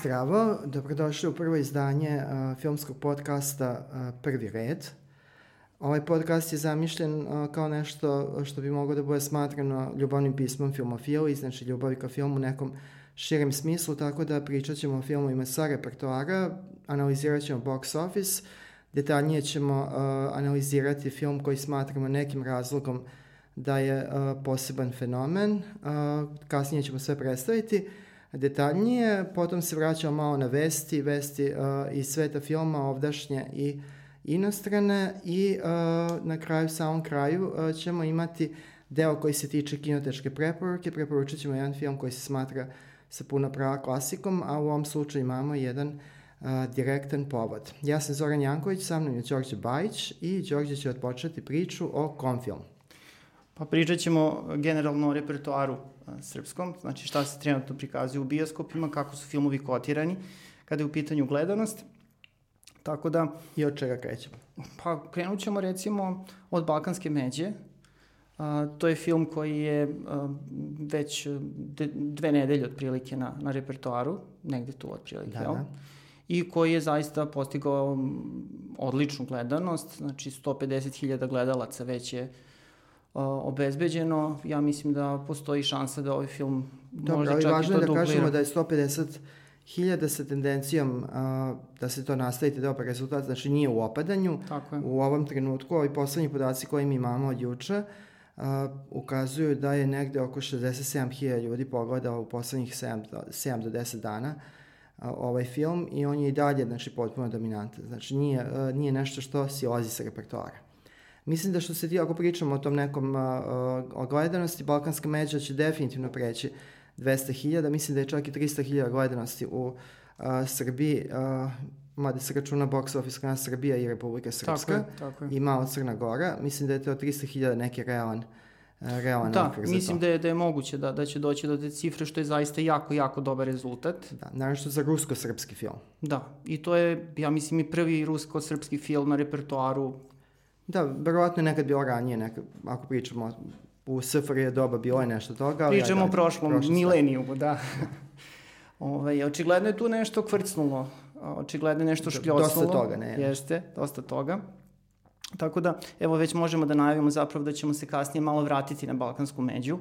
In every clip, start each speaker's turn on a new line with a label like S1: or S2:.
S1: Zdravo, dobrodošli u prvo izdanje uh, filmskog podcasta uh, Prvi red. Ovaj podcast je zamišljen uh, kao nešto što bi moglo da bude smatrano ljubavnim pismom filmofili, znači ljubavi ka filmu u nekom širem smislu, tako da pričat ćemo o filmovima sa repertoara, analizirat ćemo box office, detaljnije ćemo analizirati film koji smatramo nekim razlogom da je poseban fenomen, kasnije ćemo sve predstaviti, detaljnije, potom se vraćamo malo na vesti, vesti uh, iz sveta filma, ovdašnje i inostrane i uh, na kraju, samom kraju uh, ćemo imati deo koji se tiče kinotečke preporuke, preporučit ćemo jedan film koji se smatra sa puno prava klasikom, a u ovom slučaju imamo jedan uh, direktan povod. Ja sam Zoran Janković, sa mnom je Đorđe Bajić i Đorđe će odpočeti priču o kom filmu.
S2: Pa pričat ćemo generalno o repertoaru srpskom, znači šta se trenutno prikazuje u bioskopima, kako su filmovi kotirani, kada je u pitanju gledanost. Tako da...
S1: I od čega krećemo?
S2: Pa krenut ćemo recimo od Balkanske međe. A, to je film koji je a, već de, dve nedelje otprilike na, na repertoaru, negde tu otprilike, da, da. I koji je zaista postigao odličnu gledanost, znači 150.000 gledalaca već je obezbeđeno. Ja mislim da postoji šansa da ovaj film
S1: Dobro, može čak i to duplira. Dobro, ali važno je da kažemo da je 150 hiljada sa tendencijom a, da se to nastavite dobar rezultat, znači nije u opadanju.
S2: Tako je.
S1: U ovom trenutku, ovi poslednji podaci koje mi imamo od juče, a, ukazuju da je negde oko 67.000 ljudi pogledao u poslednjih 7 do, 7 do 10 dana a, ovaj film i on je i dalje znači, potpuno dominantan. Znači nije, a, nije nešto što silazi sa repertoara. Mislim da što se ti, ako pričamo o tom nekom uh, ogledanosti, Balkanska međa će definitivno preći 200.000, mislim da je čak i 300.000 gledanosti u uh, Srbiji, uh, mada se računa box office kana Srbija i Republika Srpska tako je, tako je. i malo Crna Gora, mislim da je to 300.000 neki realan realan
S2: da, okvir za mislim da je, da je moguće da, da će doći do te cifre, što je zaista jako, jako dobar rezultat.
S1: Da, naravno što za rusko-srpski film.
S2: Da, i to je, ja mislim, i prvi rusko-srpski film na repertoaru
S1: Da, verovatno je nekad bilo ranije, nekad, ako pričamo u SFRJ doba bilo je nešto toga.
S2: Ali Pričamo o prošlom, prošlom milenijumu, da. Ove, ovaj, očigledno je tu nešto kvrcnulo, očigledno je nešto škljosnulo.
S1: Dosta toga, ne.
S2: Jeste, dosta toga. Tako da, evo već možemo da najavimo zapravo da ćemo se kasnije malo vratiti na Balkansku među.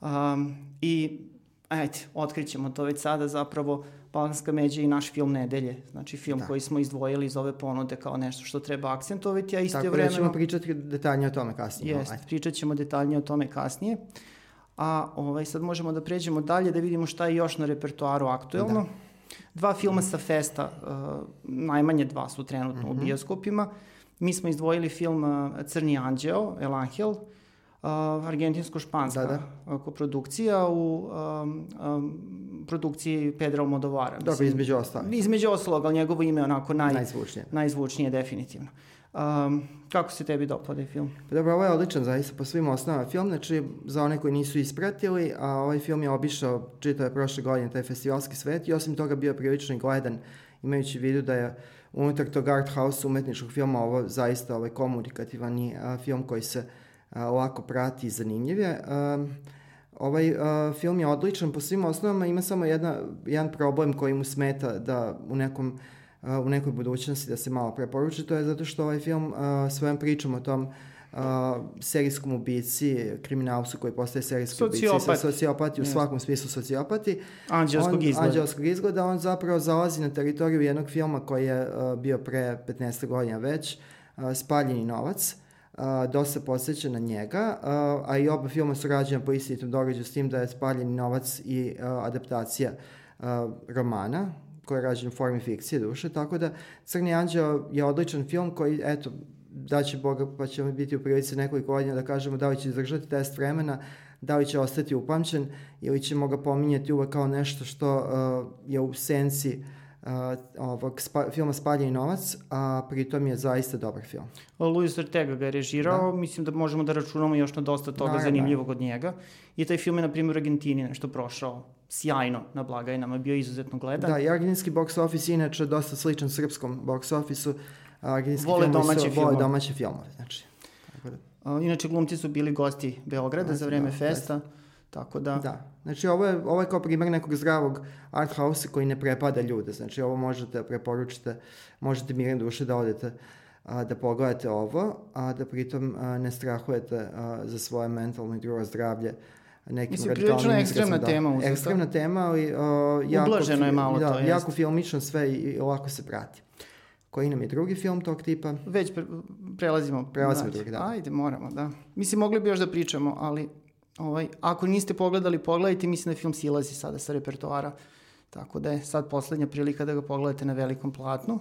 S2: Um, I, ajde, otkrićemo to već sada zapravo Balkanska međa i naš film Nedelje, znači film da. koji smo izdvojili iz ove ponude kao nešto što treba akcentovati, a isto vremeno...
S1: Tako da ćemo pričati detaljnije o tome kasnije.
S2: Jeste, pričat ćemo detaljnije o tome kasnije. A ovaj, sad možemo da pređemo dalje da vidimo šta je još na repertoaru aktuelno. Da. Dva filma sa festa, uh, najmanje dva su trenutno mm -hmm. u mhm. bioskopima. Mi smo izdvojili film uh, Crni anđeo, El Angel, uh, argentinsko-španska da, da. koprodukcija u um, um, produkciji Pedra Almodovara.
S1: Dobro, između ostalog.
S2: Između ostalog, ali njegovo ime je onako naj,
S1: najzvučnije.
S2: najzvučnije definitivno. Um, kako se tebi dopada film?
S1: Pa dobro, ovo je odličan zaista po svim osnovama film, znači za one koji nisu ispratili, a ovaj film je obišao čitave prošle godine taj festivalski svet i osim toga bio prilično i gledan, imajući vidu da je unutar tog art house umetničkog filma ovo zaista ovaj komunikativan film koji se a, lako prati i zanimljiv je. Ovaj film je odličan po svim osnovama, ima samo jedna, jedan problem koji mu smeta da u nekom u nekoj budućnosti da se malo preporuči, to je zato što ovaj film svojom pričom o tom uh, serijskom ubici, kriminalcu koji postaje serijski
S2: sociopat.
S1: ubici, sociopati, u yes. svakom smislu sociopati.
S2: Anđelskog izgleda.
S1: Anđelskog izgleda, on zapravo zalazi na teritoriju jednog filma koji je uh, bio pre 15 godina već, uh, Spaljeni novac, Uh, dosta posjeća na njega, uh, a i oba filma su rađena po istitom događaju s tim da je Spaljeni novac i uh, adaptacija uh, romana, koji je rađen u formi fikcije duše, tako da Crni anđeo je odličan film koji, eto, da će Boga, pa ćemo biti u prilici nekoliko godina da kažemo da li će izdržati test vremena, da li će ostati upamćen ili ćemo ga pominjati uvek kao nešto što uh, je u senci uh, ovog spa, filma Spaljeni novac, a pritom je zaista dobar film.
S2: Luis Ortega ga je režirao, da. mislim da možemo da računamo još na dosta toga da, zanimljivog od njega. I taj film je, na primjer, u Argentini nešto prošao sjajno na blagajnama, bio izuzetno gledan.
S1: Da, i argentinski box office inače dosta sličan srpskom box office-u.
S2: Argentinski vole domaće filmove.
S1: Vole domaće filmove, znači.
S2: Da. A, inače, glumci su bili gosti Beograda da, za vreme da, festa, da. Tako da...
S1: Da. Znači ovo je, ovo je kao primjer nekog zdravog art house koji ne prepada ljude. Znači ovo možete preporučite, možete mirne duše da odete a, da pogledate ovo, a da pritom a, ne strahujete a, za svoje mentalno i drugo zdravlje nekim
S2: Mislim, prilično ekstremna
S1: da,
S2: tema uzeta.
S1: Ekstremna tema, ali uh, jako,
S2: Ublaženo je malo
S1: da,
S2: to,
S1: jako
S2: jest.
S1: filmično sve i, i ovako se prati. Koji nam je drugi film tog tipa?
S2: Već pre, prelazimo.
S1: Prelazimo
S2: dalje.
S1: drugi, da.
S2: Ajde, moramo, da. Mislim, mogli bi još da pričamo, ali ovaj, ako niste pogledali, pogledajte. Mislim da film silazi sada sa repertoara. Tako da je sad poslednja prilika da ga pogledate na velikom platnu.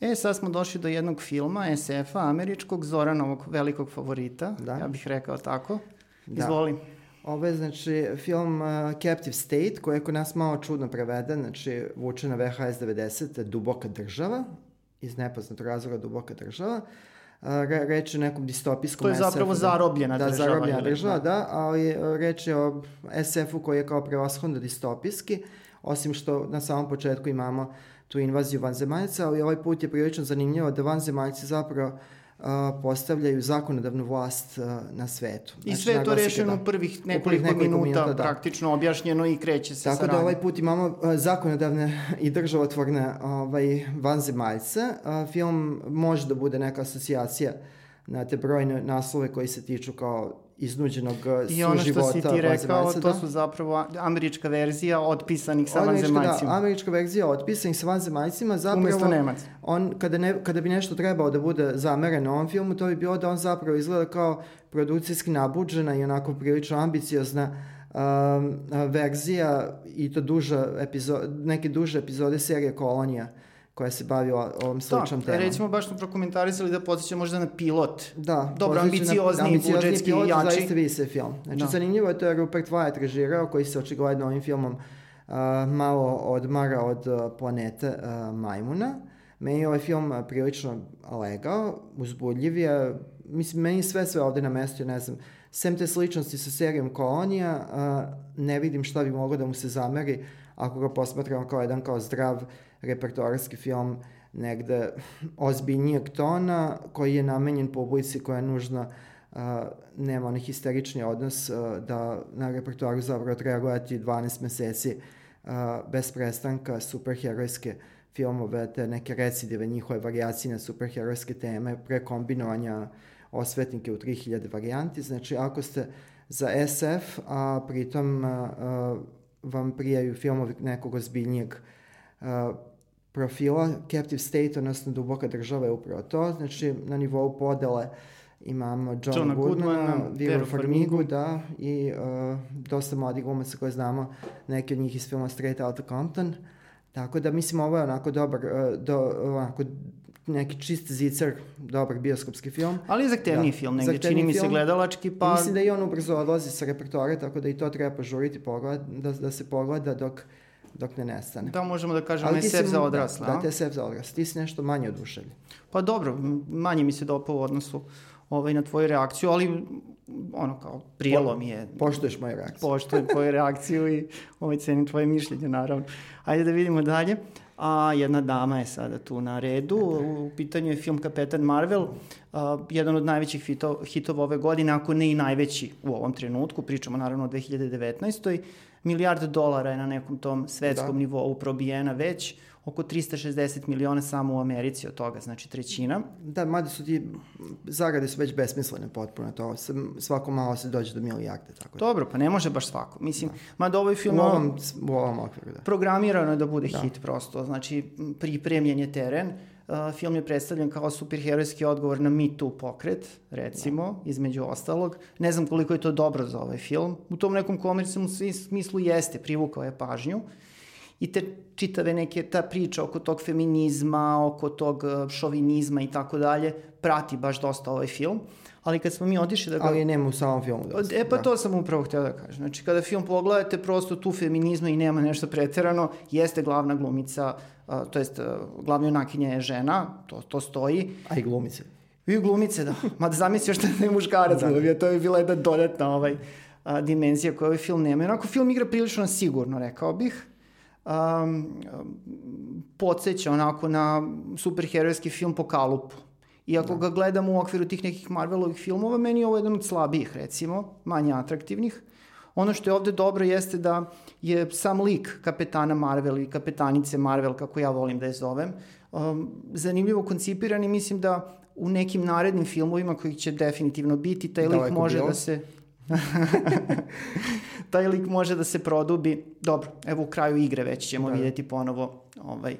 S2: E, sad smo došli do jednog filma SF-a, američkog, Zoranovog velikog favorita,
S1: Da.
S2: ja bih rekao tako.
S1: Da.
S2: Izvoli.
S1: Ovo je, znači, film uh, Captive State, koji je kod nas malo čudno preveden, znači, vuče na VHS 90, Duboka država, iz nepoznatog razloga Duboka država. Uh, reč je o nekom distopijskom
S2: To je zapravo
S1: SF-u, da.
S2: zarobljena
S1: da,
S2: država,
S1: zarobljena
S2: ili-
S1: država,
S2: da.
S1: da, ali uh, reč je o SF-u koji je kao prevashodno distopijski, osim što na samom početku imamo tu invaziju vanzemaljca, ali ovaj put je prilično zanimljivo da vanzemaljci zapravo uh, postavljaju zakonodavnu vlast na svetu.
S2: I sve je to rešeno
S1: da.
S2: u prvih nekoliko,
S1: nekoliko
S2: minuta,
S1: minuta, da.
S2: praktično objašnjeno i kreće se
S1: Tako da ovaj put imamo zakonodavne i državotvorne ovaj, vanzemaljce. Film može da bude neka asocijacija na te brojne naslove koji se tiču kao iznuđenog uh,
S2: I ono što
S1: suživota
S2: si ti rekao, to
S1: da.
S2: su zapravo američka verzija otpisanih sa
S1: Američka,
S2: vanzemaljcima.
S1: Da, američka verzija otpisanih sa vanzemaljcima zapravo...
S2: Umesto Nemaca.
S1: On, kada, ne, kada bi nešto trebao da bude zamereno ovom filmu, to bi bilo da on zapravo izgleda kao produkcijski nabuđena i onako prilično ambiciozna um, verzija i to duža epizod, neke duže epizode serije Kolonija koja se bavila ovom sličnom
S2: Da,
S1: temom.
S2: recimo baš smo prokomentarisali da podsjeća možda na pilot.
S1: Da,
S2: Dobro,
S1: pozdraviću
S2: ambiciozniji,
S1: ambiciozniji
S2: budžetski,
S1: pilot,
S2: jači.
S1: Zaista vidi se film. Znači,
S2: Da.
S1: zanimljivo je to je Rupert Wyatt režirao, koji se očigledno ovim filmom uh, malo odmara od uh, planete uh, Majmuna. Meni je ovaj film uh, prilično legao, uzbudljiv je, mislim, meni sve sve ovde na mestu, ne znam, sem te sličnosti sa serijom Kolonija, uh, ne vidim šta bi moglo da mu se zameri ako ga posmatramo kao jedan kao zdrav repertoarski film negde ozbiljnijeg tona koji je namenjen publici koja je nužna uh, nema onaj histerični odnos uh, da na repertoaru zapravo treba gledati 12 meseci uh, bez prestanka superherojske filmove, te neke recidive njihove variacije na superherojske teme, prekombinovanja osvetnike u 3000 varijanti. Znači, ako ste za SF, a pritom a, vam prijaju filmovi nekog ozbiljnijeg a, profila, Captive State, odnosno Duboka država je upravo to. Znači, na nivou podele imamo Johna,
S2: Johna
S1: Goodmana, Veru Farmigu,
S2: Farmigu.
S1: da, i uh, dosta mladih glumaca koje znamo, neki od njih iz filma Straight Outta Compton. Tako da, mislim, ovo je onako dobar, uh, do, onako, neki čist zicer, dobar bioskopski film.
S2: Ali je zahtevniji
S1: Da,
S2: film, negde čini mi se gledalački,
S1: Pa... Mislim da i on ubrzo odlazi sa repertoara, tako da i to treba požuriti pogled, da, da se pogleda dok, dok ne nestane.
S2: Da, možemo da kažemo
S1: Ali ti
S2: SF
S1: si-
S2: za odrasle,
S1: Da,
S2: a?
S1: da, te SF za odrasle. Ti si nešto manje oduševljen.
S2: Pa dobro, manje mi se dopao u odnosu ovaj, na tvoju reakciju, ali ono kao prijelo mi je.
S1: Poštuješ moju reakciju.
S2: Poštujem tvoju reakciju i ovaj, cenim tvoje mišljenje, naravno. Ajde da vidimo dalje. A jedna dama je sada tu na redu. U pitanju je film Kapetan Marvel, a, jedan od najvećih hito, hitova ove godine, ako ne i najveći u ovom trenutku. Pričamo naravno o 2019. Milijard dolara je na nekom tom svetskom
S1: Da.
S2: da. nivou probijena već, oko 360 miliona samo u Americi od toga, znači trećina.
S1: Da, mada su ti zarade su već besmislene potpuno. To svako malo se dođe do milijarde. Tako da.
S2: Dobro, pa ne može baš svako. Mislim, mada ovaj film...
S1: U ovom, u ovom okviru, da.
S2: Programirano je da bude
S1: Da.
S2: hit prosto, znači pripremljen je teren. Uh, film je predstavljen kao superherojski odgovor na Me Too pokret, recimo, između ostalog. Ne znam koliko je to dobro za ovaj film. U tom nekom komercijalnom svi- smislu jeste, privukao je pažnju. I te čitave neke, ta priča oko tog feminizma, oko tog uh, šovinizma i tako dalje, prati baš dosta ovaj film. Ali kad smo mi otišli da ga...
S1: Ali nema u samom filmu. Da,
S2: E pa
S1: da.
S2: to sam upravo htio da kažem. Znači kada film pogledate prosto tu feminizma i nema nešto preterano, jeste glavna glumica, a, to jest a, glavna junakinja je žena, to, to stoji.
S1: A i glumice.
S2: I glumice, da. Ma da zamisli još da je muškarac
S1: Da.
S2: glumio, to bi bila jedna dodatna ovaj, a, dimenzija koju ovaj film nema. Onako film igra prilično sigurno, rekao bih. Um, podsjeća onako na superherojski film po kalupu. Iako ga gledam u okviru tih nekih Marvelovih filmova, meni je ovo jedan od slabijih, recimo, manje atraktivnih. Ono što je ovde dobro jeste da je sam lik kapetana Marvel i kapetanice Marvel, kako ja volim da je zovem, um, zanimljivo koncipiran i mislim da u nekim narednim filmovima koji će definitivno biti, taj lik može bilo. da se... taj lik može da se produbi. Dobro, evo u kraju igre već ćemo da. vidjeti ponovo ovaj,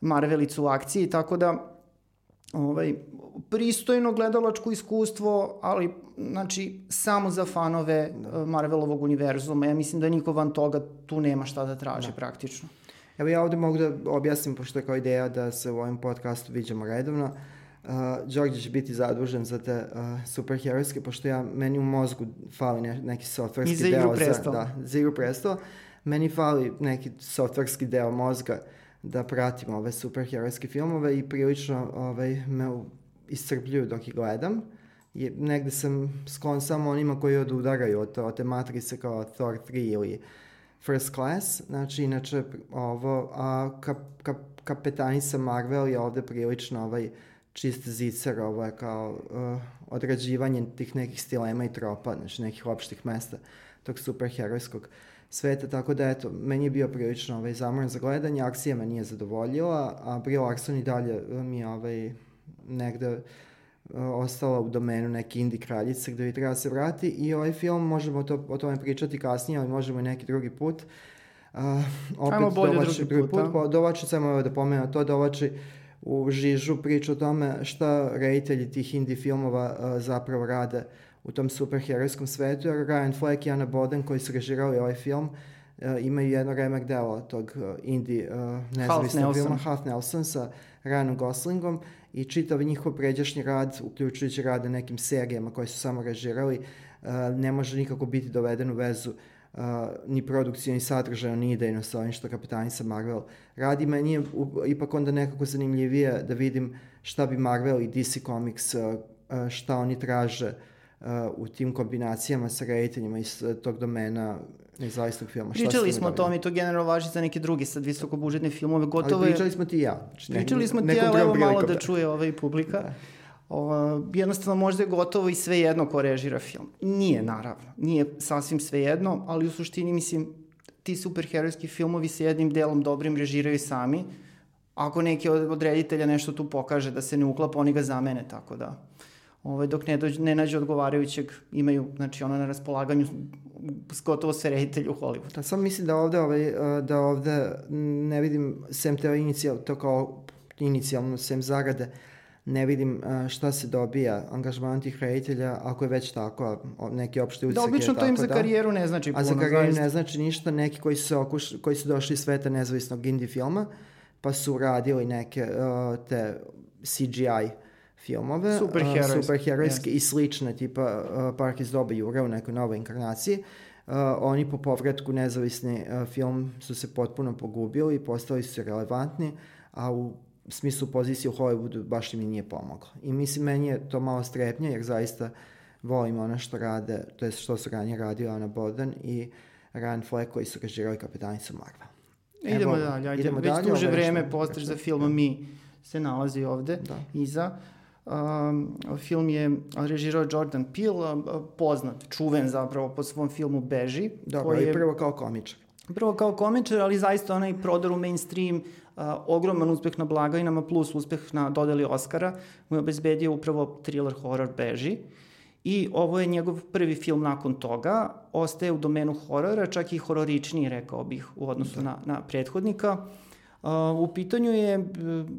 S2: Marvelicu u akciji, tako da ovaj, pristojno gledalačko iskustvo, ali znači samo za fanove da. Eh, Marvelovog univerzuma. Ja mislim da niko van toga tu nema šta da traži da. praktično.
S1: Evo ja ovde mogu da objasnim, pošto je kao ideja da se u ovom podcastu viđamo redovno. Uh, Đorđe će biti zadužen za te uh, superherojske, pošto ja, meni u mozgu fali ne, neki softverski deo.
S2: za,
S1: da, za igru prestala. Meni fali neki softverski deo mozga da pratim ove superherojske filmove i prilično ovaj, me iscrpljuju dok ih gledam. I negde sam sklon samo onima koji odudaraju od, od te matrice kao Thor 3 ili First Class. Znači, inače, ovo, a kap, kap, kapetanica Marvel je ovde prilično ovaj, čist zicer, ovo je kao uh, odrađivanje tih nekih stilema i tropa, znači nekih opštih mesta tog superherojskog sveta, tako da eto, meni je bio prilično ovaj, zamoran za gledanje, akcija me nije zadovoljila, a Brie Larson i dalje mi je ovaj, negde uh, ostala u domenu neke indie kraljice gde bi treba da se vrati i ovaj film možemo to, o tome pričati kasnije, ali možemo i neki drugi put. Uh, opet Ajmo bolje dovači, drugi put. put dovači, samo da pomenu to, dovači u žižu priču o tome šta reditelji tih indie filmova uh, zapravo rade u tom superherojskom svetu, jer Ryan Fleck i Anna Boden koji su režirali ovaj film uh, imaju jedno remek delo tog indie nezavisnog filma Half Nelson sa Ryanom Goslingom i čitav njihov pređašnji rad, uključujući rad na nekim serijama koje su samo režirali, ne može nikako biti doveden u vezu uh, ni produkcijno, ni sadržajno, ni idejno sa ovim što kapitanica Marvel radi. Meni je ipak onda nekako zanimljivije da vidim šta bi Marvel i DC Comics, uh, šta oni traže u tim kombinacijama sa rediteljima iz tog domena nezavisnog filma.
S2: Pričali smo o tome i to generalno važi za neke druge sad visokobužetne filmove. Gotovo Ali
S1: pričali smo ti i ja.
S2: Znači, pričali smo ti ja, evo malo da čuje ovaj publika. Da. O, jednostavno možda je gotovo i sve jedno ko režira film. Nije, naravno. Nije sasvim sve jedno, ali u suštini mislim ti superherojski filmovi sa jednim delom dobrim režiraju sami. Ako neki od reditelja nešto tu pokaže da se ne uklapa, oni ga zamene, tako da ovaj, dok ne, dođe, ne nađe odgovarajućeg, imaju, znači, ono na raspolaganju gotovo sve reditelji u Hollywoodu.
S1: Sam mislim da ovde, ovaj, da ovde ne vidim, sem te inicijal, to kao inicijalno, sem zarade, ne vidim šta se dobija angažman tih reditelja, ako je već tako, neki opšte utisak
S2: Da, obično to im za da. karijeru ne znači puno.
S1: A za karijeru zaista. ne znači ništa, neki koji su, okuš, koji su došli iz sveta nezavisnog indie filma, pa su radili neke uh, te CGI filmove, superherojske, superherojske yes. i slične, tipa uh, Park iz doba Jura u nekoj novoj inkarnaciji, uh, oni po povratku nezavisni uh, film su se potpuno pogubili i postali su relevantni, a u smislu pozicije u Hollywoodu baš mi nije pomoglo. I mislim, meni je to malo strepnje, jer zaista volim ono što rade, to je što su ranije radio Ana Boden i Ryan Fleck koji su režirali kapitanicu Marvel.
S2: Idemo dalje, ajde, idemo već dalje, duže vreme postaš za film, mi se nalazi ovde da. iza. Um, film je režirao Jordan Peele, poznat, čuven zapravo po svom filmu Beži.
S1: Dobro, koji je, i prvo kao komičar.
S2: Prvo kao komičar, ali zaista onaj prodor u mainstream, ogroman uspeh na blagajnama plus uspeh na dodeli Oscara mu je obezbedio upravo thriller horror Beži. I ovo je njegov prvi film nakon toga, ostaje u domenu horora, čak i hororičniji, rekao bih, u odnosu da. na, na prethodnika. Uh, U pitanju je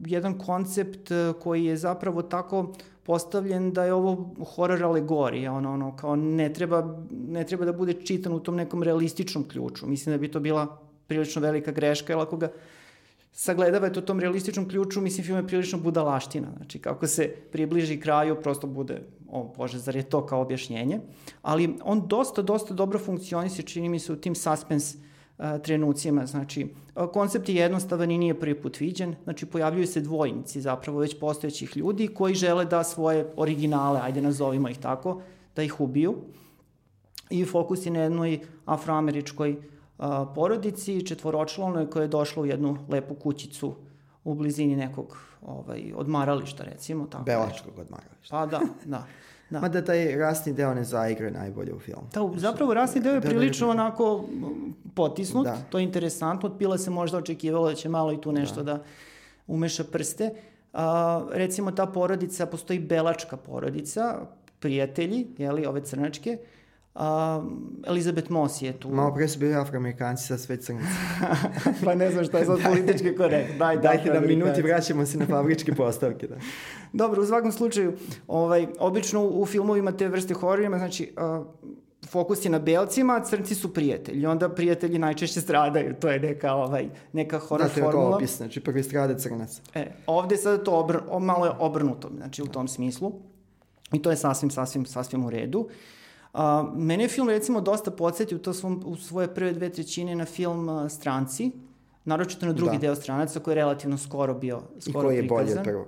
S2: jedan koncept e, koji je zapravo tako postavljen da je ovo horror alegorija, ono, ono, kao ne treba, ne treba da bude čitan u tom nekom realističnom ključu. Mislim da bi to bila prilično velika greška, jer ako ga sagledavate u tom realističnom ključu, mislim, film je prilično budalaština. Znači, kako se približi kraju, prosto bude, o bože, zar je to kao objašnjenje. Ali on dosta, dosta dobro funkcionisi, čini mi se, u tim suspense trenucima. Znači, koncept je jednostavan i nije prvi put viđen. Znači, pojavljuju se dvojnici zapravo već postojećih ljudi koji žele da svoje originale, ajde nazovimo ih tako, da ih ubiju. I fokus je na jednoj afroameričkoj a, porodici, četvoročlanoj koja je došla u jednu lepu kućicu u blizini nekog ovaj, odmarališta, recimo. Tako
S1: Belačkog odmarališta.
S2: Pa da, da.
S1: Da. Mada taj rasni deo ne zaigre najbolje u filmu.
S2: Da, zapravo rasni deo je da, da, da, prilično onako potisnut, da. to je interesantno. Od Pila se možda očekivalo da će malo i tu nešto da, da umeša prste. A, recimo ta porodica, postoji belačka porodica, prijatelji, jeli, ove crnačke, Uh, Elizabeth Moss je tu.
S1: Malo pre su bili afroamerikanci, sad sve crnci.
S2: pa ne znam šta je sad politički korekt.
S1: Daj, Dajte da minuti vraćamo se na fabričke postavke. Da.
S2: Dobro, u svakom slučaju, ovaj, obično u, u filmovima te vrste hororima, znači, uh, fokus je na belcima, a crnci su prijatelji. Onda prijatelji najčešće stradaju. To je neka, ovaj, neka horror
S1: da,
S2: formula.
S1: Da, opis, znači prvi strada crnac.
S2: E, ovde sada to obr, malo je obrnuto, znači u tom smislu. I to je sasvim, sasvim, sasvim u redu. Uh, A, mene je film recimo dosta podsjetio to svom, u svoje prve dve trećine na film uh, Stranci, naročito na drugi da. deo Stranaca koji je relativno skoro bio skoro
S1: I koji je
S2: prikazan.
S1: bolji od prvog.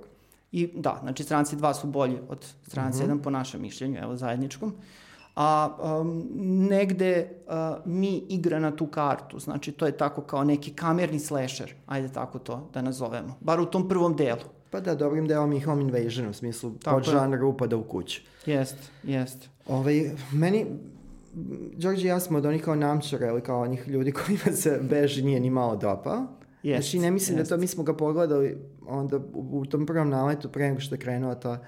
S2: I da, znači Stranci 2 su bolji od Stranci uh -huh. 1 po našem mišljenju, evo zajedničkom. A um, negde uh, mi igra na tu kartu, znači to je tako kao neki kamerni slasher, ajde tako to da nazovemo, bar u tom prvom delu.
S1: Pa da, dobrim delom i home invasion u smislu pod žanra upada u kuću.
S2: Jest, jest.
S1: Ovaj, meni, Đorđe i ja smo od onih kao namčara ili kao onih ljudi kojima se beži nije ni malo dopao. Jest, znači, ne mislim jest. da to, mi smo ga pogledali onda u, u tom prvom naletu pre nego što je krenula ta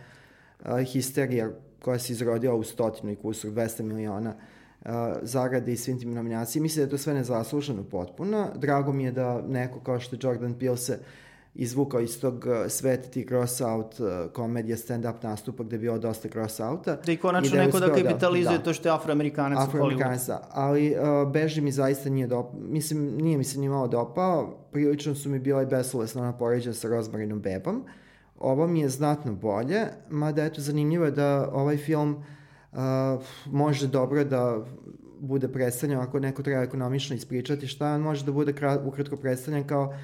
S1: uh, histerija koja se izrodila u stotinu i kusur, 200 miliona uh, zarade i svim tim nominacijama. Mislim da je to sve nezasluženo potpuno. Drago mi je da neko kao što je Jordan Peele se izvukao iz tog uh, sveta ti cross-out uh, komedija, stand-up nastupa gde je bilo dosta cross-outa.
S2: Da i konačno da neko da, da kapitalizuje da, to što je afroamerikanac u Hollywoodu.
S1: Da, ali uh, Beži mi zaista nije dopao, mislim, nije mi se ni malo dopao, prilično su mi bila i besolesna ona poređa sa Rozmarinom Bebom. Ovo mi je znatno bolje, mada eto zanimljivo je da ovaj film uh, može dobro da bude predstavljen, ako neko treba ekonomično ispričati šta, on može da bude krat, ukratko predstavljen kao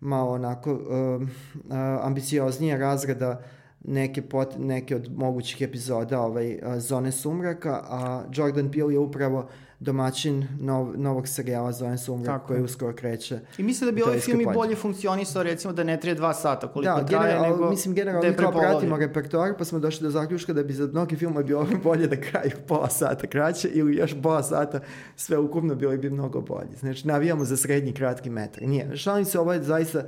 S1: malo onako uh, uh, ambicioznija razrada neke, pot, neke od mogućih epizoda ovaj, uh, Zone sumraka, a Jordan Peele je upravo domaćin nov, novog serijala Zone sumraka koji uskoro kreće.
S2: I mislim da bi ovaj film i bolje funkcionisao recimo da ne traje dva sata koliko da, traje,
S1: general,
S2: nego
S1: mislim, generalno da kao pratimo repertoar pa smo došli do zaključka da bi za mnogi filmove bilo bolje da kraju pola sata kraće ili još pola sata sve ukupno bili bi mnogo bolje. Znači navijamo za srednji kratki metar. Nije. Šalim se, ovo je zaista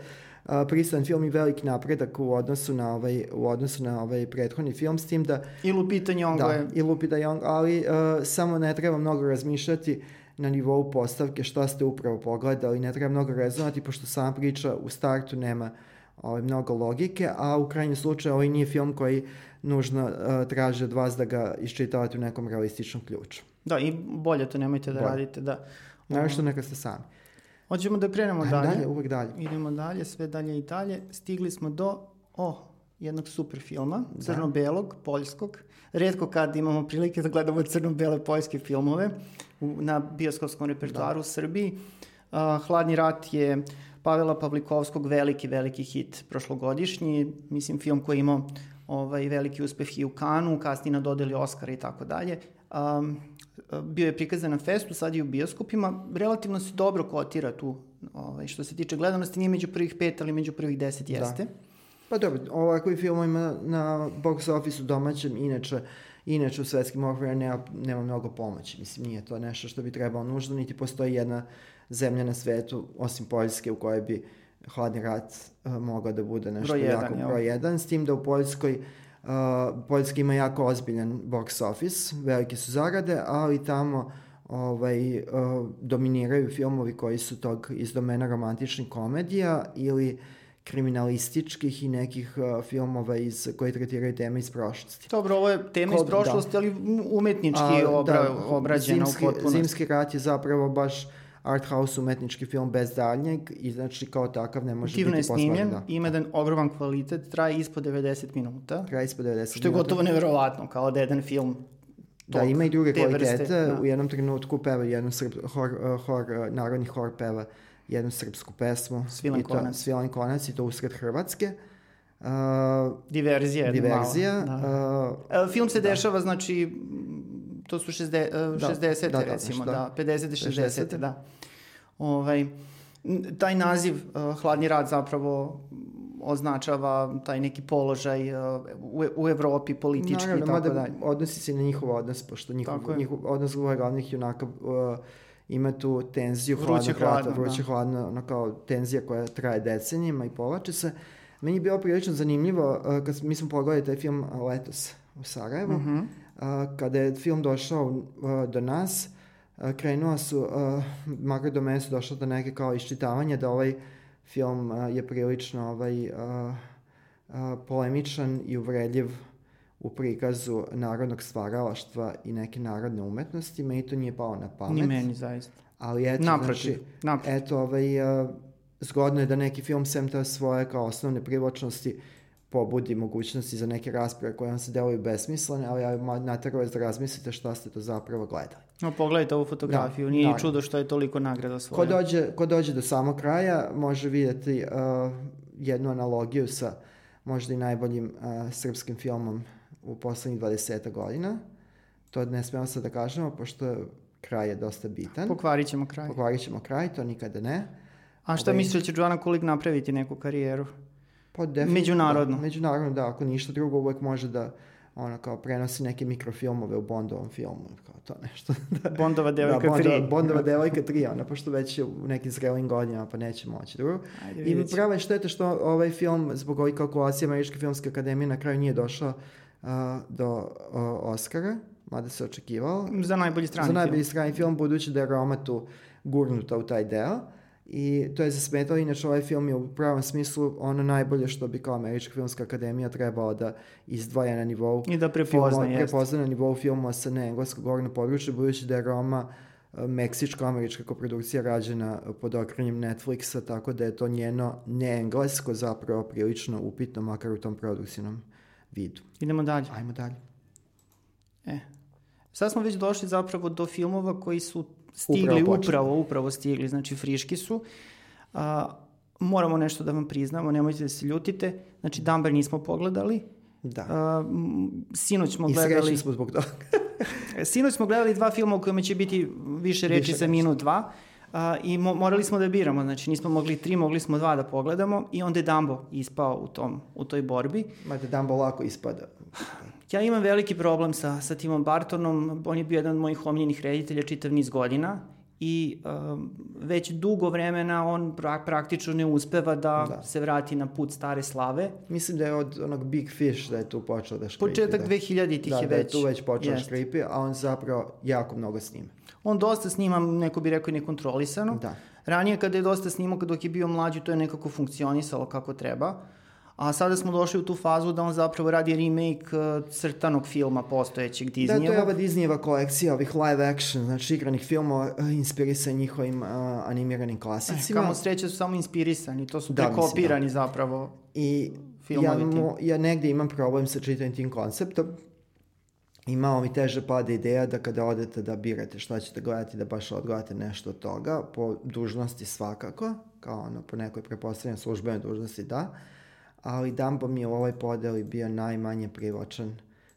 S1: pristojan film i veliki napredak u odnosu na ovaj u odnosu na ovaj prethodni film s tim da
S2: i Lupita Nyong'o
S1: da,
S2: je
S1: i Lupita Nyong'o, ali uh, samo ne treba mnogo razmišljati na nivou postavke šta ste upravo pogledali, ne treba mnogo rezonovati pošto sama priča u startu nema ovaj, mnogo logike, a u krajnjem slučaju ovaj nije film koji nužno uh, traži od vas da ga iščitavate u nekom realističnom ključu.
S2: Da, i bolje to nemojte da bolje. radite, da.
S1: Naravno što neka ste sami.
S2: Hoćemo da krenemo dalje.
S1: Dalje, uvek dalje.
S2: Idemo dalje, sve dalje i dalje. Stigli smo do, oh, jednog super filma, da. crno-belog, poljskog. Redko kad imamo prilike da gledamo crno-bele poljske filmove u, na bioskopskom repertoaru da. u Srbiji. Uh, Hladni rat je Pavela Pavlikovskog veliki, veliki hit prošlogodišnji. Mislim, film koji imao ovaj, veliki uspeh i u Kanu, kasnije na dodeli Oscara i tako dalje. Um, bio je prikazan na festu, sad je u bioskopima, relativno se dobro kotira tu, ovaj, što se tiče gledanosti, nije među prvih pet, ali među prvih deset da. jeste. Da.
S1: Pa dobro, ovakvi film ima na box office-u domaćem, inače, inače u svetskim okvirima nema, nema mnogo pomoći. Mislim, nije to nešto što bi trebalo nužno, niti postoji jedna zemlja na svetu, osim Poljske, u kojoj bi hladni rat uh, mogao da bude nešto broj jako jedan, broj jedan, s tim da u Poljskoj uh, Uh, Poljska ima jako ozbiljan box office, velike su zarade, ali tamo ovaj, uh, dominiraju filmovi koji su tog iz domena romantičnih komedija ili kriminalističkih i nekih uh, filmova iz, koji tretiraju teme iz prošlosti.
S2: Dobro, ovo je tema Kod, iz prošlosti, da. ali umetnički A, obra, da, obrađena
S1: zimski,
S2: u potpunosti.
S1: Zimski rat je zapravo baš art house umetnički film bez daljnjeg i znači kao takav ne može
S2: Divno
S1: biti
S2: posmatran. Divno je snimljen, da. ima jedan ogroman kvalitet, traje ispod 90 minuta.
S1: Traje ispod 90 minuta.
S2: Što je gotovo neverovatno, kao da jedan film
S1: Da, ima i druge kvalitete. Vrste, da. U jednom trenutku peva jednu srp, hor, hor, narodni hor peva jednu srpsku pesmu.
S2: Svilan konac.
S1: Svilan konac i to usred Hrvatske. Uh,
S2: diverzija.
S1: Diverzija. Malo,
S2: da. uh, Film se da. dešava, znači, to su 60, uh, 60 da, da, recimo, da, da 50. 60. 60. da. Ovaj, taj naziv uh, Hladni rat zapravo označava taj neki položaj uh, u, u Evropi politički
S1: Naravno,
S2: i tako dalje.
S1: odnosi se na njihov odnos, pošto njihov,
S2: Tako je.
S1: njihov odnos ovaj glavnih junaka uh, ima tu tenziju
S2: Vruće,
S1: hladnog rata,
S2: hladno,
S1: vruće
S2: da.
S1: hladno, ono kao tenzija koja traje decenijima i povlači se. Meni je bilo prilično zanimljivo, uh, kad mi smo pogledali taj film uh, letos u Sarajevu,
S2: Mhm.
S1: uh, kada je film došao do nas, krenuo su, makar do mene su došlo do neke kao iščitavanja da ovaj film je prilično ovaj, polemičan i uvredljiv u prikazu narodnog stvaralaštva i neke narodne umetnosti. Meni to nije palo na pamet.
S2: Ni meni zaista.
S1: Ali eto,
S2: Naprotiv,
S1: znači,
S2: naprotiv.
S1: eto, ovaj, zgodno je da neki film sem te svoje kao osnovne privlačnosti pobudi mogućnosti za neke rasprave koje vam se deluju besmislene, ali ja naterao vas da razmislite šta ste to zapravo gledali.
S2: No, pogledajte ovu fotografiju,
S1: Da,
S2: nije
S1: naravno.
S2: čudo što je toliko nagrada
S1: Ko
S2: svoja.
S1: dođe, ko dođe do samog kraja može vidjeti uh, jednu analogiju sa možda i najboljim uh, srpskim filmom u poslednjih 20 godina. To ne smemo sad da kažemo, pošto kraj je dosta bitan.
S2: Pokvarit ćemo kraj.
S1: Pokvarit ćemo kraj, to nikada ne.
S2: A šta
S1: Ovaj-
S2: misliš da će Joanna Kulig napraviti neku karijeru?
S1: Pa definitivno-
S2: Međunarodno.
S1: Da, međunarodno, da. Ako ništa drugo, uvek može da ona kao prenosi neke mikrofilmove u Bondovom filmu, kao to nešto.
S2: Bondova devojka
S1: da, Bondova,
S2: 3.
S1: Bondova devojka 3, ona, pošto već je u nekim zrelim godinama, pa neće moći drugo.
S2: Ajde,
S1: I prava je šteta što ovaj film, zbog ovih kalkulacija Američke filmske akademije, na kraju nije došao a, do a, Oscara, mada se očekivalo.
S2: Za najbolji strani
S1: Za
S2: film.
S1: najbolji strani film, budući da je Roma tu gurnuta u taj deo. I to je zasmetalo, inače ovaj film je u pravom smislu ono najbolje što bi kao Američka filmska akademija trebala da izdvaja na nivou
S2: I da prepozna,
S1: filmova-
S2: jeste.
S1: prepozna na nivou filmova sa neengleskog govornog područja, budući da je Roma e, meksičko-američka koprodukcija rađena pod okrenjem Netflixa, tako da je to njeno neenglesko zapravo prilično upitno, makar u tom produkcijnom vidu.
S2: Idemo dalje.
S1: Ajmo dalje.
S2: E. Sad smo već došli zapravo do filmova koji su stigli,
S1: Upravo
S2: upravo, upravo, stigli, znači friški su. A, moramo nešto da vam priznamo, nemojte da se ljutite. Znači, Dumber nismo pogledali.
S1: Da.
S2: A, sinoć smo
S1: I
S2: gledali...
S1: srećni smo zbog toga.
S2: Sinoć smo gledali dva filma u kojima će biti više reči
S1: Više
S2: za minut, dva. A, I mo- morali smo da biramo, znači nismo mogli tri, mogli smo dva da pogledamo i onda je Dumbo ispao u, tom, u toj borbi.
S1: Mada Dumbo lako ispada.
S2: Ja imam veliki problem sa, sa Timom Bartonom, on je bio jedan od mojih omiljenih reditelja čitav niz godina i um, već dugo vremena on pra- praktično ne uspeva da,
S1: Da.
S2: se vrati na put stare slave.
S1: Mislim da je od onog Big Fish da je tu počeo da škripi.
S2: Početak
S1: da.
S2: 2000-ih
S1: da,
S2: je
S1: da je
S2: već.
S1: tu već počeo
S2: Jeste.
S1: škripi, a on zapravo jako mnogo snima.
S2: On dosta snima, neko bi rekao i nekontrolisano.
S1: Da.
S2: Ranije kada je dosta snimao dok je bio mlađi, to je nekako funkcionisalo kako treba. A sada smo došli u tu fazu da on zapravo radi remake uh, crtanog filma postojećeg
S1: Da, to je ova Disneyeva kolekcija ovih live action, znači igranih filmova uh, inspirisan njihovim uh, animiranim klasicima.
S2: Kamo sreće su samo inspirisani, to su
S1: Da, mislim,
S2: prekopirani zapravo.
S1: I
S2: filmovi
S1: ja, mo, ja negde imam problem sa čitavim tim konceptom. I malo mi teže pada ideja da kada odete da birate šta ćete gledati, da baš odgledate nešto od toga, po dužnosti svakako, kao ono, po nekoj prepostavljenoj službenoj dužnosti da, ali Dumbo mi je u ovoj podeli bio najmanje privlačan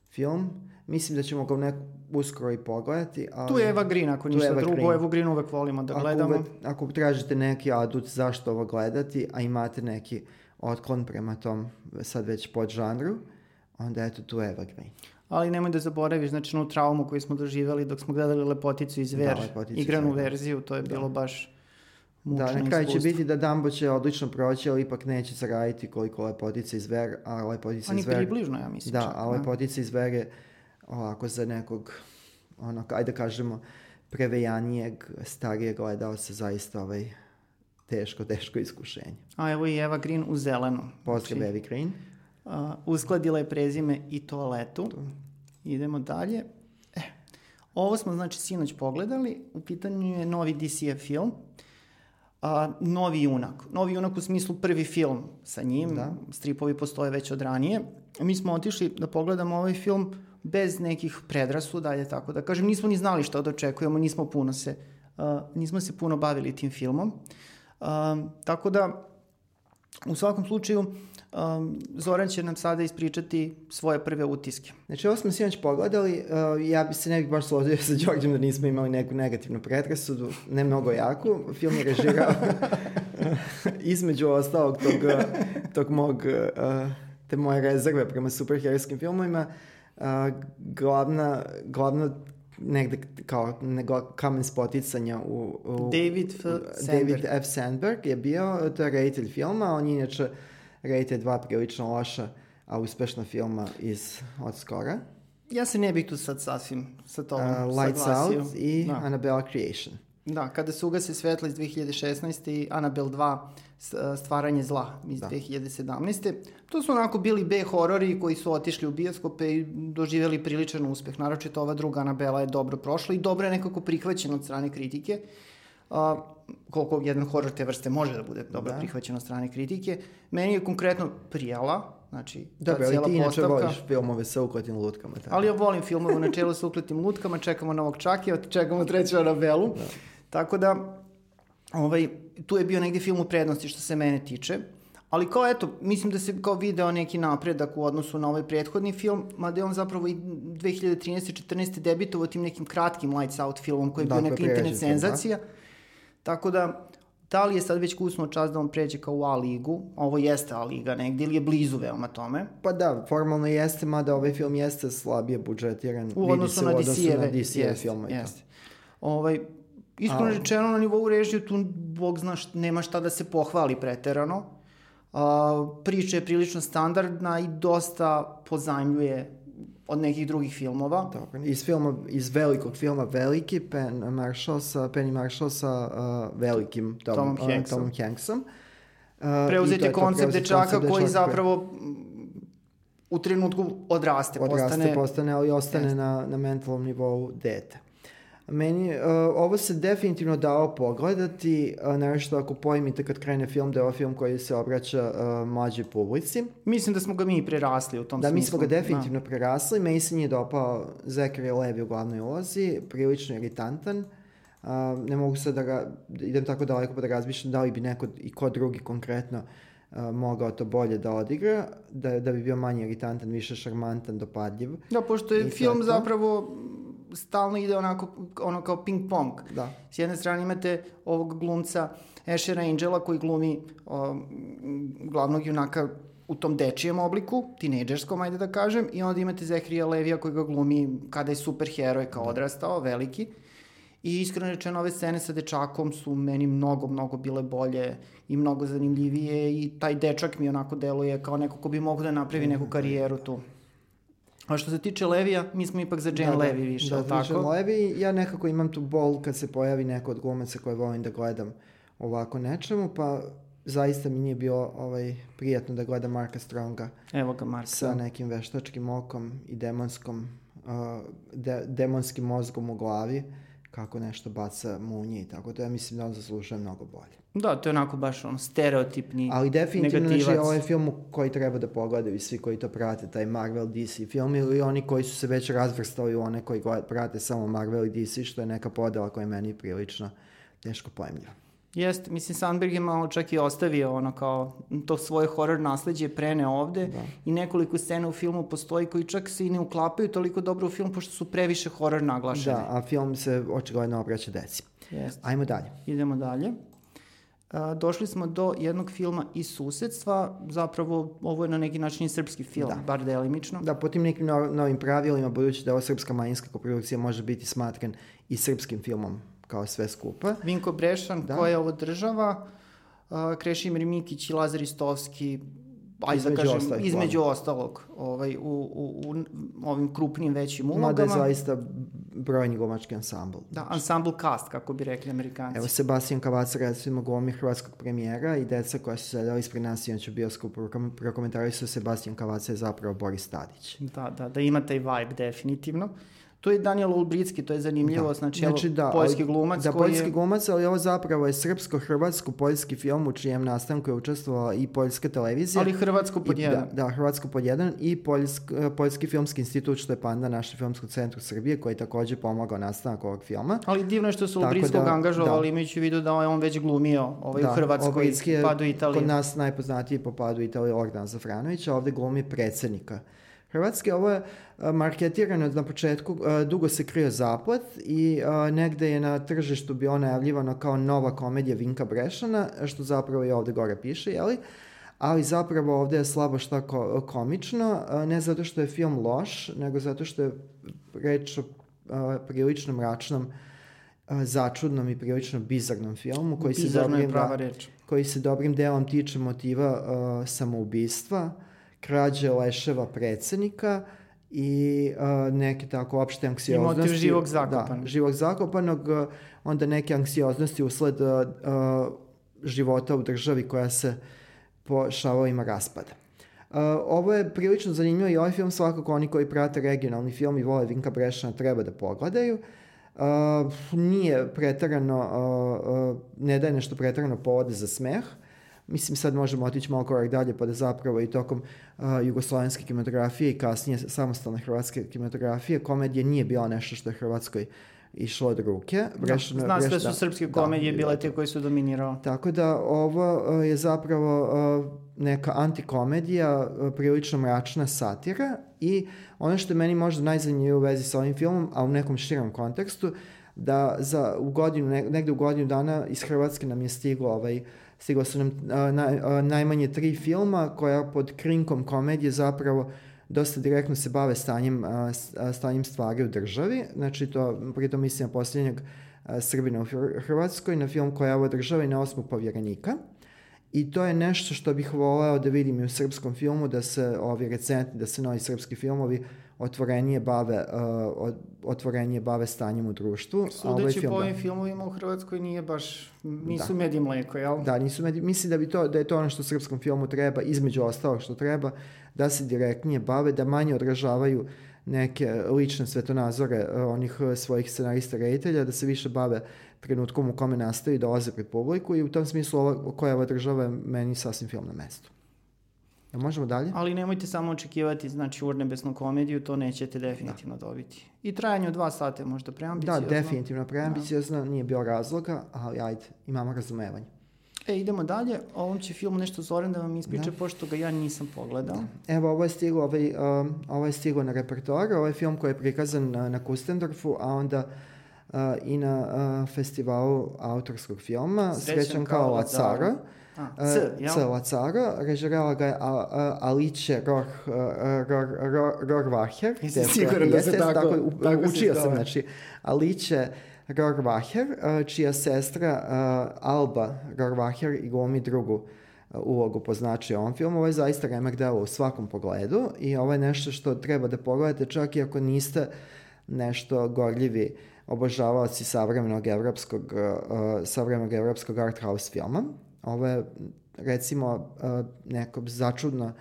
S1: film. Mislim da ćemo ga nek uskoro i pogledati, ali...
S2: Tu je Eva Green, ako ništa
S1: Eva
S2: drugo,
S1: Green.
S2: Evu Green uvek volimo da
S1: ako,
S2: gledamo.
S1: uvek- ako tražite neki adut zašto ovo gledati, a imate neki otklon prema tom sad već pod žanru, onda eto tu je Eva Green.
S2: Ali nemoj da zaboraviš, znači onu traumu koju smo doživjeli dok smo gledali Lepoticu i Zver,
S1: Da, Lepoticu
S2: igranu
S1: Zver.
S2: verziju, to je bilo baš mučno
S1: Da, na kraju će biti da Dumbo će odlično proći, ali ipak neće zaraditi koliko Lepotica i Zver, a Lepotica i
S2: Oni
S1: Zver...
S2: približno, ja mislim.
S1: Da,
S2: čak,
S1: a Lepotica i Zver je ovako za nekog, ono, ajde da kažemo, prevejanijeg, starijeg gledalca zaista ovaj teško, teško iskušenje.
S2: A evo i Eva Green u zelenom.
S1: Pozdrav
S2: Znači,
S1: Evi Green.
S2: a, uskladila je prezime i toaletu. Idemo dalje. E, ovo smo znači sinoć pogledali. U pitanju je novi DC film. A, novi junak. Novi junak u smislu prvi film sa njim.
S1: Da.
S2: Stripovi postoje već od ranije. Mi smo otišli da pogledamo ovaj film bez nekih predrasuda, dalje tako da kažem. Nismo ni znali šta da očekujemo, nismo puno se, a, nismo se puno bavili tim filmom. A, tako da, u svakom slučaju, um, Zoran će nam sada ispričati svoje prve utiske.
S1: Znači, ovo smo sinoć pogledali, uh, ja bi se ne bih baš složio sa Đorđem da nismo imali neku negativnu predrasudu, ne mnogo jaku. Film je režirao između ostalog tog uh, tog mog, uh, te moje rezerve prema superherojskim filmovima, uh, glavna, glavna negde kao nego kamen spoticanja u, u
S2: David F. Sandberg.
S1: David F. Sandberg je bio, to je reditelj filma, on je inače reditelj dva prilično loša, a uspešna filma iz od skora.
S2: Ja se ne bih tu sad sasvim sa tobom
S1: Uh, Lights
S2: saglasio.
S1: Out i
S2: Da.
S1: Annabelle Creation.
S2: Da, kada se ugase svetla iz 2016. i Annabelle 2 s- e, stvaranje zla iz
S1: Da.
S2: 2017. To su onako bili B horori koji su otišli u bioskope i doživjeli priličan uspeh. Naročito ova druga Annabella je dobro prošla i dobro je nekako prihvaćena od strane kritike. A, koliko jedan horor te vrste može da bude dobro
S1: Da.
S2: prihvaćen od strane kritike. Meni je konkretno prijala, znači ta
S1: Dobro, ali
S2: cijela
S1: ti inače
S2: postavka.
S1: voliš filmove sa ukletim lutkama. Tako.
S2: Ali ja volim filmove u načelu sa ukletim lutkama, čekamo novog Čakija, čekamo treću Anabelu. Tako da, ovaj, tu je bio negdje film u prednosti što se mene tiče. Ali kao eto, mislim da se kao video neki napredak u odnosu na ovaj prethodni film, mada je on zapravo i 2013-14 debitovao tim nekim kratkim Lights Out filmom koji je bio
S1: Dakle,
S2: neka internet
S1: prerađen film, da.
S2: Tako da, da li je sad već kusnuo čas da on pređe kao u A ligu, ovo jeste A liga negdje ili je blizu veoma tome.
S1: Pa da, formalno jeste, mada ovaj film jeste slabije budžetiran.
S2: U odnosu
S1: se
S2: na DC-eve.
S1: na filmove. i to.
S2: jeste. Ovaj, iskreno
S1: A-
S2: rečeno, na nivou režije tu, bog zna, št- nema šta da se pohvali preterano. A, priča je prilično standardna i dosta pozajmljuje od nekih drugih filmova.
S1: Dobro. Iz, filma, iz velikog filma Veliki, Pen Marshall sa, Penny Marshall sa uh, velikim Tom,
S2: Tomom
S1: uh,
S2: Hanksom.
S1: Tomom Hanksom. Uh,
S2: Preuzet je koncept dečaka koji
S1: dečaka
S2: zapravo u trenutku odraste,
S1: odraste,
S2: postane...
S1: postane, ali ostane na, na mentalnom nivou dete. Meni, uh, ovo se definitivno dao pogledati, uh, nešto ako pojmite kad krene film, da je ovo film koji se obraća uh, mlađoj publici.
S2: Mislim da smo ga mi prerasli u tom
S1: Da,
S2: smislu.
S1: mi smo ga definitivno prerasli. Mason je dopao Zachary Levi u glavnoj ulozi, prilično iritantan. Uh, ne mogu sad da ga, idem tako daleko pa da razmišljam da li bi neko i ko drugi konkretno uh, mogao to bolje da odigra, da, da bi bio manje iritantan, više šarmantan, dopadljiv.
S2: Da, pošto
S1: I
S2: je
S1: to
S2: film
S1: to.
S2: zapravo stalno ide onako, ono kao ping pong.
S1: Da.
S2: S jedne strane imate ovog glumca Ashera Angela koji glumi o, glavnog junaka u tom dečijem obliku, tinejdžerskom, ajde da kažem, i onda imate Zehrija Levija koji ga glumi kada je superheroj kao odrastao, veliki. I iskreno rečeno, ove scene sa dečakom su meni mnogo, mnogo bile bolje i mnogo zanimljivije i taj dečak mi onako deluje kao neko ko bi mogao da napravi neku karijeru tu. A što se tiče Levija, mi smo ipak za Jane
S1: da,
S2: Levi više,
S1: da, za
S2: tako?
S1: Levi, ja nekako imam tu bol kad se pojavi neko od glumaca koje volim da gledam ovako nečemu, pa zaista mi nije bilo ovaj, prijatno da gledam Marka Stronga
S2: Evo ga, Mark.
S1: sa nekim veštačkim okom i demonskom, uh, de, demonskim mozgom u glavi, kako nešto baca munje i tako da ja mislim da on zaslužuje mnogo bolje.
S2: Da, to je onako baš ono stereotipni
S1: Ali definitivno znači,
S2: negativac.
S1: ovaj film koji treba da pogledaju i svi koji to prate, taj Marvel DC film ili oni koji su se već razvrstali u one koji prate samo Marvel i DC, što je neka podela koja je meni prilično teško pojemljiva.
S2: Jeste, mislim Sandberg je malo čak i ostavio ono kao to svoje horor nasleđe prene ovde
S1: Da.
S2: i nekoliko scena u filmu postoji koji čak se i ne uklapaju toliko dobro u film pošto su previše horor naglašene.
S1: Da, a film se očigledno obraća deci.
S2: Jeste.
S1: Ajmo dalje.
S2: Idemo dalje. Došli smo do jednog filma iz susedstva, zapravo ovo je na neki način srpski film,
S1: Da.
S2: bar delimično.
S1: Da, po tim nekim no- novim pravilima, budući da ovo srpska manjinska koprodukcija može biti smatran i srpskim filmom kao sve skupa.
S2: Vinko Brešan,
S1: Da.
S2: koja je ovo država, Krešimir Mikić i Lazar Istovski, ajde da kažem,
S1: ostalih,
S2: između ostalog, ovaj, u, u, u ovim krupnim većim
S1: Mada je
S2: ulogama.
S1: zaista brojni glumački ansambl.
S2: Da, ensemble cast, kako bi rekli amerikanci.
S1: Evo, Sebastian Kavaca recimo glumi hrvatskog premijera i deca koja su sedela ispred nas i on će bio skup prokomentari su Sebastian Kavaca je zapravo Boris Tadić.
S2: Da, da, da ima taj vibe definitivno. Tu je Daniel Ulbricki, to je zanimljivo,
S1: Da.
S2: znači, znači
S1: da,
S2: poljski glumac
S1: Da,
S2: koji
S1: poljski
S2: je...
S1: glumac, ali ovo zapravo je srpsko-hrvatsko-poljski film u čijem nastanku je učestvovala i poljska televizija.
S2: Ali Hrvatsko pod
S1: I,
S2: jedan.
S1: da, da, Hrvatsko pod jedan i Poljsk, eh, Poljski filmski institut, što je panda našem filmskom centru Srbije, koji je takođe pomogao nastanak ovog filma.
S2: Ali divno je što su
S1: Tako
S2: Ulbrickog
S1: da,
S2: angažovali,
S1: da.
S2: imajući u vidu da on već glumio ovaj, u
S1: Da,
S2: Hrvatskoj
S1: Obritski je
S2: padu Italije.
S1: Kod nas najpoznatiji po padu Italije Ordan Zafranović, a ovde glumi predsjednika Hrvatske. Ovo je marketirano na početku, dugo se krio zaplet i negde je na tržištu bilo najavljivano kao nova komedija Vinka Brešana, što zapravo i ovde gore piše, jeli? ali zapravo ovde je slabo šta ko, komično, ne zato što je film loš, nego zato što je reč o prilično mračnom, začudnom i prilično bizarnom filmu koji
S2: Bizarno
S1: se dobrim,
S2: je prava
S1: da,
S2: reč.
S1: koji se dobrim delom tiče motiva uh, samoubistva, krađe leševa predsednika i uh, neke tako opšte anksioznosti.
S2: I motiv živog zakopanog.
S1: Da, živog zakopanog, uh, onda neke anksioznosti usled uh, uh, života u državi koja se po šavovima raspada. Uh, ovo je prilično zanimljivo i ovaj film svakako oni koji prate regionalni film i vole Vinka Brešana treba da pogledaju. Uh, nije pretarano, uh, uh, ne daje nešto pretarano povode za smeh. Mislim sad možemo otići malo korak dalje pa da zapravo i tokom uh, jugoslovenske kinematografije i kasnije samostalne hrvatske kinematografije komedija nije bila nešto što je Hrvatskoj išlo od ruke.
S2: Brešno, da, zna se da su srpske da, komedije da, bile te koje su dominirao.
S1: Tako da ovo je zapravo neka antikomedija, prilično mračna satira i ono što je meni možda najzanimljivije u vezi sa ovim filmom, a u nekom širom kontekstu, da za u godinu, negde u godinu dana iz Hrvatske nam je stiglo ovaj, stiglo su nam a, naj, a, najmanje tri filma koja pod krinkom komedije zapravo dosta direktno se bave stanjem, stanjem stvari u državi. Znači, to, pritom mislim na posljednjeg Srbina u Hrvatskoj, na film koja je ova država i na osmog povjerenika. I to je nešto što bih voleo da vidim i u srpskom filmu, da se ovi recentni, da se novi srpski filmovi otvorenije bave, uh, otvorenije bave stanjem u društvu.
S2: Sudeći film, po ovim da. filmovima u Hrvatskoj nije baš, nisu da. medi mleko, jel?
S1: Da, nisu medi, mislim da, bi to, da je to ono što srpskom filmu treba, između ostalog što treba, da se direktnije bave, da manje odražavaju neke lične svetonazore uh, onih uh, svojih scenarista reditelja, da se više bave trenutkom u kome nastavi dolaze pred publiku i u tom smislu ova, koja ova država je meni sasvim film na mestu. Ja možemo dalje?
S2: Ali nemojte samo očekivati, znači, urnebesnu komediju, to nećete definitivno da. dobiti. I trajanje od dva sata je možda preambiciozno.
S1: Da, definitivno preambiciozno, da. nije bio razloga, ali ajde, imamo razumevanje.
S2: E, idemo dalje. O ovom će film nešto Zoran da vam ispriča, da. pošto ga ja nisam pogledao.
S1: Da. Evo, ovo je stiglo, ovaj, um, ovo je stiglo na repertoar, ovo je film koji je prikazan na, na Kustendorfu, a onda uh, i na uh, festivalu autorskog filma Srećan, Srećan kao Lacara. Da
S2: A, C, jel? C
S1: Lacaro, režirala ga je Alice Rohr, Rohrwacher.
S2: Nisam siguran da se tako, tako,
S1: tako Učio sam, znači, Alice Rohrwacher, čija sestra Alba Rohrwacher i glumi drugu ulogu po značaju ovom filmu. Ovo je zaista remek delo u svakom pogledu i ovo je nešto što treba da pogledate čak i ako niste nešto gorljivi obožavaoci savremenog evropskog, uh, savremenog evropskog art house filma. Ovo je recimo neko začudno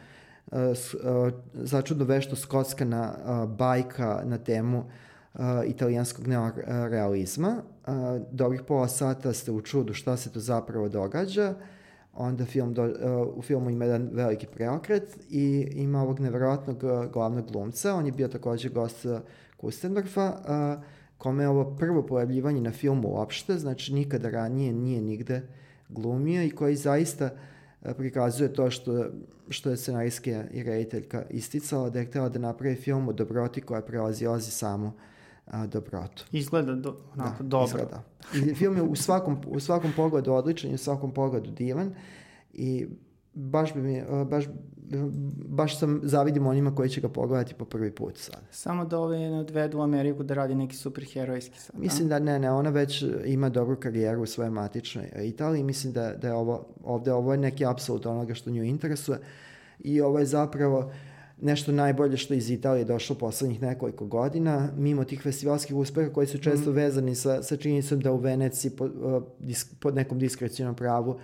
S1: začudno vešto skockana bajka na temu italijanskog neorealizma. Dobrih pola sata ste u čudu šta se tu zapravo događa. Onda film do, u filmu ima jedan veliki preokret i ima ovog neverovatnog glavnog glumca. On je bio takođe gost Kustendorfa, kome je ovo prvo pojavljivanje na filmu uopšte, znači nikada ranije nije nigde glumio i koji zaista e, prikazuje to što, što je scenarijska i rediteljka isticala, da je htela da napravi film o dobroti koja prelazi ozi samo a, dobrotu.
S2: Izgleda do, onako, da, dobro. Izgleda.
S1: I film je u svakom, u svakom pogledu odličan i u svakom pogledu divan i baš bi mi, baš, baš sam zavidim onima koji će ga pogledati po prvi put sad.
S2: Samo da ove ne odvedu u Ameriku da radi neki superherojski sad.
S1: Mislim da ne, ne, ona već ima dobru karijeru u svojoj matičnoj Italiji. Mislim da, da je ovo, ovde ovo je neki apsolut onoga što nju interesuje i ovo je zapravo nešto najbolje što iz Italije došlo poslednjih nekoliko godina, mimo tih festivalskih uspeha koji su često mm. vezani sa, sa činjenicom da u Veneciji pod, pod nekom diskrecijnom pravu uh,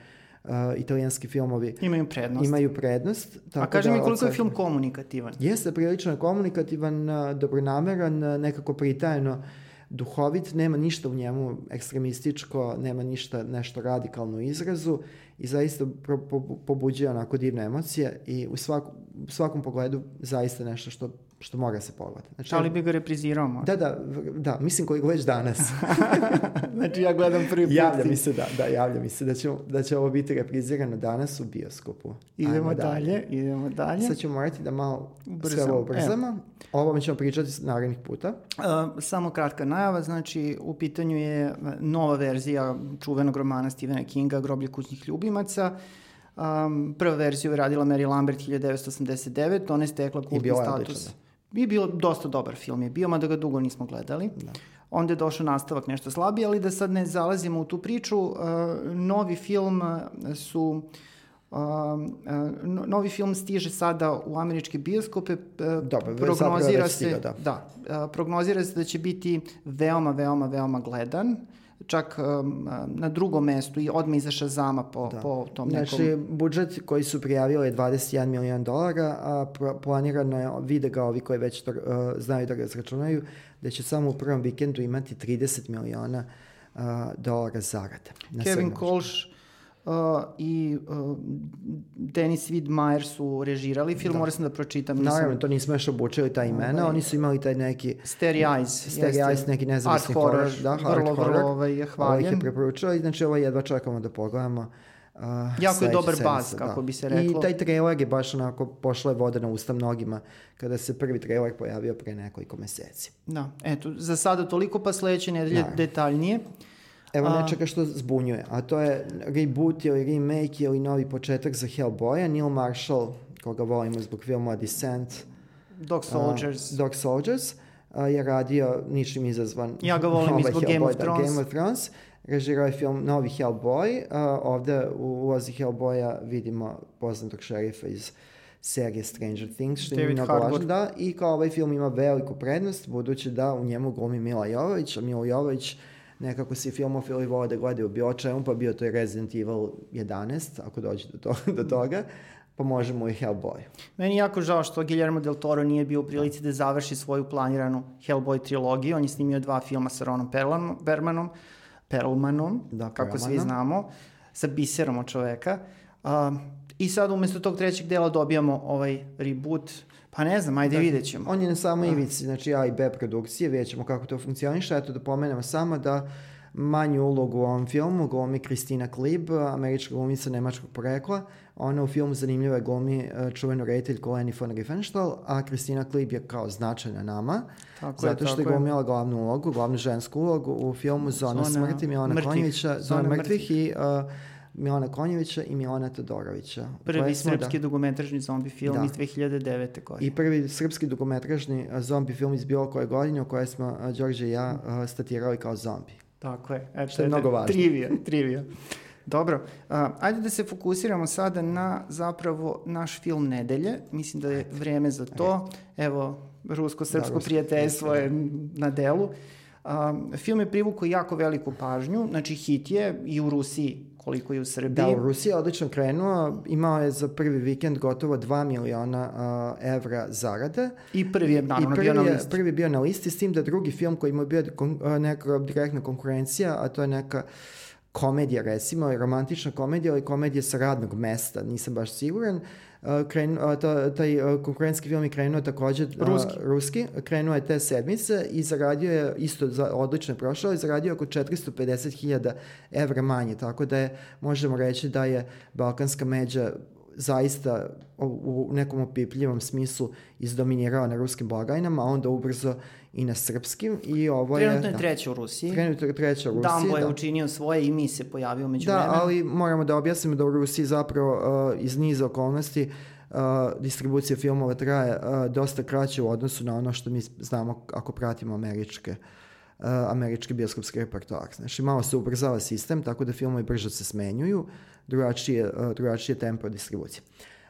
S1: uh, italijanski filmovi
S2: imaju prednost.
S1: Imaju prednost
S2: tako A kaži da, mi koliko je film komunikativan?
S1: Jeste prilično komunikativan, uh, dobronameran, nekako pritajeno duhovit, nema ništa u njemu ekstremističko, nema ništa nešto radikalno u izrazu i zaista pro, po, pobuđuje onako divne emocije i u, svaku, svakom pogledu zaista nešto što što mora se pogledati.
S2: Znači, Ali bi ga reprizirao možda?
S1: Da, da, da, mislim koji ga već danas.
S2: znači ja gledam prvi put.
S1: Javlja mi se, da, da, javlja mi se da će, da će ovo biti reprizirano danas u bioskopu.
S2: Idemo dalje, dalje, idemo dalje.
S1: Sad ćemo morati da malo Ubrzam. sve ovo ubrzamo. Evo. Ovo mi ćemo pričati narednih puta.
S2: Uh, samo kratka najava, znači u pitanju je nova verzija čuvenog romana Stephena Kinga Groblje kućnih ljubimaca. Um, prva verziju je radila Mary Lambert 1989, ona je stekla kultni status.
S1: odličan,
S2: I bio dosta dobar film je bio, mada ga dugo nismo gledali.
S1: Da.
S2: Onda je došao nastavak nešto slabiji, ali da sad ne zalazimo u tu priču, uh, novi film uh, su Uh, uh, novi film stiže sada u američke bioskope. Uh,
S1: Dobro, već zapravo
S2: prognozira
S1: već
S2: se,
S1: stigao, da.
S2: da uh, prognozira se da će biti veoma, veoma, veoma gledan. Čak um, na drugom mestu i odmah iza Shazama po,
S1: Da.
S2: po tom nekom...
S1: Znači, budžet koji su prijavili je 21 milion dolara, a pro- planirano je, vide ga ovi koji već to, uh, znaju da ga izračunaju, da će samo u prvom vikendu imati 30 miliona uh, dolara zarade.
S2: Kevin. Kolš uh, i uh, Denis Widmeyer su režirali film,
S1: Da.
S2: morao sam da pročitam. nisam-
S1: Naravno, to nismo još obučili ta imena,
S2: Ovaj.
S1: oni su imali taj neki
S2: Starry Eyes. Jeste.
S1: Eyes, neki nezavisni
S2: horror,
S1: horror, da,
S2: vrlo,
S1: art
S2: vrlo
S1: horror.
S2: ovaj, je
S1: Ovo ih
S2: hvaljen.
S1: je preporučila i znači ovo jedva čekamo da pogledamo. Uh,
S2: Jako je dobar baz, kako bi se reklo.
S1: I taj trailer je baš onako pošla je voda na usta mnogima kada se prvi trailer pojavio pre nekoliko meseci.
S2: Da, eto, za sada toliko, pa sledeće nedelje
S1: Da.
S2: detaljnije.
S1: Evo
S2: A-
S1: nečega što zbunjuje, a to je reboot ili remake ili novi početak za Hellboya. Neil Marshall, koga volimo zbog filmova Descent,
S2: Dog Soldiers.
S1: Uh, Dog Soldiers uh, je radio ničim izazvan.
S2: Ja ga volim
S1: ovaj
S2: zbog Game
S1: Hellboy,
S2: of
S1: da,
S2: Thrones.
S1: Game of Thrones. Režirao je film Novi Hellboy. Uh, ovde u ulozi Hellboya vidimo poznatog šerifa iz serije Stranger Things, što je mnogo važno. Da, I kao ovaj film ima veliku prednost, budući da u njemu glumi Mila Jovović, a Mila Jovović nekako si filmofili vole da gledaju bio čemu, pa bio to je Resident Evil 11, ako dođe do, to, do toga, pa možemo i Hellboy.
S2: Meni je jako žao što Guillermo del Toro nije bio u prilici da završi svoju planiranu Hellboy trilogiju. On je snimio dva filma sa Ronom Perlman, Bermanom, Perlmanom,
S1: Da,
S2: kako svi
S1: Perlmanom.
S2: znamo, sa biserom od čoveka. A, I sad umesto tog trećeg dela dobijamo ovaj reboot. Pa ne znam, ajde vidjet ćemo.
S1: On je na samoj ivici, znači A i B produkcije, vidjet ćemo kako to funkcioniše. Eto da pomenemo samo da manju ulogu u ovom filmu glumi Kristina Klib, američka glumica nemačkog porekla. Ona u filmu zanimljiva glumi e, čuvenu rediteljku Leni von Riefenstahl, a Kristina Klib je kao značajna nama,
S2: Tako je,
S1: zato što je
S2: tako je.
S1: glumila glavnu ulogu, glavnu žensku ulogu u filmu Zona,
S2: Zona
S1: smrti Milana
S2: mrtvih.
S1: Konjevića, Zona,
S2: Zona
S1: mrtvih i uh, Milana Konjevića i Milana Todorovića.
S2: Prvi
S1: koje da,
S2: srpski dugometražni zombi film
S1: Da.
S2: iz 2009. godine.
S1: I prvi srpski dugometražni a, zombi film iz bilo koje godine u kojoj smo Đorđe i ja statirali kao zombi.
S2: Tako je. Eto,
S1: Što je
S2: eto,
S1: mnogo važno.
S2: Trivija, trivija. Dobro, a, ajde da se fokusiramo sada na zapravo naš film nedelje. Mislim da je vreme za to. Evo, rusko-srpsko
S1: Da, rusko,
S2: prijateljstvo je na delu. A, film je privukao jako veliku pažnju, znači hit je i u Rusiji koliko i u Srbiji.
S1: Da, u Rusiji je odlično krenuo, imao je za prvi vikend gotovo 2 miliona a, evra zarade.
S2: I prvi je naravno
S1: I prvi,
S2: bio na
S1: je-
S2: listi.
S1: prvi bio na listi, s tim da drugi film koji mu je bio kon, neka direktna konkurencija, a to je neka komedija recimo, romantična komedija ili komedija sa radnog mesta, nisam baš siguran. A, Kren, a, ta, taj konkurentski film je krenuo takođe a,
S2: Ruski.
S1: ruski, krenuo je te sedmice i zaradio je, isto za, odlično je prošao, i zaradio oko 450.000 evra manje, tako da je, možemo reći da je Balkanska međa zaista u, u nekom opipljivom smislu izdominirao na ruskim blagajnama, a onda ubrzo i na srpskim i ovo je...
S2: Trenutno je
S1: da,
S2: treći u Rusiji.
S1: Trenutno je treća u Rusiji,
S2: Dumbo je
S1: da.
S2: učinio svoje i mi se pojavio među
S1: Da,
S2: vremenu.
S1: ali moramo da objasnimo da u Rusiji zapravo uh, iz niza okolnosti uh, distribucija filmova traje uh, dosta kraće u odnosu na ono što mi znamo ako pratimo američke uh, američki bioskopski repertoar. Znači, malo se ubrzava sistem, tako da filmovi brže se smenjuju, drugačije, uh, drugačije tempo distribucije.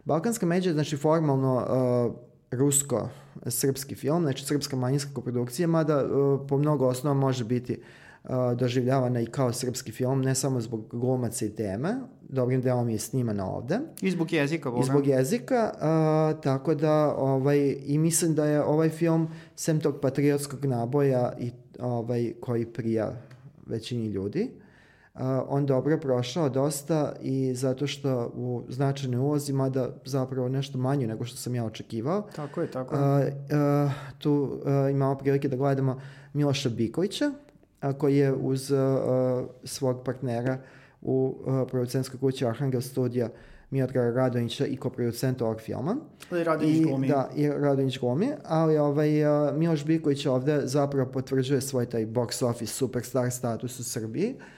S1: Balkanska međa je, znači, formalno uh, rusko-srpski film, znači srpska manjinska koprodukcija, mada uh, po mnogo osnova može biti uh, doživljavana i kao srpski film, ne samo zbog glumaca i teme, dobrim delom je snimana ovde,
S2: I zbog jezika, Boga.
S1: i zbog jezika, uh, tako da ovaj, i mislim da je ovaj film, sem tog patriotskog naboja i ovaj, koji prija većini ljudi, uh, on dobro prošao dosta i zato što u značajnoj ulozi, mada zapravo nešto manje nego što sam ja očekivao,
S2: Tako je, tako je.
S1: uh, tu uh, imamo prilike da gledamo Miloša Bikovića, a, koji je uz svog partnera u producentskoj kući Arhangel studija Miodraga Radonjića i koproducent ovog filma.
S2: Ali Radonjić
S1: I,
S2: glumi.
S1: Da, i Radonjić glumi, ali ovaj, Miloš Biković ovde zapravo potvrđuje svoj taj box office superstar status u Srbiji, uh,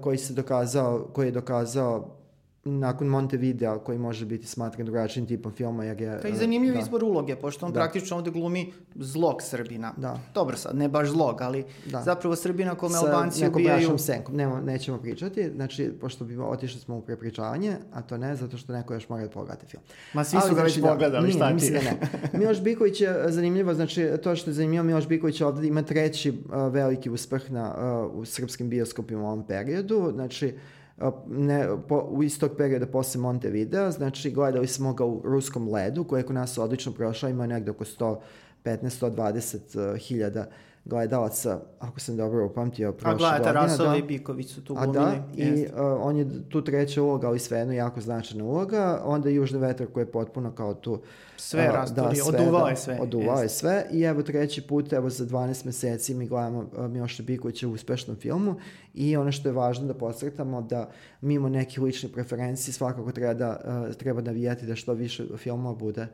S1: koji se dokazao, koji je dokazao nakon Montevideo koji može biti smatran drugačijim tipom filma jer je...
S2: To je zanimljiv da. izbor uloge, pošto on da. praktično ovde glumi zlog Srbina.
S1: Da.
S2: Dobro sad, ne baš zlog, ali da. zapravo Srbina kome Sa Albanci ubijaju... Sa
S1: senkom, Nemo, nećemo pričati, znači, pošto bi otišli smo u prepričavanje, a to ne, zato što neko još mora da pogledati film.
S2: Ma svi ali, su ga već znači, pogledali,
S1: šta ti? Mislim da ne. Miloš Biković je zanimljivo, znači, to što je zanimljivo, Miloš Biković ovde ima treći uh, veliki uspeh na, uh, u srpskim bioskopima u ovom periodu, znači, ne, po, u istog perioda posle Montevideo, znači gledali smo ga u ruskom ledu, koji je kod nas odlično prošao, ima negde oko 115-120 hiljada gledalaca, ako sam dobro upamtio, prošle godine. A
S2: gledate, Rasova da. i Biković su tu glumili. A da,
S1: i uh, on je tu treća uloga, ali svejedno jako značajna uloga. Onda Južni vetar koji je potpuno kao tu...
S2: Sve uh, rastori, da, oduvao je sve.
S1: Oduvao je sve i evo treći put, evo za 12 meseci mi gledamo uh, Miloša Bikovića u uspešnom filmu i ono što je važno da posretamo da mimo nekih ličnih preferenciji svakako treba da, uh, treba da vijeti da što više filmova bude uh,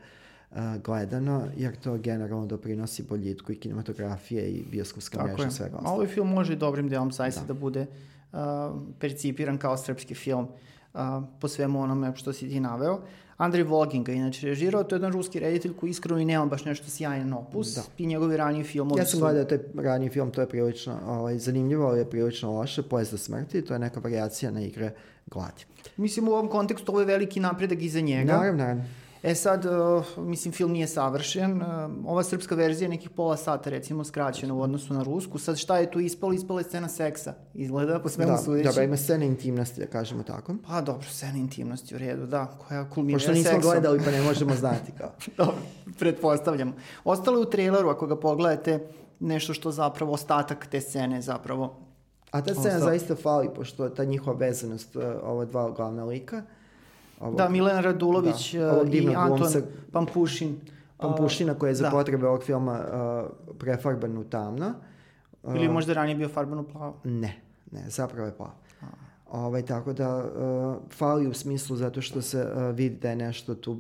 S1: gledano, jer to generalno doprinosi boljitku i kinematografije i bioskopska mreža i svega
S2: ostalo. Ovaj film može dobrim delom zaista da, da bude uh, percipiran kao srpski film uh, po svemu onome što si ti naveo. Andrej Vogin ga inače režirao, to je jedan ruski reditelj koji iskreno i nema baš nešto sjajan opus da. i njegovi raniji filmovi
S1: Ja sam gledao taj raniji film, to je prilično ovaj, zanimljivo, ali je prilično loše, Pojezda smrti, to je neka variacija na igre gladi.
S2: Mislim u ovom kontekstu ovo je veliki napredak iza njega.
S1: Naravno, naravno.
S2: E sad, uh, mislim, film nije savršen. Uh, ova srpska verzija je nekih pola sata, recimo, skraćena u odnosu na rusku. Sad, šta je tu ispalo? Ispala je scena seksa. Izgleda, po svemu
S1: da,
S2: sudeći.
S1: Da, ima scena intimnosti, da kažemo tako.
S2: Pa dobro, scena intimnosti u redu, da, koja kulminira
S1: seksom. Pošto nismo gledali, pa ne možemo znati kao.
S2: dobro, pretpostavljamo. Ostalo je u traileru, ako ga pogledate, nešto što zapravo, ostatak te scene zapravo
S1: A ta scena Ostao. zaista fali, pošto ta njihova vezanost, uh, ova dva glavna lika,
S2: Ovog, da, Milena Radulović da, ovog i Anton glumca, Pampušin.
S1: Pampušina koja je za da. potrebe ovog filma uh, prefarban u tamno.
S2: Uh, Ili možda ranije bio farban u plavo?
S1: Ne, ne, zapravo je plavo. Ovaj, tako da uh, fali u smislu zato što se uh, vidi da je nešto tu uh,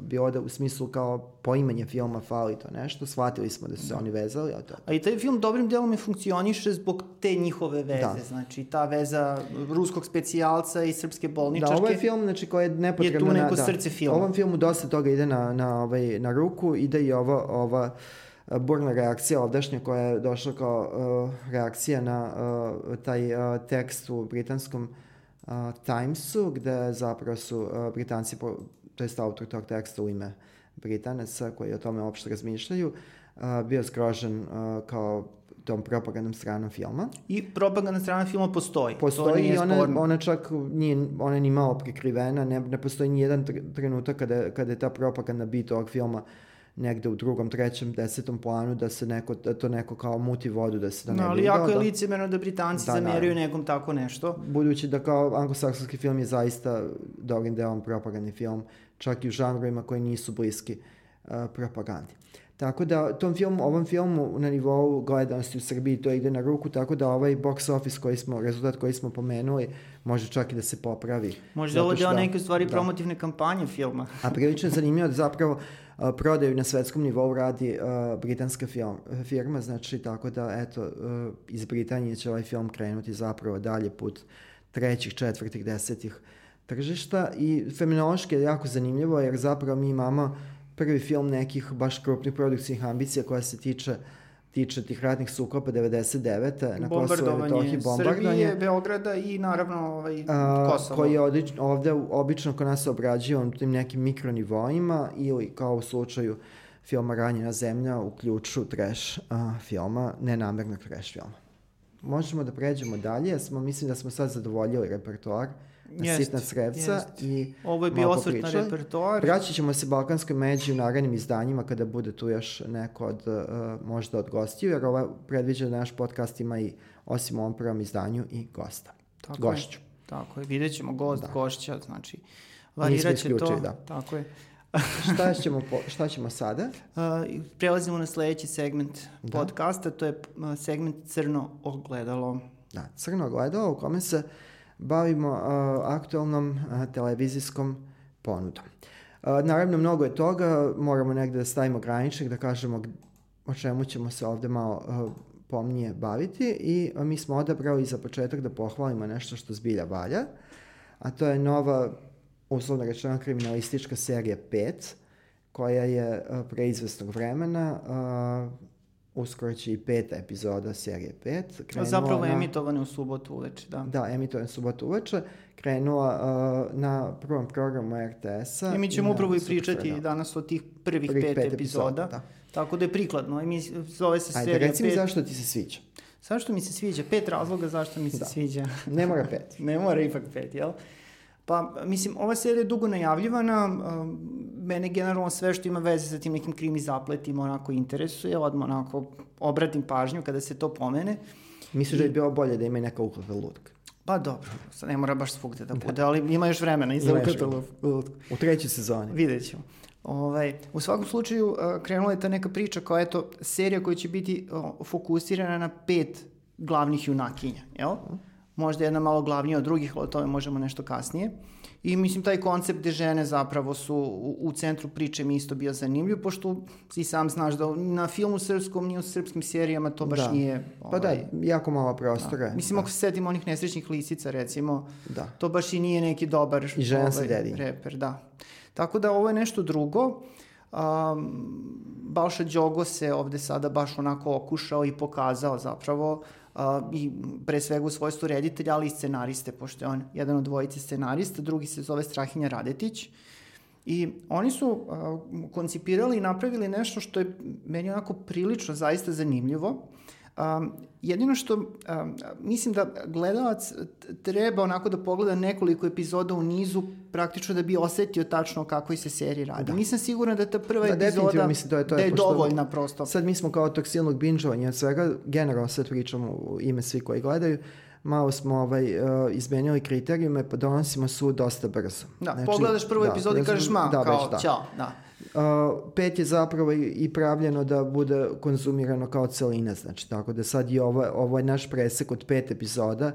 S1: bilo da u smislu kao poimanje filma fali to nešto. Shvatili smo da su se da. oni vezali. A, to...
S2: a i taj film dobrim delom je funkcioniše zbog te njihove veze. Da. Znači ta veza ruskog specijalca i srpske bolničarke.
S1: Da, ovo je film znači, koji je nepotrebno...
S2: Je tu neko
S1: na,
S2: da, srce filma.
S1: Ovom filmu dosta toga ide na, na, ovaj, na ruku, ide i ova, ova burna reakcija ovdašnja koja je došla kao uh, reakcija na uh, taj uh, tekst u britanskom uh, Timesu, gde zapravo su uh, Britanci, to je autor tog teksta u ime Britanaca koji o tome uopšte razmišljaju, uh, bio skrožen uh, kao tom propagandnom stranom filma.
S2: I propagandna strana filma postoji.
S1: Postoji i ona, ona čak nije, ona ni malo prikrivena, ne, ne postoji ni jedan trenutak kada, kada je ta propagandna bit ovog filma uh, negde u drugom, trećem, desetom planu da se neko, da to neko kao muti vodu da se da
S2: ne no, ali jako je da, licemerno da Britanci da, zameraju da, nekom tako nešto.
S1: Budući da kao anglosaksonski film je zaista dobrim delom propagandni film, čak i u žanrovima koji nisu bliski uh, propagandi. Tako da tom filmu, ovom filmu na nivou gledanosti u Srbiji to ide na ruku, tako da ovaj box office koji smo, rezultat koji smo pomenuli, može čak i da se popravi.
S2: Možda ovo deo neke stvari da. promotivne kampanje filma.
S1: A prilično zanimljivo da zapravo prodaju na svetskom nivou radi uh, britanska film, firma, znači tako da eto uh, iz Britanije će ovaj film krenuti zapravo dalje put trećih, četvrtih, desetih tržišta i feminološki je jako zanimljivo jer zapravo mi imamo prvi film nekih baš krupnih produkcijnih ambicija koja se tiče uh, tiče tih ratnih sukopa 99. na Kosovo i Metohiji,
S2: bombardovanje. Srbije, Beograda i naravno ovaj, Kosovo.
S1: Koji je odič, ovde obično kod nas se obrađio na tim nekim mikronivoima ili kao u slučaju filma Ranjena zemlja u ključu trash a, filma, nenamernog trash filma. Možemo da pređemo dalje, smo, mislim da smo sad zadovoljili repertoar jest, sitna srevca jest. i
S2: Ovo je bio osvrt na repertoar.
S1: Vraćat ćemo se Balkanskoj međi u narednim izdanjima kada bude tu još neko od, uh, možda od gostiju, jer ova predviđa da naš podcast ima i osim ovom prvom izdanju i gosta.
S2: Tako Gošću. Je, tako je, vidjet ćemo gost, da. gošća, znači varirat će to. Da. Tako je.
S1: šta, ćemo po, šta ćemo sada?
S2: Uh, prelazimo na sledeći segment da. podcasta, to je segment Crno ogledalo.
S1: Da, Crno ogledalo u kome se uh, bavimo aktualnom televizijskom ponudom. Naravno, mnogo je toga, moramo negde da stavimo graničnik, da kažemo o čemu ćemo se ovde malo pomnije baviti i mi smo odabrali za početak da pohvalimo nešto što zbilja valja, a to je nova, uslovno rečeno, kriminalistička serija 5, koja je uh, pre izvestnog vremena, uskoro će i peta epizoda serije 5.
S2: Krenula Zapravo na, emitovane u subotu uveče, da.
S1: Da, emitovane u subotu uveče. Krenula uh, na prvom programu RTS-a.
S2: I mi ćemo upravo i pričati da. danas o tih prvih, prvih pet, pet epizoda. epizoda da. Tako da je prikladno. I mi, zove se
S1: Ajde, serija reci mi pet... zašto ti se sviđa.
S2: Zašto mi se sviđa? Pet razloga zašto mi se da. sviđa.
S1: ne mora pet.
S2: ne mora ipak pet, jel? Pa, mislim, ova serija je dugo najavljivana, um, mene generalno sve što ima veze sa tim nekim krimi zapletima onako interesuje, odmah onako obratim pažnju kada se to pomene.
S1: Misliš I... da je bilo bolje da ima neka uklata lutka?
S2: Pa dobro, sad ne mora baš svugde da bude, ali ima još vremena i za uklata lutku.
S1: U trećoj sezoni.
S2: Vidjet ćemo. Ovaj, u svakom slučaju uh, krenula je ta neka priča koja je to serija koja će biti uh, fokusirana na pet glavnih junakinja, jel? Uh možda jedna malo glavnija od drugih, ali o tome možemo nešto kasnije. I mislim, taj koncept gde žene zapravo su u, u centru priče mi isto bio zanimljiv, pošto i sam znaš da na filmu srpskom, ni u srpskim serijama to baš
S1: da.
S2: nije...
S1: Ovaj, pa da, ovaj, jako malo prostora.
S2: Da. Mislim,
S1: da.
S2: ako se setimo onih nesrećnih lisica, recimo, da. to baš i nije neki dobar
S1: I žena ovaj, se dedi.
S2: reper. Da. Tako da ovo je nešto drugo. Um, Balša Đogo se ovde sada baš onako okušao i pokazao zapravo i pre svega u svojstvu reditelja, ali i scenariste, pošto je on jedan od dvojice scenarista, drugi se zove Strahinja Radetić. I oni su koncipirali i napravili nešto što je meni onako prilično zaista zanimljivo. Um, jedino što um, mislim da gledalac treba onako da pogleda nekoliko epizoda u nizu praktično da bi osetio tačno kako se seriji radi. Da. Nisam sigurna da ta prva da, epizoda mislim, to je, to je, da je dovoljna prosto.
S1: Sad mi smo kao tog silnog binžovanja svega, generalno sad pričamo u ime svi koji gledaju, malo smo ovaj, uh, izmenjali kriterijume, pa donosimo sud dosta brzo.
S2: Da, znači, pogledaš prvu da, epizodu i kažeš ma, da, kao, da. ćao, da.
S1: Pet je zapravo i pravljeno da bude konzumirano kao celina, znači tako da sad ovo, ovo je naš presek od pet epizoda.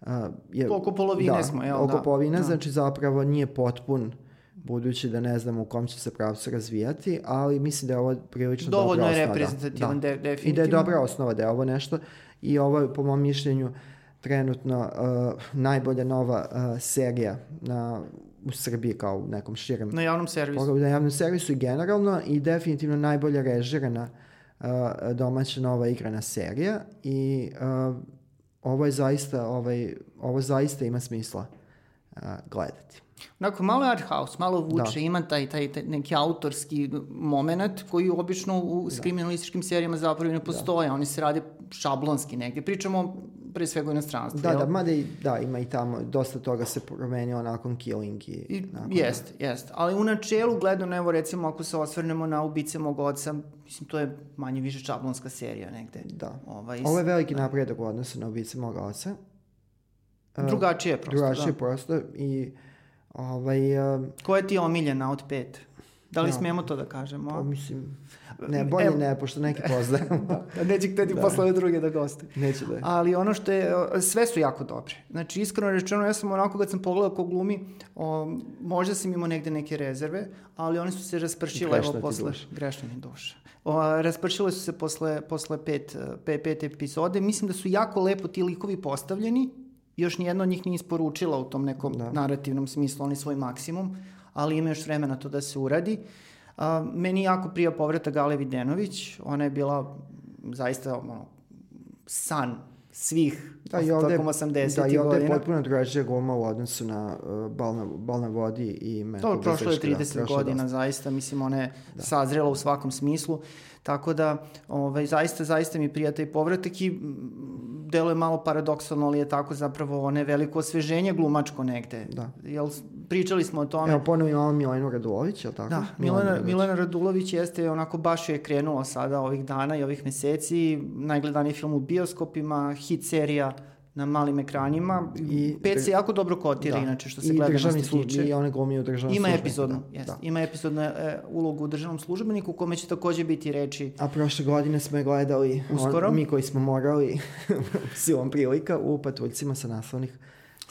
S2: Uh, je, oko polovine
S1: da,
S2: smo, jel
S1: oko da? polovine, da. znači zapravo nije potpun budući da ne znamo u kom će se pravcu razvijati, ali mislim da je ovo prilično
S2: Dovoljno
S1: dobra
S2: osnova. Dovoljno je reprezentativan, da. de, definitivno.
S1: I da je dobra osnova da je ovo nešto i ovo je po mom mišljenju trenutno uh, najbolja nova uh, serija na u Srbiji kao u nekom širem...
S2: Na javnom servisu.
S1: Na javnom servisu i generalno i definitivno najbolje režirana uh, domaća nova igrana serija i uh, ovo je zaista, ovaj, ovo zaista ima smisla uh, gledati.
S2: Onako, malo je art house, malo vuče, da. ima taj, taj, taj neki autorski moment koji obično u da. kriminalističkim serijama zapravo ne postoje, da. oni se rade šablonski negde. Pričamo pre svega u inostranstvu.
S1: Da, jel? da, mada i, da, ima i tamo, dosta toga se promenio nakon Killing i... I
S2: jest, da. jest. Ali u načelu gledano, evo recimo ako se osvrnemo na ubice mog oca, mislim to je manje više šablonska serija negde.
S1: Da. Ovaj, Ovo je veliki da. napredak u odnosu na ubice mog oca.
S2: Drugačije prosto,
S1: Drugačije da. prosto i ovaj... Uh,
S2: Koja ti je omiljena od pet? Da li ja, smemo to da kažemo?
S1: Pa mislim, ne, bolje Evo, ne, pošto neki poznajemo.
S2: da, neće hteti da. posle druge da goste.
S1: Neće da je.
S2: Ali ono što je, sve su jako dobre. Znači, iskreno rečeno, ja sam onako kad sam pogledao ko glumi, o, možda sam imao negde neke rezerve, ali one su se raspršile evo posle... Grešno mi duša. O, raspršile su se posle, posle pet, pet, pet epizode. Mislim da su jako lepo ti likovi postavljeni, još nijedno od njih nije isporučila u tom nekom da. narativnom smislu, oni svoj maksimum, ali ima još vremena to da se uradi. A, meni jako prija povrata Gale Videnović, ona je bila zaista ono, san svih da, i ovde, tokom 80. godina. Da, i ovde
S1: je potpuno drugačija goma u odnosu na uh, bal, na, bal na vodi i
S2: metal. To prošlo je 30 da, godina, dosta. zaista, mislim, ona je da. sazrela u svakom smislu. Tako da, ovaj, zaista, zaista mi prijata i povratak i deluje malo paradoksalno, ali je tako zapravo one veliko osveženje glumačko negde. Da. Jel, pričali smo o tome.
S1: Evo, ponovo imamo Milenu Radulović, je li tako?
S2: Da, Milena, Milena, Milena Radulović jeste onako baš je krenuo sada ovih dana i ovih meseci. Najgledaniji film u bioskopima, hit serija na malim ekranima. I Pet se jako dobro kotira, da. inače, što se gledanosti tiče.
S1: I one glumije u državnom
S2: Ima epizodnu, da. Da. Ima epizodnu e, ulogu u državnom službeniku, u kome će takođe biti reči.
S1: A prošle godine smo je gledali, Uskoro. On, mi koji smo morali, silom prilika, u patuljcima sa naslovnih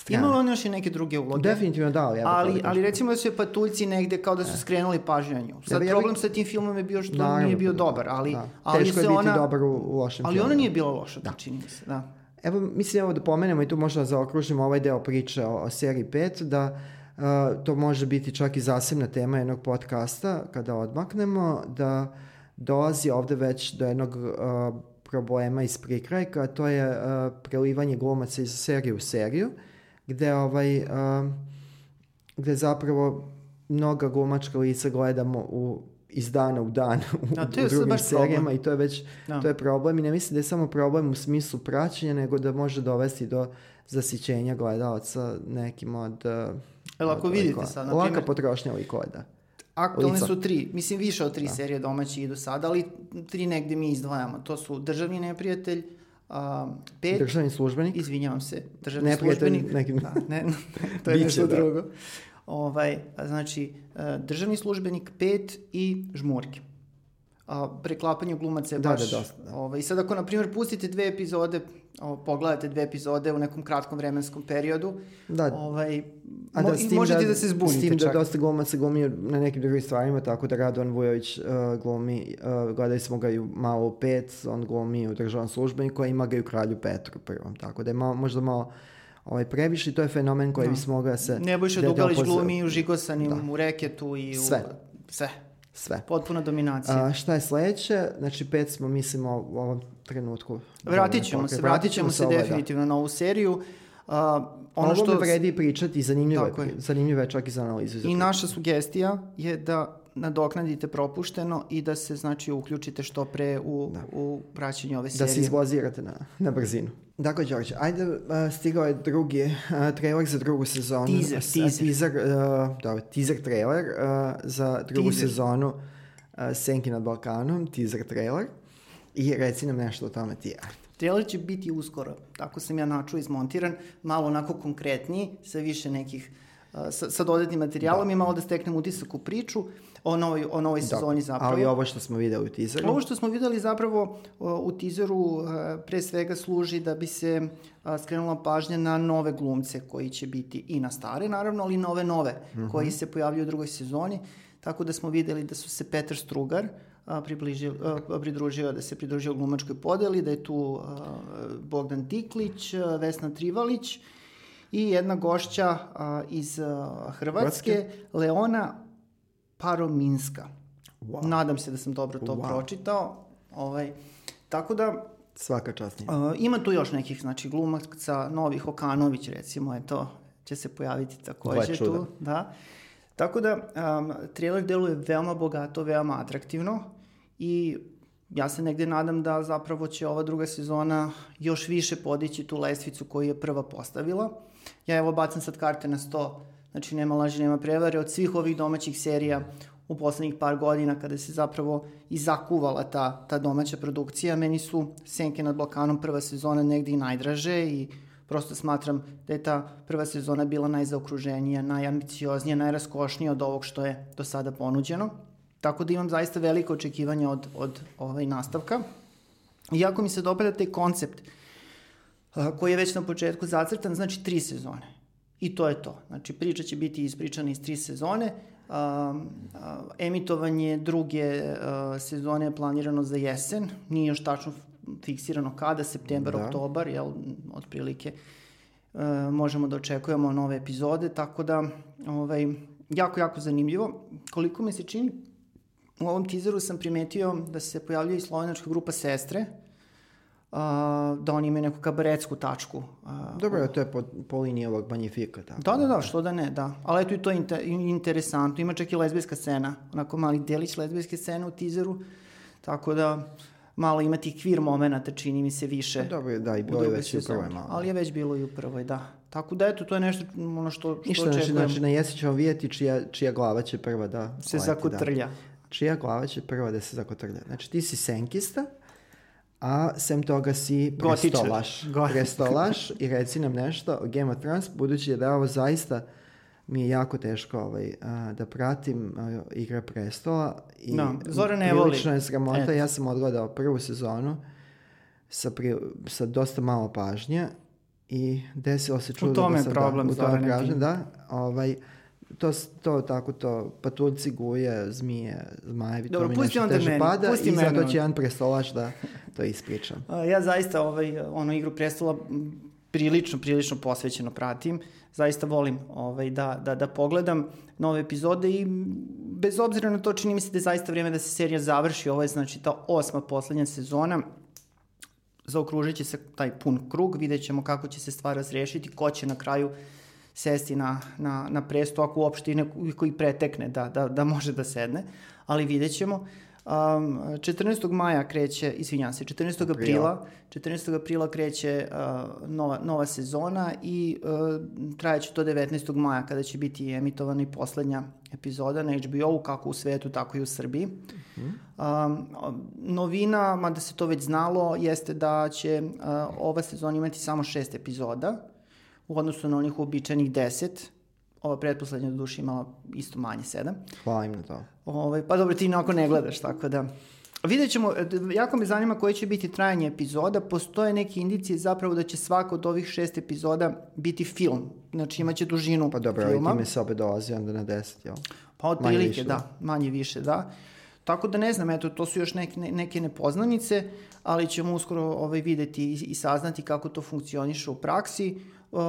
S2: strana. Imalo on još i neke druge uloge.
S1: Definitivno da, ali ja
S2: ali, ali recimo da su je patuljci negde kao da su skrenuli pažnju na nju. Sad ja, ja, problem sa tim filmom je bio što Naravno, nije bio dobar, ali, da.
S1: ali
S2: Teško je biti
S1: ona, dobar u, u lošem
S2: Ali filmu. ona nije bila loša, da. čini mi se, da.
S1: Evo, mislim, evo da pomenemo i tu možda zaokružimo ovaj deo priče o, o seriji 5, da uh, to može biti čak i zasebna tema jednog podcasta kada odmaknemo, da dolazi ovde već do jednog uh, problema iz prikrajka, to je uh, prelivanje glumaca iz serije u seriju, gde ovaj uh, gde zapravo mnoga glumačka lica gledamo u iz dana u dan u,
S2: A to je
S1: u drugim
S2: baš problem.
S1: serijama i to je već
S2: Da.
S1: to je problem i ne mislim da je samo problem u smislu praćenja nego da može dovesti do zasićenja gledalaca nekim od uh,
S2: Jel ako
S1: od
S2: vidite sad, na
S1: Laka
S2: primjer-
S1: potrošnja likova, da.
S2: Aktualne su tri, mislim više od tri serije domaće idu sad, ali tri negde mi izdvajamo. To su Državni neprijatelj, a, pet,
S1: Državni službenik,
S2: izvinjavam se, državni
S1: Neprijatelj
S2: službenik.
S1: nekim-
S2: Da, ne, to je
S1: Biće,
S2: nešto
S1: da.
S2: drugo. Ovaj, znači, e, državni službenik, pet i žmurke. A, preklapanje glumaca je
S1: Da,
S2: baš...
S1: da, dosta, da.
S2: Ovaj, I sad ako, na primjer, pustite dve epizode, o, pogledate dve epizode u nekom kratkom vremenskom periodu,
S1: da,
S2: ovaj,
S1: A
S2: mo-
S1: da,
S2: i
S1: s tim
S2: možete da,
S1: da,
S2: se
S1: S
S2: zbunite
S1: tim da
S2: čak.
S1: dosta glumaca glumi na nekim drugim stvarima, tako da Radovan Vujović uh, glumi, uh, gledali smo ga i u malo u pet, on glumi u državnom službeniku, a ima ga i u Kralju Petru prvom, tako da je malo, možda malo ovaj, previše i to je fenomen koji
S2: Da.
S1: bi da se...
S2: Nebojša
S1: da- da
S2: Dugalić
S1: opoz-
S2: glumi i u Žigosanim, u Reketu i u...
S1: Sve.
S2: Sve.
S1: Sve.
S2: Potpuna dominacija.
S1: A, šta je sledeće? Znači, pet smo, mislimo, u ovom trenutku.
S2: vratit ćemo se, vratit ćemo se
S1: ovo, da.
S2: definitivno na ovu seriju. A, ono
S1: Ono
S2: što
S1: vredi pričati zanimljivo,
S2: je.
S1: je. zanimljivo je čak i za analizu.
S2: I naša sugestija je da nadoknadite propušteno i da se znači uključite što pre u, u praćenje ove
S1: Da
S2: serije.
S1: se izblazirate na, na brzinu. Dakle, Đorđe, ajde, uh, stigao je drugi uh, trailer za drugu sezonu.
S2: Teaser,
S1: S-
S2: teaser.
S1: Teaser, uh, dobro, teaser trailer uh, za drugu
S2: Teaser.
S1: sezonu uh, Senki nad Balkanom, teaser trailer. I reci nam nešto o tome ti. Ajde.
S2: Trailer će biti uskoro, tako sam ja načuo izmontiran, malo onako konkretniji, sa više nekih, uh, sa, sa dodatnim materijalom i malo da steknem utisak u priču o novoj, o novoj sezoni zapravo.
S1: Ali ovo što smo videli u teaseru.
S2: Ovo što smo videli zapravo o, u tizeru e, pre svega služi da bi se a, skrenula pažnja na nove glumce koji će biti i na stare naravno, ali i nove nove koji se pojavljuju u drugoj sezoni. Tako da smo videli da su se Petar Strugar a, približio, a, pridružio, da se pridružio glumačkoj podeli, da je tu a, Bogdan Tiklić, a, Vesna Trivalić i jedna gošća a, iz a, Hrvatske, Leona Parominska.
S1: Wow.
S2: Nadam se da sam dobro to
S1: Wow.
S2: pročitao. Ovaj, tako da,
S1: Svaka čast njima.
S2: uh, ima tu još nekih znači, glumaca, novih Okanović recimo, je to, će se pojaviti takođe tu. Da. Tako da, um, trailer deluje veoma bogato, veoma atraktivno i ja se negde nadam da zapravo će ova druga sezona još više podići tu lestvicu koju je prva postavila. Ja evo bacam sad karte na sto, znači nema laži, nema prevare, od svih ovih domaćih serija u poslednjih par godina kada se zapravo i zakuvala ta, ta domaća produkcija, meni su Senke nad Balkanom prva sezona negde i najdraže i prosto smatram da je ta prva sezona bila najzaokruženija, najambicioznija, najraskošnija od ovog što je do sada ponuđeno. Tako da imam zaista veliko očekivanje od, od ovaj nastavka. Iako mi se dopada taj koncept koji je već na početku zacrtan, znači tri sezone. I to je to. Znači priča će biti ispričana iz tri sezone. A, emitovanje druge sezone je planirano za jesen. Nije još tačno fiksirano kada, septembar,
S1: Da.
S2: oktobar, jel, otprilike e, možemo da očekujemo nove epizode, tako da ovaj, jako, jako zanimljivo. Koliko mi se čini, u ovom teaseru sam primetio da se pojavljuje i slovenačka grupa Sestre, a, da oni imaju neku kabaretsku tačku. A,
S1: Dobro, to je po, po liniji ovog Magnifika. Tako.
S2: Da, da, da, što da ne, da. Ali eto i to je inter, interesantno. Ima čak i lezbijska scena, onako mali delić lezbijske scene u teaseru, tako da malo ima tih kvir momenta, čini mi se više.
S1: Dobro, da, i bilo je već i u prvoj malo.
S2: Ali je već bilo i u prvoj, da. Tako da eto, to je nešto ono što, što
S1: Ništa, znači,
S2: očekujem.
S1: znači na jesen ćemo vidjeti čija, čija glava će prva da
S2: se
S1: leti,
S2: zakotrlja.
S1: Da. Čija glava će prva da se zakotrlja. Znači ti si senkista, a sem toga si
S2: Gotičar.
S1: prestolaš.
S2: Go-
S1: prestolaš i reci nam nešto o Game of Thrones, budući da je ovo zaista mi je jako teško ovaj, a, da pratim a, Igra prestola. I
S2: Da, Zoran ne voli.
S1: prilično je sramota. Ja sam odgledao prvu sezonu sa, pri, sa dosta malo pažnje i desilo se čudo
S2: tome
S1: da sam
S2: problem,
S1: da, u tome
S2: Zorane,
S1: kažem, da, ovaj, to, to tako to, patuljci, guje, zmije, zmajevi,
S2: Dobro,
S1: to mi
S2: pusti onda
S1: teže
S2: meni,
S1: pada
S2: pusti
S1: i zato će jedan prestolač da, to ispričam.
S2: Ja zaista ovaj, ono igru prestola prilično, prilično posvećeno pratim. Zaista volim ovaj, da, da, da pogledam nove epizode i bez obzira na to čini mi se da je zaista vrijeme da se serija završi. Ovo je znači ta osma poslednja sezona. Zaokružit će se taj pun krug, vidjet ćemo kako će se stvar razrešiti, ko će na kraju sesti na, na, na presto, ako uopšte i neko koji pretekne da, da, da može da sedne, ali vidjet ćemo. Uh, Um, 14. maja kreće, izvinjam se, 14. aprila, 14. aprila kreće uh, nova, nova sezona i uh, trajeće to 19. maja kada će biti emitovana i poslednja epizoda na HBO-u, kako u svetu, tako i u Srbiji. Uh -huh. um, novina, mada se to već znalo, jeste da će uh, ova sezona imati samo šest epizoda u odnosu na onih uobičajenih deset ova pretposlednja do duše imala isto manje, sedam.
S1: Hvala im na to.
S2: Ove, ovaj, pa dobro, ti inako ne gledaš, tako da... Vidjet ćemo, jako me zanima koje će biti trajanje epizoda. Postoje neke indicije zapravo da će svaka od ovih šest epizoda biti film. Znači imaće dužinu
S1: Pa dobro,
S2: filma.
S1: ali time se opet dolazi onda na deset, jel?
S2: Pa od
S1: Manje
S2: prilike,
S1: više,
S2: da. Manje više, da. Tako da ne znam, eto, to su još neke, neke nepoznanice, ali ćemo uskoro ovaj, videti i, i saznati kako to funkcioniše u praksi. Uh,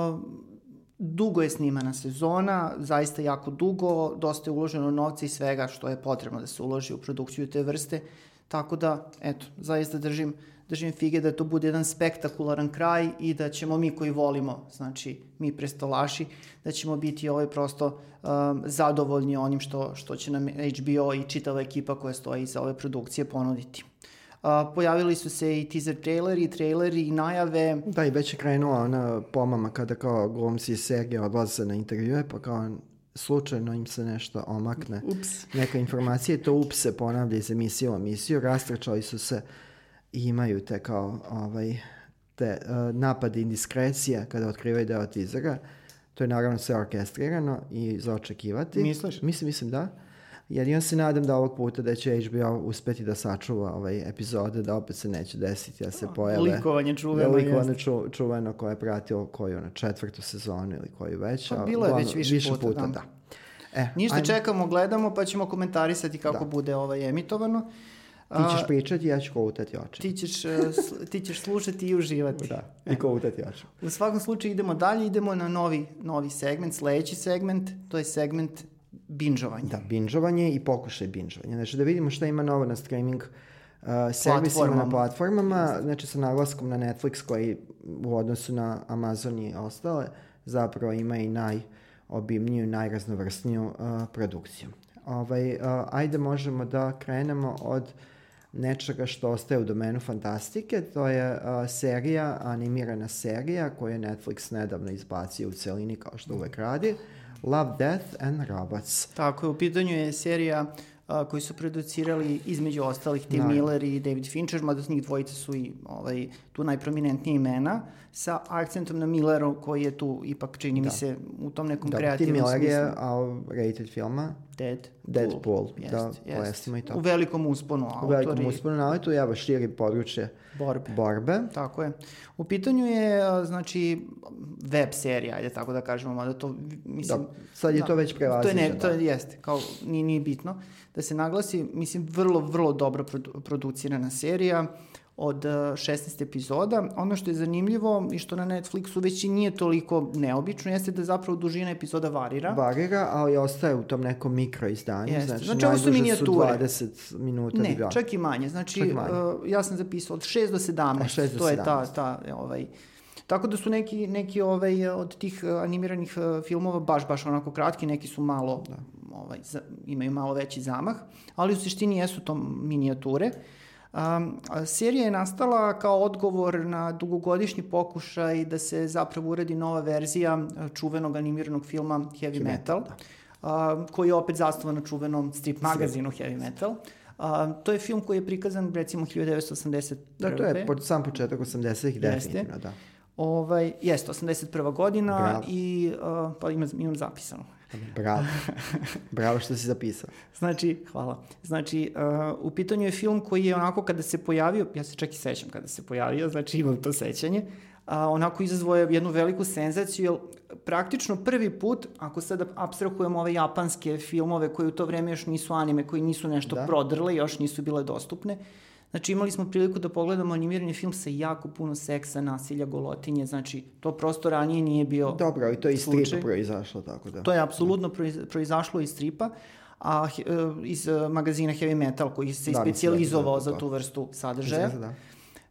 S2: dugo je snimana sezona, zaista jako dugo, dosta je uloženo novca i svega što je potrebno da se uloži u produkciju te vrste, tako da, eto, zaista držim, držim fige da to bude jedan spektakularan kraj i da ćemo mi koji volimo, znači mi prestolaši, da ćemo biti ovaj prosto um, zadovoljni onim što, što će nam HBO i čitava ekipa koja stoji iza ove produkcije ponuditi. Uh, pojavili su se i teaser traileri, traileri i najave.
S1: Da, i već je krenula ona pomama kada kao glumci iz serije odlaze na intervjue, pa kao slučajno im se nešto omakne.
S2: Ups.
S1: Neka informacija i to ups se ponavlja iz emisije u emisiju. Rastrčali su se i imaju te kao ovaj, te uh, napade indiskrecije kada otkrivaju deo tizera. To je naravno sve orkestrirano i za očekivati.
S2: Misliš?
S1: Mislim, mislim da. Jer ja se nadam da ovog puta da će HBO uspeti da sačuva ovaj epizode, da opet se neće desiti da se pojave...
S2: Likovanje čuveno,
S1: Da, likovanje ču, čuveno koje je pratilo koju na četvrtu sezonu ili koju već.
S2: Pa bilo je već više puta,
S1: puta
S2: da.
S1: da. E,
S2: Ništa,
S1: ajmo.
S2: čekamo, gledamo, pa ćemo komentarisati kako
S1: Da.
S2: bude ovaj emitovano.
S1: Ti ćeš pričati, ja ću koutati oči.
S2: ti ćeš, e, ti ćeš slušati i uživati.
S1: Da, i koutati oči.
S2: U svakom slučaju idemo dalje, idemo na novi, novi segment, sledeći segment, to je segment binžovanja.
S1: Da, binžovanje i pokušaj binžovanja. Znači da vidimo šta ima novo na streaming uh, servisima,
S2: Platformama.
S1: na platformama, znači sa naglaskom na Netflix koji u odnosu na Amazon i ostale zapravo ima i najobimniju, najraznovrsniju uh, produkciju. Ovaj, uh, ajde možemo da krenemo od nečega što ostaje u domenu fantastike, to je uh, serija, animirana serija koju je Netflix nedavno izbacio u celini kao što uvek radi, Love, Death and Robots.
S2: Tako je, u pitanju je serija a, koji su producirali između ostalih Tim
S1: Naravno.
S2: Miller i David Fincher, mada s njih dvojica su i ovaj, tu najprominentnije imena, sa akcentom na Milleru koji je tu ipak čini mi se u tom nekom
S1: Da, Tim
S2: kreativnom
S1: Miller
S2: smislu.
S1: je a, rated filma,
S2: Dead.
S1: Deadpool,
S2: Jest,
S1: da,
S2: jest.
S1: i to.
S2: U velikom usponu
S1: U
S2: autori.
S1: velikom usponu naletu, ja baš širi područje
S2: Borbe.
S1: borbe.
S2: Tako je. U pitanju je, znači, web serija, ajde tako da kažemo, mada to, mislim...
S1: Da, sad je to već
S2: To je, ne,
S1: prevaziđeno,
S2: to
S1: da.
S2: je, jeste, kao, nije, nije bitno. Da se naglasi, mislim, vrlo, vrlo dobro produ, producirana serija od uh, 16 epizoda. Ono što je zanimljivo i što na Netflixu već i nije toliko neobično, jeste da zapravo dužina epizoda varira.
S1: Varira, ali ostaje u tom nekom mikro izdanju.
S2: Jeste.
S1: Znači,
S2: Znači, ovo su minijature.
S1: 20 minuta.
S2: Ne,
S1: bila.
S2: čak i manje. Znači,
S1: Čak manje.
S2: uh, ja sam zapisao od 6 do 17.
S1: A, 6 do
S2: to je ta,
S1: 17.
S2: ta, ovaj, Tako da su neki, neki ovaj, od tih animiranih uh, filmova baš, baš onako kratki, neki su malo, da. Ovaj, za, imaju malo veći zamah, ali u suštini jesu to minijature. Um, serija je nastala kao odgovor na dugogodišnji pokušaj da se zapravo uradi nova verzija uh, čuvenog animiranog filma Heavy, Metal, a, koji je opet zasnovan na čuvenom strip magazinu Heavy Metal. A, to je film koji je prikazan recimo 1981.
S1: Da, to je pod, sam početak 80-ih, definitivno, da.
S2: Ovaj, jeste, 81. godina
S1: Bravo.
S2: i uh, pa imam, imam zapisano.
S1: Bravo. Bravo što si zapisao.
S2: Znači, hvala. Znači, uh, u pitanju je film koji je onako kada se pojavio, ja se čak i sećam kada se pojavio, znači imam to sećanje, a, onako izazvao je jednu veliku senzaciju, jer praktično prvi put, ako sada abstrahujemo ove japanske filmove koji u to vreme još nisu anime, koji nisu nešto
S1: Da.
S2: prodrle, još nisu bile dostupne, Znači imali smo priliku da pogledamo animirani film sa jako puno seksa, nasilja, golotinje, znači to prosto ranije nije bio
S1: Dobro, i to je iz
S2: slučaj.
S1: stripa proizašlo, tako da.
S2: To je apsolutno proiz- proizašlo iz stripa, a e, iz e, magazina Heavy Metal koji se
S1: Da,
S2: da,
S1: mislim da-
S2: specijalizovao
S1: da,
S2: za
S1: da.
S2: tu vrstu sadržaja.
S1: Izgleda, da.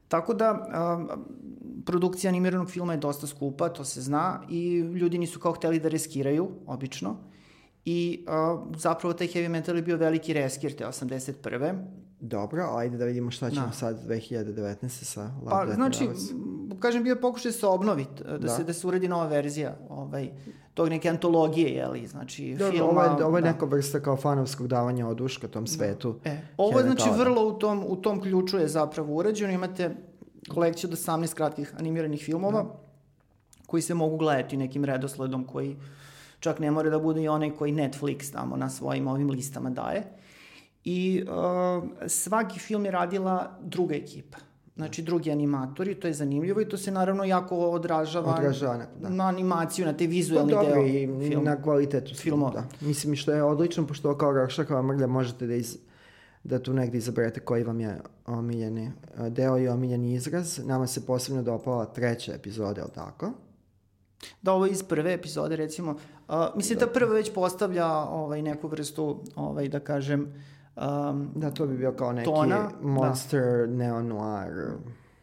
S2: Tako da, a, produkcija animiranog filma je dosta skupa, to se zna, i ljudi nisu kao hteli da reskiraju, obično. I a, zapravo taj heavy metal je bio veliki reskir te 81.
S1: Dobro, ajde da vidimo šta ćemo
S2: Da.
S1: sad 2019. sa Love
S2: Pa,
S1: Death
S2: znači, kažem, bio je pokušaj da se obnovi, t- da,
S1: Da.
S2: se, da se uredi nova verzija ovaj, tog neke antologije, jeli, znači,
S1: Dobro,
S2: filma.
S1: ovo je, ovo je
S2: da.
S1: neka vrsta kao fanovskog davanja oduška tom svetu.
S2: E, ovo je znači vrlo u tom, u tom ključu je zapravo urađeno. Imate kolekciju od 18 kratkih animiranih filmova koji se mogu gledati nekim redosledom koji čak ne mora da bude i onaj koji Netflix tamo na svojim ovim listama daje. I uh, svaki film je radila druga ekipa. Znači drugi animatori, to je zanimljivo i to se naravno jako odražava
S1: Odražava na- da.
S2: na animaciju, na te
S1: Pa
S2: vizualni
S1: dobro,
S2: deo
S1: i
S2: filma.
S1: na kvalitetu
S2: filmova.
S1: Da. Mislim što je odlično, pošto kao Rakšakova mrlja možete da, iz, da tu negdje izaberete koji vam je omiljeni e, deo i omiljeni izraz. Nama se posebno dopala treća epizoda, je li tako?
S2: Da, ovo iz prve epizode, recimo. Uh, mislim, ta prva već postavlja ovaj, neku vrstu, ovaj, da kažem, um,
S1: Da, to bi bio kao neki
S2: Tona,
S1: monster, neo-noir,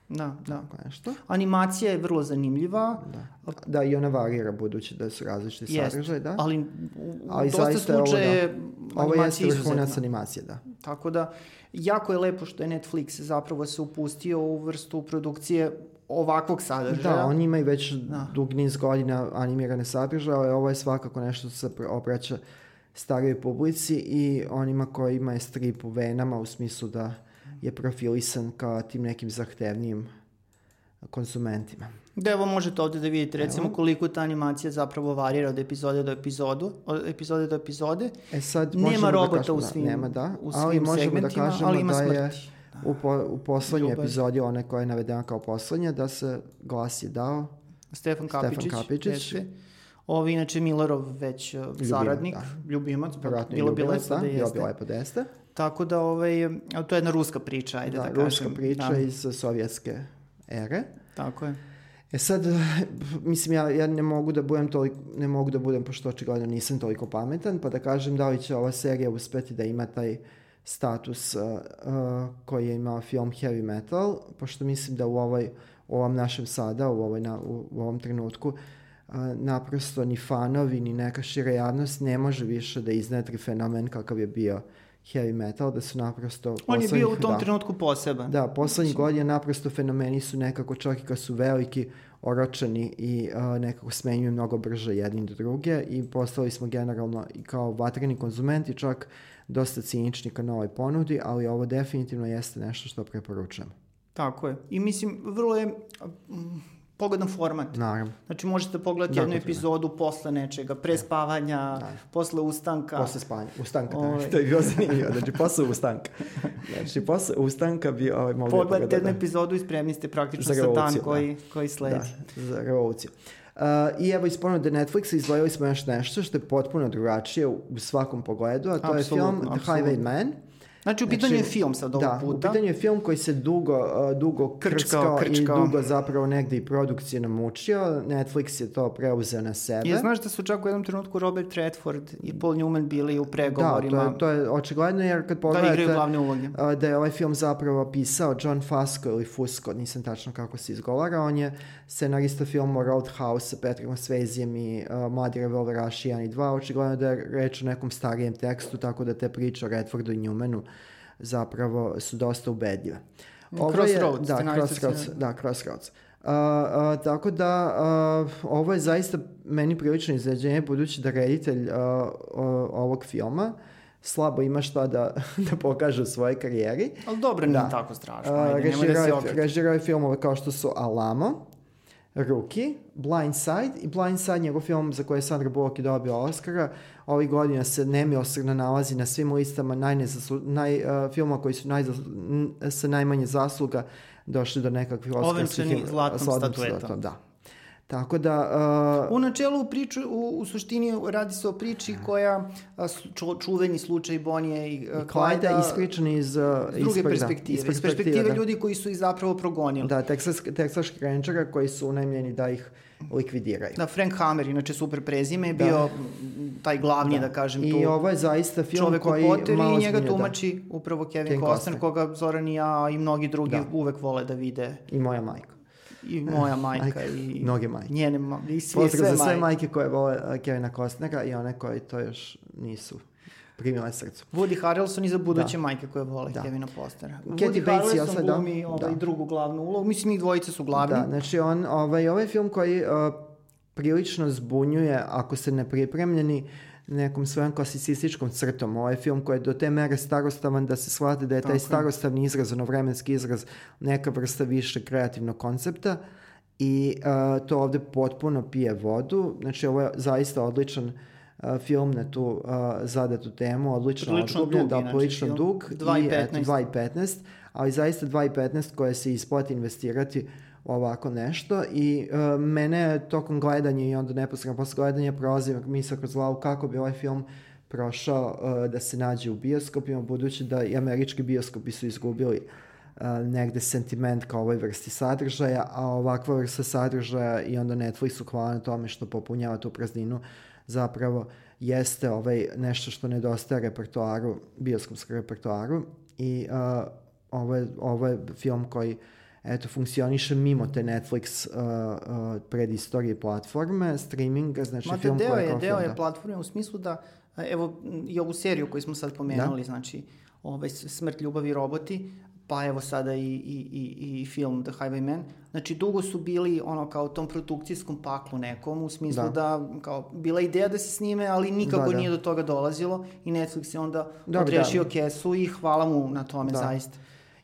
S2: da, da.
S1: nešto.
S2: Animacija je vrlo zanimljiva,
S1: Da. da, i ona varira budući da su različiti
S2: Jest,
S1: sadržaj, da.
S2: ali u,
S1: Ali
S2: dosta
S1: zaista je ovo,
S2: je
S1: Ovo jeste vrhunac animacije, da.
S2: Tako da, jako je lepo što je Netflix zapravo se upustio u vrstu produkcije ovakvog sadržaja.
S1: Da, oni imaju već
S2: Da.
S1: dug niz godina animirane sadržaje, ali ovo je svakako nešto što se pr- obraća starijoj publici i onima kojima je strip u venama u smislu da je profilisan kao tim nekim zahtevnijim konsumentima.
S2: Da, evo možete ovdje da vidite recimo koliko ta animacija zapravo varira od epizode do epizodu, od epizode do epizode.
S1: E sad
S2: Nema
S1: možemo
S2: robota
S1: da kažemo,
S2: u
S1: da,
S2: svim,
S1: nema, da,
S2: u
S1: ali
S2: svim
S1: možemo da kažemo
S2: ali ima
S1: da je
S2: smrti.
S1: u, po, u poslednjoj epizodi, one koja je navedena kao poslednja, da se glas je dao
S2: Stefan
S1: Stefan
S2: Kapičić.
S1: Kapičić.
S2: jeste. Ovi, inače, Millerov već uh, saradnik,
S1: da.
S2: ljubimac, pa bilo bi lepo
S1: da,
S2: da
S1: bilo
S2: jeste.
S1: bi lepo da jeste.
S2: Tako da, ovaj, to je jedna ruska priča, ajde da,
S1: Da,
S2: kažem.
S1: ruska priča
S2: Da,
S1: iz sovjetske ere.
S2: tako je.
S1: E sad, mislim, ja, ja ne mogu da budem toliko, ne mogu da budem, pošto očigledno nisam toliko pametan, pa da kažem da li će ova serija uspeti da ima taj status uh, uh, koji je imao film Heavy Metal, pošto mislim da u, ovoj, u ovom našem sada, u, ovoj, na, u, u ovom trenutku, uh, naprosto ni fanovi, ni neka šira javnost ne može više da iznetri fenomen kakav je bio heavy metal, da su naprosto...
S2: On je bio u tom
S1: da.
S2: trenutku poseban.
S1: Da, poslednjih godina naprosto fenomeni su nekako, čak i kad su veliki, oročeni i uh, nekako smenjuju mnogo brže jedni do druge i postali smo generalno i kao vatreni konzumenti čak dosta cinični ka novoj ponudi, ali ovo definitivno jeste nešto što preporučujem.
S2: Tako je. I mislim, vrlo je pogodan format.
S1: Naravno.
S2: Znači možete pogledati
S1: Da,
S2: jednu epizodu posle nečega, pre spavanja, posle ustanka.
S1: Posle spanja, ustanka, da,
S2: Ovaj.
S1: to je bilo zanimljivo, znači posle ustanka. Znači posle ustanka bi ovaj, mogli
S2: Pogledajte jednu
S1: da-
S2: epizodu i spremni ste praktično
S1: Za
S2: dan koji, koji sledi.
S1: Da, za revoluciju. Uh, I evo iz ponude Netflixa izdvojili smo još nešto što je potpuno drugačije u, svakom pogledu, a to je film
S2: Apsolutno,
S1: The
S2: apsolutno. Znači u pitanju je film sad ovog
S1: da,
S2: puta.
S1: u pitanju je film koji se dugo, uh, dugo
S2: Krčkao,
S1: krčkao,
S2: krčkao.
S1: i dugo zapravo negde i produkcije namučio. Netflix je to preuzeo na sebe.
S2: Je, znaš da su čak u jednom trenutku Robert Redford i Paul Newman bili u
S1: da,
S2: pregovorima
S1: to je, to je očigledno jer kad
S2: da
S1: pogledate...
S2: igraju glavne uloge.
S1: a, da je ovaj film zapravo pisao John Fasco ili Fusco, nisam tačno kako se izgovara, on je scenarista filmu Roadhouse sa Patrickom Swayzem i uh, Mladi revolveraši 1 i 2, očigledno da je reč o nekom starijem tekstu, tako da te priče o Redfordu i Newmanu zapravo su dosta ubedljive. Ovo je-
S2: Crossroads,
S1: da,
S2: scenarista
S1: Crossroads, da, Crossroads. Uh, uh, tako da uh, ovo je zaista meni prilično izređenje budući da reditelj uh, uh, ovog filma slabo ima šta da, da pokaže u svojoj karijeri.
S2: Ali dobro, nije
S1: Da.
S2: tako strašno. Ajde, nemoj da
S1: režirao,
S2: se
S1: režirao je filmove kao što su Alamo, Rookie, Blind Side i Blind Side, njegov film za koji je Sandra Bullock i dobio Oscara. Ovih godina se nemilosrdno nalazi na svim listama najnezaslu, naj, uh, filma koji su najzas, n- sa najmanje zasluga došli do nekakvih oscarskih...
S2: Ovenčani zlatnom
S1: zlatnom
S2: statuetom,
S1: Da. Tako da...
S2: Uh, u načelu priču, u, u suštini radi se o priči koja ču, čuveni slučaj Bonije i uh, Clyde
S1: ispričan iz, uh,
S2: iz druge perspektive, iz perspektive, iz perspektive da. ljudi koji su ih zapravo progonili.
S1: Da, Texas Rangera koji su unajmljeni da ih likvidiraju.
S2: Da, Frank Hammer, inače super prezime, je da. bio taj glavni, da, da kažem,
S1: I tu. I ovo je zaista film čovek koji
S2: malo i njega da. tumači da. upravo Kevin, Kevin Costner, koga Zoran i ja i mnogi drugi da. uvek vole da vide.
S1: I moja majka
S2: i moja majka, majka i
S1: mnoge majke.
S2: Njene ma i svi, Pozdrav
S1: sve za sve majke koje vole uh, Kevina Costnera i one koje to još nisu primile srcu.
S2: Woody Harrelson i za buduće da. majke koje vole da. Kevina Postera.
S1: Woody Bates
S2: Harrelson da, glumi ovaj, da. drugu glavnu ulogu. Mislim, njih dvojice su glavni.
S1: Da, znači on, ovaj, ovaj film koji uh, prilično zbunjuje ako ste nepripremljeni nekom svojom klasicističkom crtom. Ovaj film koji je do te mere starostavan da se shvate da je taj starostavni izraz, ono vremenski izraz, neka vrsta više kreativnog koncepta i uh, to ovde potpuno pije vodu. Znači ovo je zaista odličan uh, film na tu uh, zadatu temu, odlično odgubljen, da, prilično dug.
S2: 2.15.
S1: 2.15, ali zaista 2.15 koje se isplati investirati ovako nešto i uh, mene tokom gledanja i onda neposredno posle gledanja prolazi misla kroz glavu kako bi ovaj film prošao uh, da se nađe u bioskopima, budući da i američki bioskopi su izgubili uh, negde sentiment kao ovoj vrsti sadržaja, a ovakva vrsta sadržaja i onda Netflixu hvala na tome što popunjava tu prazninu, zapravo jeste ovaj nešto što nedostaje repertoaru, bioskopskom repertoaru i uh, ovo, je, ovo je film koji uh, eto, funkcioniše mimo te Netflix uh, uh, predistorije platforme, streaminga, znači Mate, film
S2: deo je, deo je da. platforme u smislu da, evo, i ovu seriju koju smo sad pomenuli, da? znači, ovaj, Smrt, ljubav i roboti, pa evo sada i, i, i, i film The Highwayman. Znači, dugo su bili ono kao tom produkcijskom paklu nekom, u smislu da, da kao, bila ideja da se snime, ali nikako da, da. nije do toga dolazilo i Netflix je onda da, odrešio da. kesu i hvala mu na tome, da. zaista.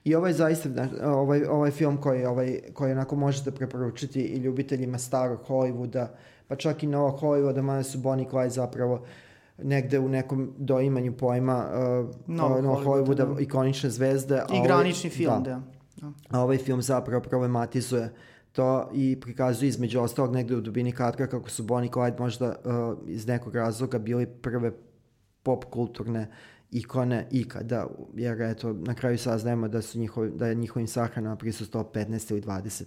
S1: I ovaj zaista, ovaj, ovaj film koji, ovaj, koji onako možete preporučiti i ljubiteljima starog Hollywooda, pa čak i novog Hollywooda, mada su Bonnie Clyde zapravo negde u nekom doimanju pojma uh, novog no, Hollywooda, da. ikonične zvezde.
S2: I ovaj, granični film, da. da.
S1: A ovaj film zapravo problematizuje to i prikazuje između ostalog negde u dubini kadra kako su Bonnie Clyde možda uh, iz nekog razloga bili prve pop kulturne uh, ikone ikada, jer eto, na kraju saznajemo da, su njihovi, da je njihovim sahranama prisustvo 15 ili 20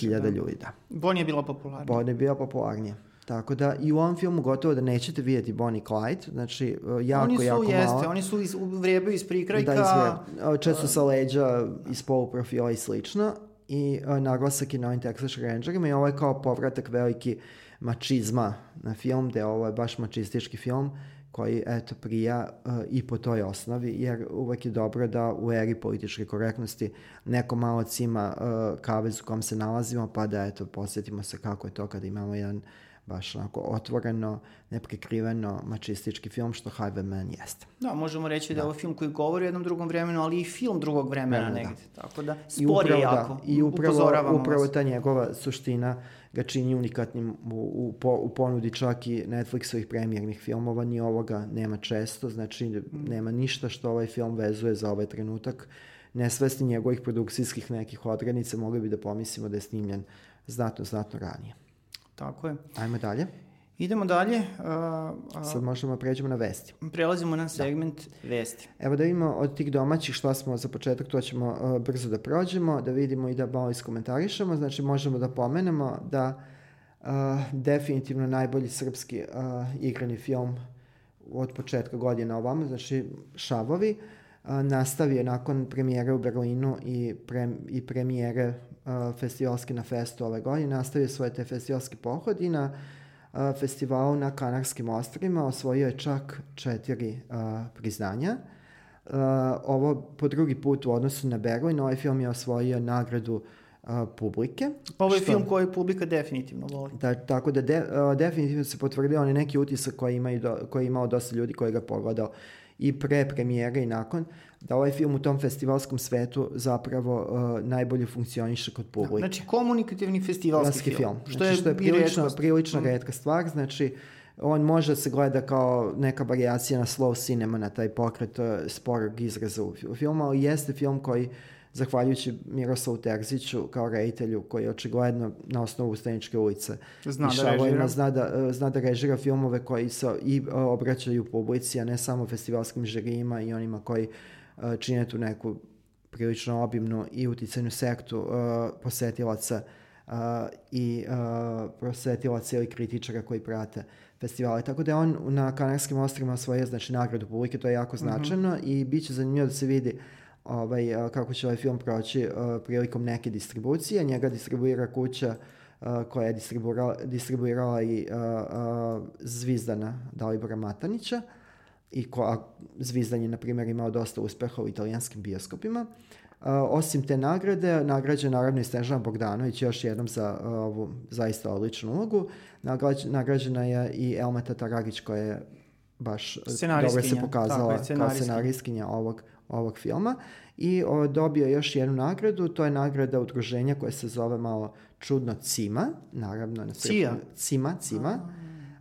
S1: hiljada da. ljudi. Da.
S2: Bon je bila popularnija.
S1: Bon je bila popularnija. Tako da i u ovom filmu gotovo da nećete vidjeti Bonnie Clyde, znači e, jako, oni su, jako
S2: jeste,
S1: malo.
S2: Oni su iz, vrijebaju iz prikrajka.
S1: Da, iz Često sa leđa, iz poluprofila i slično. I uh, naglasak je na ovim Texas Rangerima i ovo je kao povratak veliki mačizma na film, gde ovo je baš mačistički film koji eto prija uh, i po toj osnovi, jer uvek je dobro da u eri političke korektnosti neko malo cima uh, kavez u kom se nalazimo, pa da eto posjetimo se kako je to kada imamo jedan baš onako otvoreno, neprekriveno mačistički film što Highwayman jeste.
S2: Da, možemo reći da, da je ovo film koji govori o jednom drugom vremenu, ali i film drugog vremena da, negde. Da. Tako da spor je jako. Da.
S1: I upravo, upravo ta njegova suština ga čini unikatnim u, u, u ponudi čak i Netflixovih premijernih filmova, ni ovoga nema često, znači nema ništa što ovaj film vezuje za ovaj trenutak. Nesvesni njegovih produkcijskih nekih odrednica mogli bi da pomislimo da je snimljen znatno, znatno ranije.
S2: Tako je.
S1: Ajmo dalje.
S2: Idemo dalje. Uh,
S1: uh, Sad možemo da pređemo na vesti.
S2: Prelazimo na segment da. vesti.
S1: Evo da vidimo od tih domaćih šta smo za početak, to ćemo uh, brzo da prođemo, da vidimo i da malo iskomentarišemo. Znači možemo da pomenemo da uh, definitivno najbolji srpski uh, igrani film od početka godina ovamo, znači Šavovi, uh, nastavio nakon premijere u Berlinu i, pre, i premijere uh, festivalske na festu ove godine, nastavio svoje te festivalski pohod i na festivalu na Kanarskim ostrovima osvojio je čak četiri a, priznanja. A, ovo po drugi put u odnosu na Berlin, ovaj film je osvojio nagradu a, publike.
S2: Pa ovo je što, film koji publika definitivno voli.
S1: Da, tako da de, a, definitivno se potvrdio on neki utisak koji, imaju do, koji je imao dosta ljudi koji ga pogledao i pre premijere i nakon, da ovaj film u tom festivalskom svetu zapravo uh, najbolje funkcioniše kod publike.
S2: Znači komunikativni festivalski film,
S1: film. Što, znači, je što je prilično, prilično mm. redka stvar, znači on može da se gleda kao neka variacija na slow cinema, na taj pokret uh, sporog izraza u filmu, ali jeste film koji zahvaljujući Miroslavu Terziću kao reditelju koji je očigledno na osnovu Ustaničke ulice
S2: Zna da režira.
S1: ima, zna da, zna da režira filmove koji se i obraćaju publici, a ne samo festivalskim žirijima i onima koji e, čine tu neku prilično obimnu i uticajnu sektu uh, posetilaca uh, i uh, posetilaca ili kritičara koji prate festivale. Tako da je on na Kanarskim ostrima osvojio znači, nagradu publike, to je jako značajno i bit će zanimljivo da se vidi ovaj, kako će ovaj film proći prilikom neke distribucije. Njega distribuira kuća koja je distribuirala, distribuirala i Zvizdana Dalibora Matanića i ko, a Zvizdan je, na primjer, imao dosta uspeha u italijanskim bioskopima. Uh, osim te nagrade, nagrađen naravno i Snežana Bogdanović još jednom za uh, ovu zaista odličnu ulogu. Nagrađ, nagrađena je i Elmeta Taragić koja je baš uh, dobro se pokazala
S2: je,
S1: kao
S2: scenariskinja
S1: ovog, ovog filma. I o, dobio je još jednu nagradu, to je nagrada udruženja koja se zove malo čudno CIMA, naravno na
S2: Cija?
S1: CIMA, CIMA.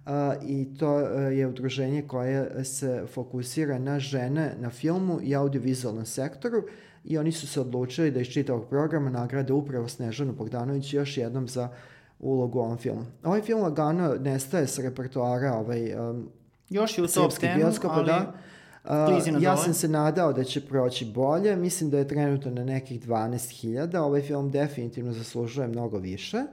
S1: A, I to a, je udruženje koje se fokusira na žene na filmu i audiovizualnom sektoru i oni su se odlučili da iz čitavog programa nagrade upravo Snežanu Bogdanović još jednom za ulogu u ovom filmu. Ovaj film lagano nestaje sa repertoara ovaj, um,
S2: Još je u top
S1: srpskih
S2: 10,
S1: bioskopa,
S2: ali
S1: da.
S2: Na
S1: ja sam se nadao da će proći bolje, mislim da je trenutno na nekih 12.000, ovaj film definitivno zaslužuje mnogo više,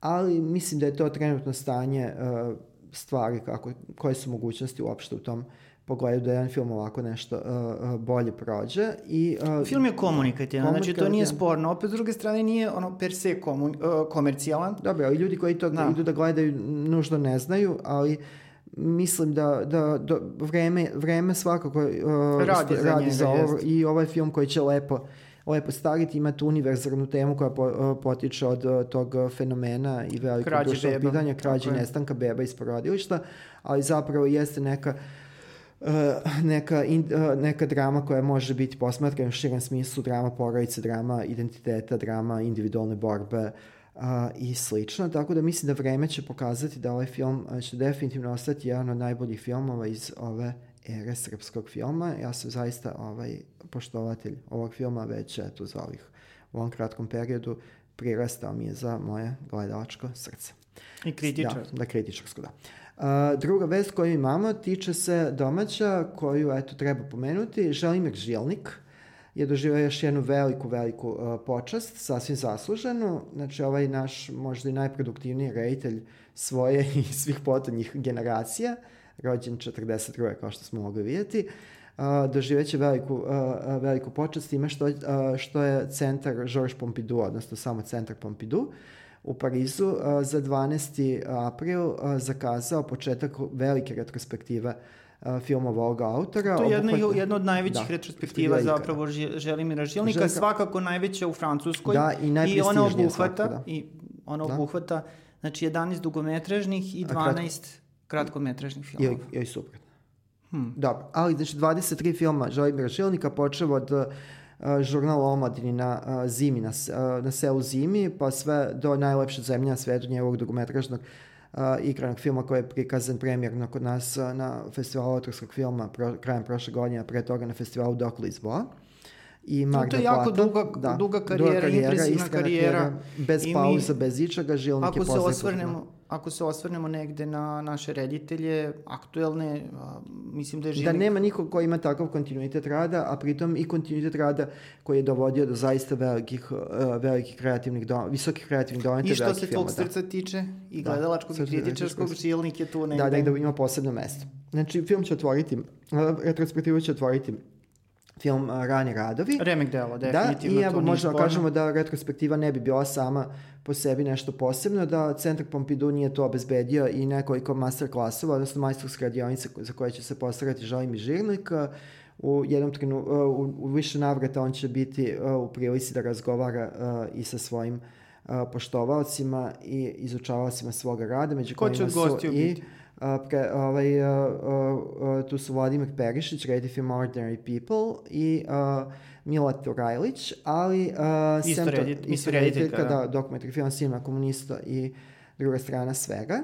S1: ali mislim da je to trenutno stanje uh, stvari kako, koje su mogućnosti uopšte u tom pogledu da jedan film ovako nešto uh, uh, bolje prođe. I, uh,
S2: Film je komunikativan, znači to nije sporno. Opet, s druge strane, nije ono per se komun, uh, komercijalan.
S1: Dobro, ali ljudi koji to
S2: Da.
S1: idu da gledaju nužno ne znaju, ali mislim da, da, da vreme, vreme svakako uh,
S2: Radi
S1: sto-
S2: za
S1: radi
S2: njega,
S1: za ovo i ovaj film koji će lepo lepo stariti, ima tu univerzalnu temu koja po, uh, potiče od uh, tog fenomena i velikog
S2: Krađe
S1: društvenog
S2: beba,
S1: pitanja, krađe
S2: je.
S1: nestanka beba iz porodilišta, ali zapravo jeste neka Uh, neka, in, uh, neka drama koja može biti posmatrana u širem smislu, drama porodice, drama identiteta, drama individualne borbe uh, i slično. Tako da mislim da vreme će pokazati da ovaj film uh, će definitivno ostati jedan od najboljih filmova iz ove ere srpskog filma. Ja sam zaista ovaj, poštovatelj ovog filma već eto, za ovih u ovom kratkom periodu prirastao mi je za moje gledalačko srce.
S2: I kritičar.
S1: Da, da kritičarsko, da. A, druga vest koju imamo tiče se domaća koju eto treba pomenuti. Želimir Žilnik je doživao još jednu veliku, veliku uh, počast, sasvim zasluženu. Znači, ovaj naš možda i najproduktivniji reditelj svoje i svih potonjih generacija, rođen 42. kao što smo mogli vidjeti, uh, doživeće veliku, uh, veliku počast time što, uh, što je centar Georges Pompidou, odnosno samo centar Pompidou, u Parizu uh, za 12. april uh, zakazao početak velike retrospektive uh, filmova ovog autora.
S2: To je jedna,
S1: Obuhvat-
S2: jedna od najvećih
S1: Da,
S2: retrospektiva zapravo Ži- Želimira Žilnika,
S1: Željka-
S2: svakako najveća u Francuskoj.
S1: Da, i
S2: I ona
S1: najprestižnija
S2: obuhvata,
S1: svakako, da.
S2: i ona
S1: Da.
S2: obuhvata znači 11 dugometražnih i
S1: A kratko-
S2: 12 kratkometražnih filmova.
S1: Ili, ili suprotno.
S2: Hmm.
S1: Dobro, ali znači 23 filma Želimira Žilnika počeo od uh, žurnala o omladini na uh, zimi, na, uh, na selu zimi, pa sve do najlepše zemlje na svetu njegovog dugometražnog uh, igranog filma koji je prikazan premjerno kod nas uh, na festivalu autorskog filma pro, krajem prošle godine, pre toga na festivalu Dok Lisboa. I Mar
S2: to je jako
S1: Plata.
S2: duga- duga karijera, impresivna
S1: iskrena
S2: karijera.
S1: bez
S2: I mi-
S1: pauza, bez ičega, Žilnik je
S2: Ako se,
S1: poznat
S2: osvrnemo, ako se osvrnemo negde na naše reditelje, aktuelne, a, mislim da je Žilnik...
S1: Da nema nikog ko ima takav kontinuitet rada, a pritom i kontinuitet rada koji je dovodio do zaista velikih, uh, velikih kreativnih, do, visokih kreativnih dometa.
S2: I što se tvog
S1: filmova,
S2: srca tiče, i
S1: Da,
S2: gledalačkog i kritičarskog, Žilnik je tu
S1: Da,
S2: negde.
S1: da, da ima posebno mesto. Znači, film će otvoriti, retrospektivu će otvoriti film uh, Rani radovi.
S2: Remek delo,
S1: Da,
S2: definitivno.
S1: i
S2: to
S1: evo možemo
S2: sporno.
S1: kažemo da retrospektiva ne bi bila sama po sebi nešto posebno, da Centar Pompidou nije to obezbedio i nekoliko master klasova, odnosno majstorske radionice za koje će se postarati Želim i Žirnik. U jednom trenu, u, u više navrata on će biti uh, u prilici da razgovara uh, i sa svojim poštovalcima i izučavalcima svoga rada, među
S2: Ko će
S1: kojima su i
S2: biti?
S1: Pre, ovaj, a, a, a, tu su Vladimir Perišić, reditelj film Ordinary People i a, Mila Turajlić, ali a,
S2: Isto
S1: sem to-
S2: redit-
S1: isto
S2: isto rediteljka, da.
S1: da, dokumentarni film Sinema komunista i druga strana svega.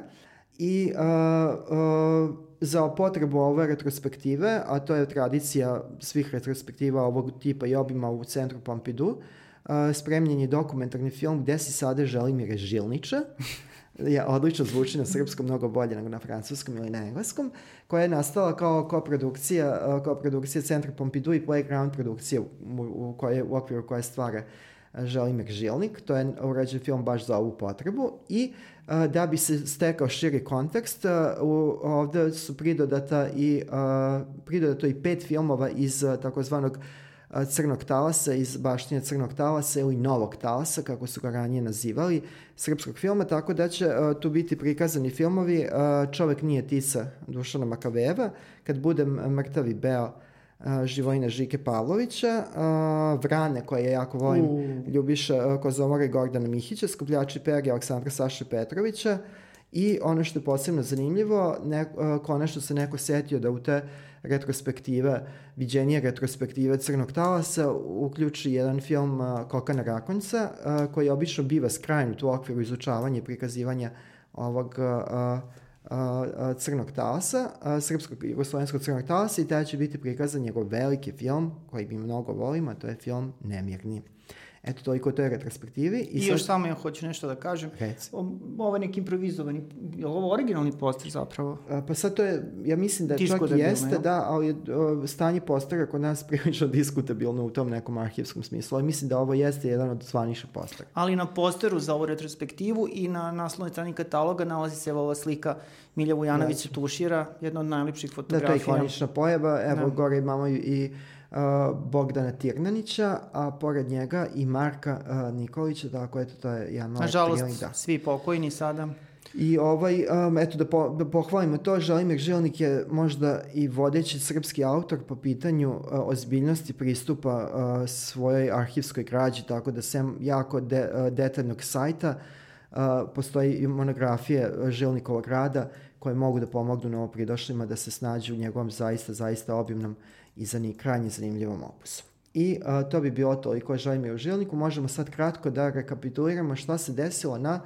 S1: I uh, uh, za potrebu ove retrospektive, a to je tradicija svih retrospektiva ovog tipa i obima u centru Pompidou, uh, spremljen je dokumentarni film gde se sada Želimir Žilniča, ja, odlično zvuči na srpskom, mnogo bolje nego na francuskom ili na engleskom, koja je nastala kao koprodukcija, kao produkcija Centra Pompidou i Playground produkcija u, u, koje, u okviru koje stvara Želimir Žilnik. To je urađen film baš za ovu potrebu i a, da bi se stekao širi kontekst, a, u, ovde su pridodata i, a, pridodato i pet filmova iz takozvanog crnog talasa, iz baštine crnog talasa ili novog talasa, kako su ga ranije nazivali, srpskog filma, tako da će tu biti prikazani filmovi Čovek nije Tisa Dušana Makaveva, Kad budem mrtav i beo Živojina Žike Pavlovića, Vrane, koje ja jako volim, uh. Ljubiša Kozomora i Gordana Mihića, Skupljači Peri Aleksandra Saše Petrovića, I ono što je posebno zanimljivo, ne, konačno se neko setio da u te retrospektive, viđenije retrospektive Crnog talasa uključi jedan film Kokana Rakonjca, koji obično biva skrajnut u okviru izučavanja i prikazivanja ovog crnog talasa, srpskog jugoslovenskog crnog talasa i tada će biti prikazan njegov veliki film koji mi mnogo volimo, a to je film Nemirni. Eto, toliko o toj retrospektivi.
S2: I, I sad... još samo ja hoću nešto da kažem.
S1: Reci.
S2: Ovo je neki improvizovani, je li ovo originalni poster zapravo?
S1: A, pa sad to je, ja mislim da Tiško čak da jeste, bilo, da, ali o, stanje postera kod nas prilično diskutabilno u tom nekom arhivskom smislu. Ali mislim da ovo jeste jedan od zvaniša postera.
S2: Ali na posteru za ovu retrospektivu i na naslovnoj strani kataloga nalazi se ova slika Milja Vujanovića da. tušira, jedna od najlepših fotografija.
S1: Da, to je ikonična pojava. Evo, da. gore imamo i Bogdana Tirnanića, a pored njega i Marka uh, Nikolića, tako eto, to je jedan
S2: ovaj Nažalost, da. svi pokojni sada.
S1: I ovaj, um, eto da, po, da pohvalimo to, Želimir Žilnik je možda i vodeći srpski autor po pitanju uh, ozbiljnosti pristupa uh, svojoj arhivskoj građi, tako da sem jako de, uh, detaljnog sajta uh, postoji i monografije Žilnikovog rada koje mogu da pomognu novopridošlima da se snađu u njegovom zaista, zaista obimnom i za ni krajnje zanimljivom opusu. I a, to bi bilo toliko želim u žilniku. Možemo sad kratko da rekapituliramo šta se desilo na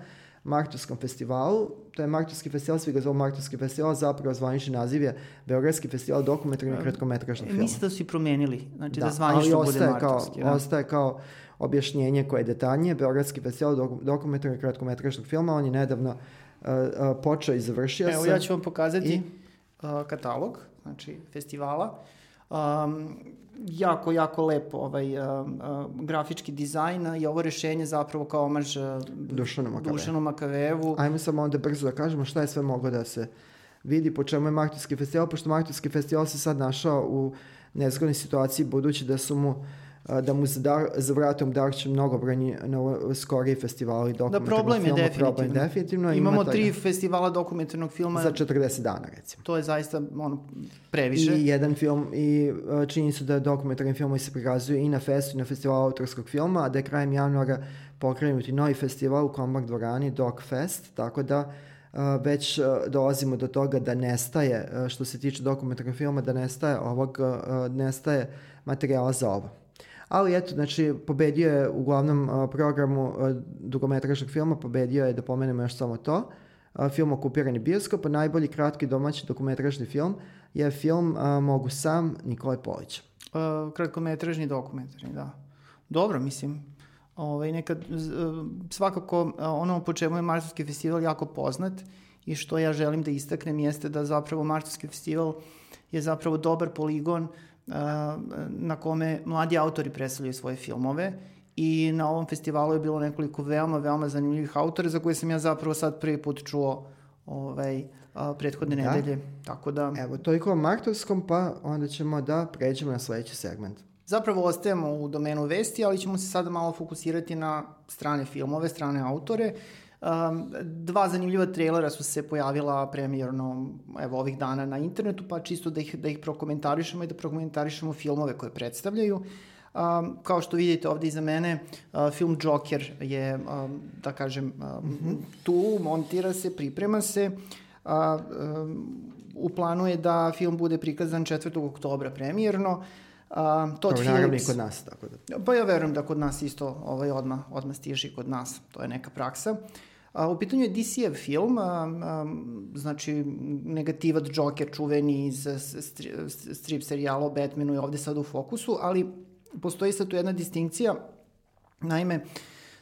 S1: Martovskom festivalu. To je Martovski festival, svi ga zovu Martovski festival, zapravo zvanični naziv je Beogradski festival dokumentarnog kratkometražnog filma.
S2: Mislim da su i promenili, znači da, da zvanično bude Martovski.
S1: Kao, da. Ostaje kao objašnjenje koje je detaljnije. Beogradski festival dok, dokumentarnog kratkometražnog filma, on je nedavno uh, uh, počeo i završio
S2: Evo, se. Evo, ja ću vam pokazati i... uh, katalog, znači festivala. Um, jako, jako lepo ovaj, uh, uh, grafički dizajn i ovo rešenje zapravo kao omaž uh,
S1: Dušanu Makavevu.
S2: Dušanu Makavevu.
S1: Ajmo samo onda brzo da kažemo šta je sve moglo da se vidi po čemu je Martovski festival, pošto Martovski festival se sad našao u nezgodnoj situaciji budući da su mu uh, da mu za, dar, za vratom darče mnogobrojni na skoriji festivali dokumentarnog
S2: da, problem
S1: filma.
S2: Je definitivno.
S1: Problem definitivno.
S2: Imamo ima tri festivala dokumentarnog filma.
S1: Za 40 dana, recimo.
S2: To je zaista ono, previše.
S1: I jedan film, i čini su da dokumentarni filmovi se prikazuju i na festu, i na festivalu autorskog filma, a da je krajem januara pokrenuti novi festival u Kombar dvorani, Dog Fest, tako da Uh, već uh, dolazimo do toga da nestaje, što se tiče dokumentarnog filma, da nestaje ovog, nestaje materijala za ovo. Ali eto, znači, pobedio je u glavnom programu dugometražnog filma, pobedio je, da pomenemo još samo to, film Okupirani bioskop, a najbolji kratki domaći dokumentražni film je film Mogu sam Nikole Polića.
S2: Uh, kratkometražni dokumentarni, da. Dobro, mislim, ovaj, nekad, svakako ono po čemu je Marsovski festival jako poznat i što ja želim da istaknem jeste da zapravo Marsovski festival je zapravo dobar poligon na kome mladi autori predstavljaju svoje filmove i na ovom festivalu je bilo nekoliko veoma, veoma zanimljivih autora za koje sam ja zapravo sad prvi put čuo ovaj, a, prethodne da. nedelje. Tako da...
S1: Evo, toliko o Martovskom, pa onda ćemo da pređemo na sledeći segment.
S2: Zapravo ostajemo u domenu vesti, ali ćemo se sada malo fokusirati na strane filmove, strane autore. Uh, Um, dva zanimljiva trailera su se pojavila premijerno evo ovih dana na internetu, pa čisto da ih, da ih prokomentarišemo i da prokomentarišemo filmove koje predstavljaju. Um, kao što vidite ovde iza mene, uh, film Joker je, um, da kažem, um, mm -hmm. tu, montira se, priprema se. Uh, um, u planu je da film bude prikazan 4. oktobra premijerno.
S1: Uh, Todd Phillips... Naravno i kod nas, tako da.
S2: Pa ja verujem da kod nas isto ovaj, odmah, odmah stiže kod nas. To je neka praksa. A, u pitanju je DC-ev film, a, a, znači negativac Joker čuveni iz strip serijala o Batmanu je ovde sad u fokusu, ali postoji sad tu jedna distinkcija, naime,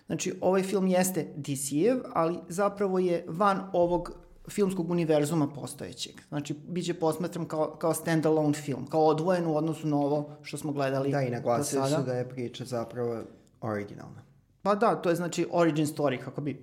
S2: znači ovaj film jeste DC-ev, ali zapravo je van ovog filmskog univerzuma postojećeg. Znači, bit će posmatram kao, kao stand-alone film, kao odvojen u odnosu na ovo što smo gledali
S1: Da, i naglasili su da je priča zapravo originalna.
S2: Pa da, to je znači origin story, kako bi,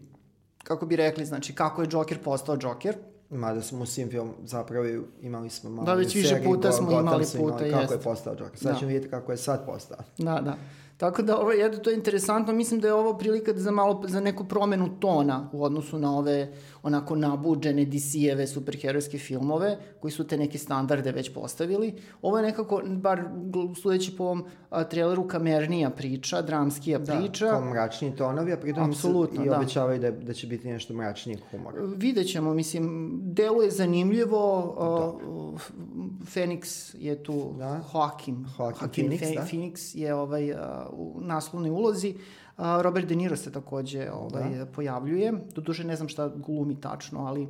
S2: kako bi rekli, znači kako je Joker postao Joker.
S1: Mada smo u svim film zapravo imali smo malo
S2: Da, već više puta smo imali puta,
S1: imali kako je postao Joker. Sad da. ćemo vidjeti kako je sad postao.
S2: Da, da. Tako da ovo, je, to je interesantno, mislim da je ovo prilika za malo, za neku promenu tona u odnosu na ove onako nabuđene DC-eve superherojske filmove, koji su te neke standarde već postavili. Ovo je nekako, bar sudeći po ovom a, traileru, kamernija priča, dramskija da, priča. Da,
S1: kao mračniji tonovi, a pritom Apsolutno, i da. obećavaju da, da će biti nešto mračnijeg humora.
S2: Videćemo, mislim, deluje zanimljivo, da. Phoenix je tu, da. Joaquin,
S1: Joaquin Phoenix, Fe, da.
S2: Phoenix je ovaj, u naslovnoj ulozi. Robert De Niro se takođe ovaj, da. pojavljuje. Doduše ne znam šta glumi tačno, ali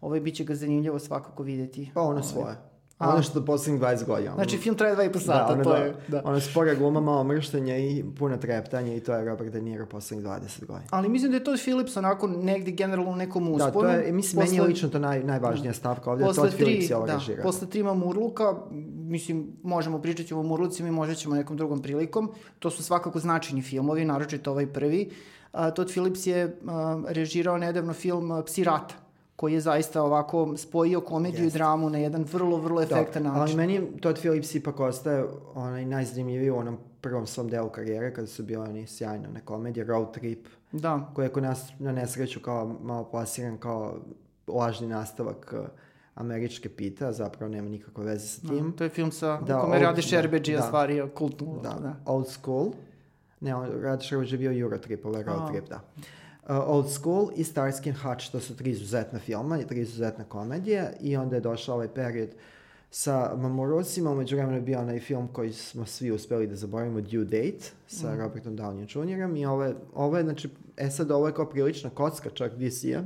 S2: ovaj, bit će ga zanimljivo svakako videti.
S1: Pa ono
S2: ovaj.
S1: svoje. A, ono što poslednjih 20 godina.
S2: Znači, film traje 2,5 sata, da, ono, to da, je...
S1: Da. Ono spora gluma, malo mrštenja i puno treptanja i to je Robert De Niro poslednjih 20 godina.
S2: Ali mislim da je Todd Phillips onako negde generalno u nekom usponu.
S1: Da, to je, mislim, posle, meni je lično to naj, najvažnija da. stavka ovde. Posle Todd tri, Phillips je ovo da, režira.
S2: Posle trima Murluka, mislim, možemo pričati o Murlucima i možda ćemo nekom drugom prilikom. To su svakako značajni filmovi, naročito ovaj prvi. Uh, Todd Phillips je uh, režirao nedavno film uh, Psi rata koji je zaista ovako spojio komediju yes. i dramu na jedan vrlo, vrlo efektan da, način.
S1: Ali meni Todd Phillips ipak ostaje onaj najzanimljiviji u onom prvom svom delu karijere, kada su bili oni sjajne one komedije, Road Trip,
S2: da.
S1: koji je kod nas na nesreću kao malo plasiran kao lažni nastavak uh, američke pita, zapravo nema nikakve veze sa da, tim.
S2: Da, to je film sa, da, kome Radi Šerbeđija da, stvario kultnu
S1: da, da. Old School. Ne, Radi Šerbeđija bio Eurotrip, ovaj Road Trip, da. Uh, Old School i Starsky and Hutch, to su tri izuzetna filma i tri izuzetne komedije i onda je došao ovaj period sa Mamorosima, umeđu vremenu je bio onaj film koji smo svi uspeli da zaboravimo, Due Date, sa mm. Robertom Downey Jr. I ovo je, ovo je, znači, e sad ovo je kao prilična kocka čak DC-a,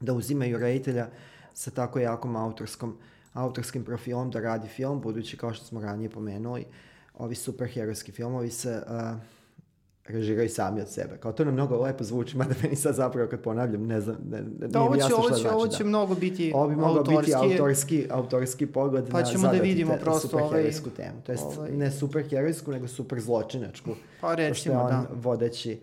S1: da uzimaju reditelja sa tako jakom autorskom, autorskim profilom da radi film, budući kao što smo ranije pomenuli, ovi superherojski filmovi se uh, režiraju sami od sebe. Kao to nam mnogo lepo zvuči, mada meni sad zapravo kad ponavljam, ne znam, ne, ne,
S2: da, ovo će, ovo će,
S1: znači,
S2: ovo će da. mnogo biti
S1: Ovo bi mogao biti autorski, autorski pogled
S2: pa ćemo na da vidimo prosto
S1: superherojsku ovaj, temu. To jest ovaj... ne superherojsku, nego super zločinačku.
S2: Pa recimo, da. on
S1: vodeći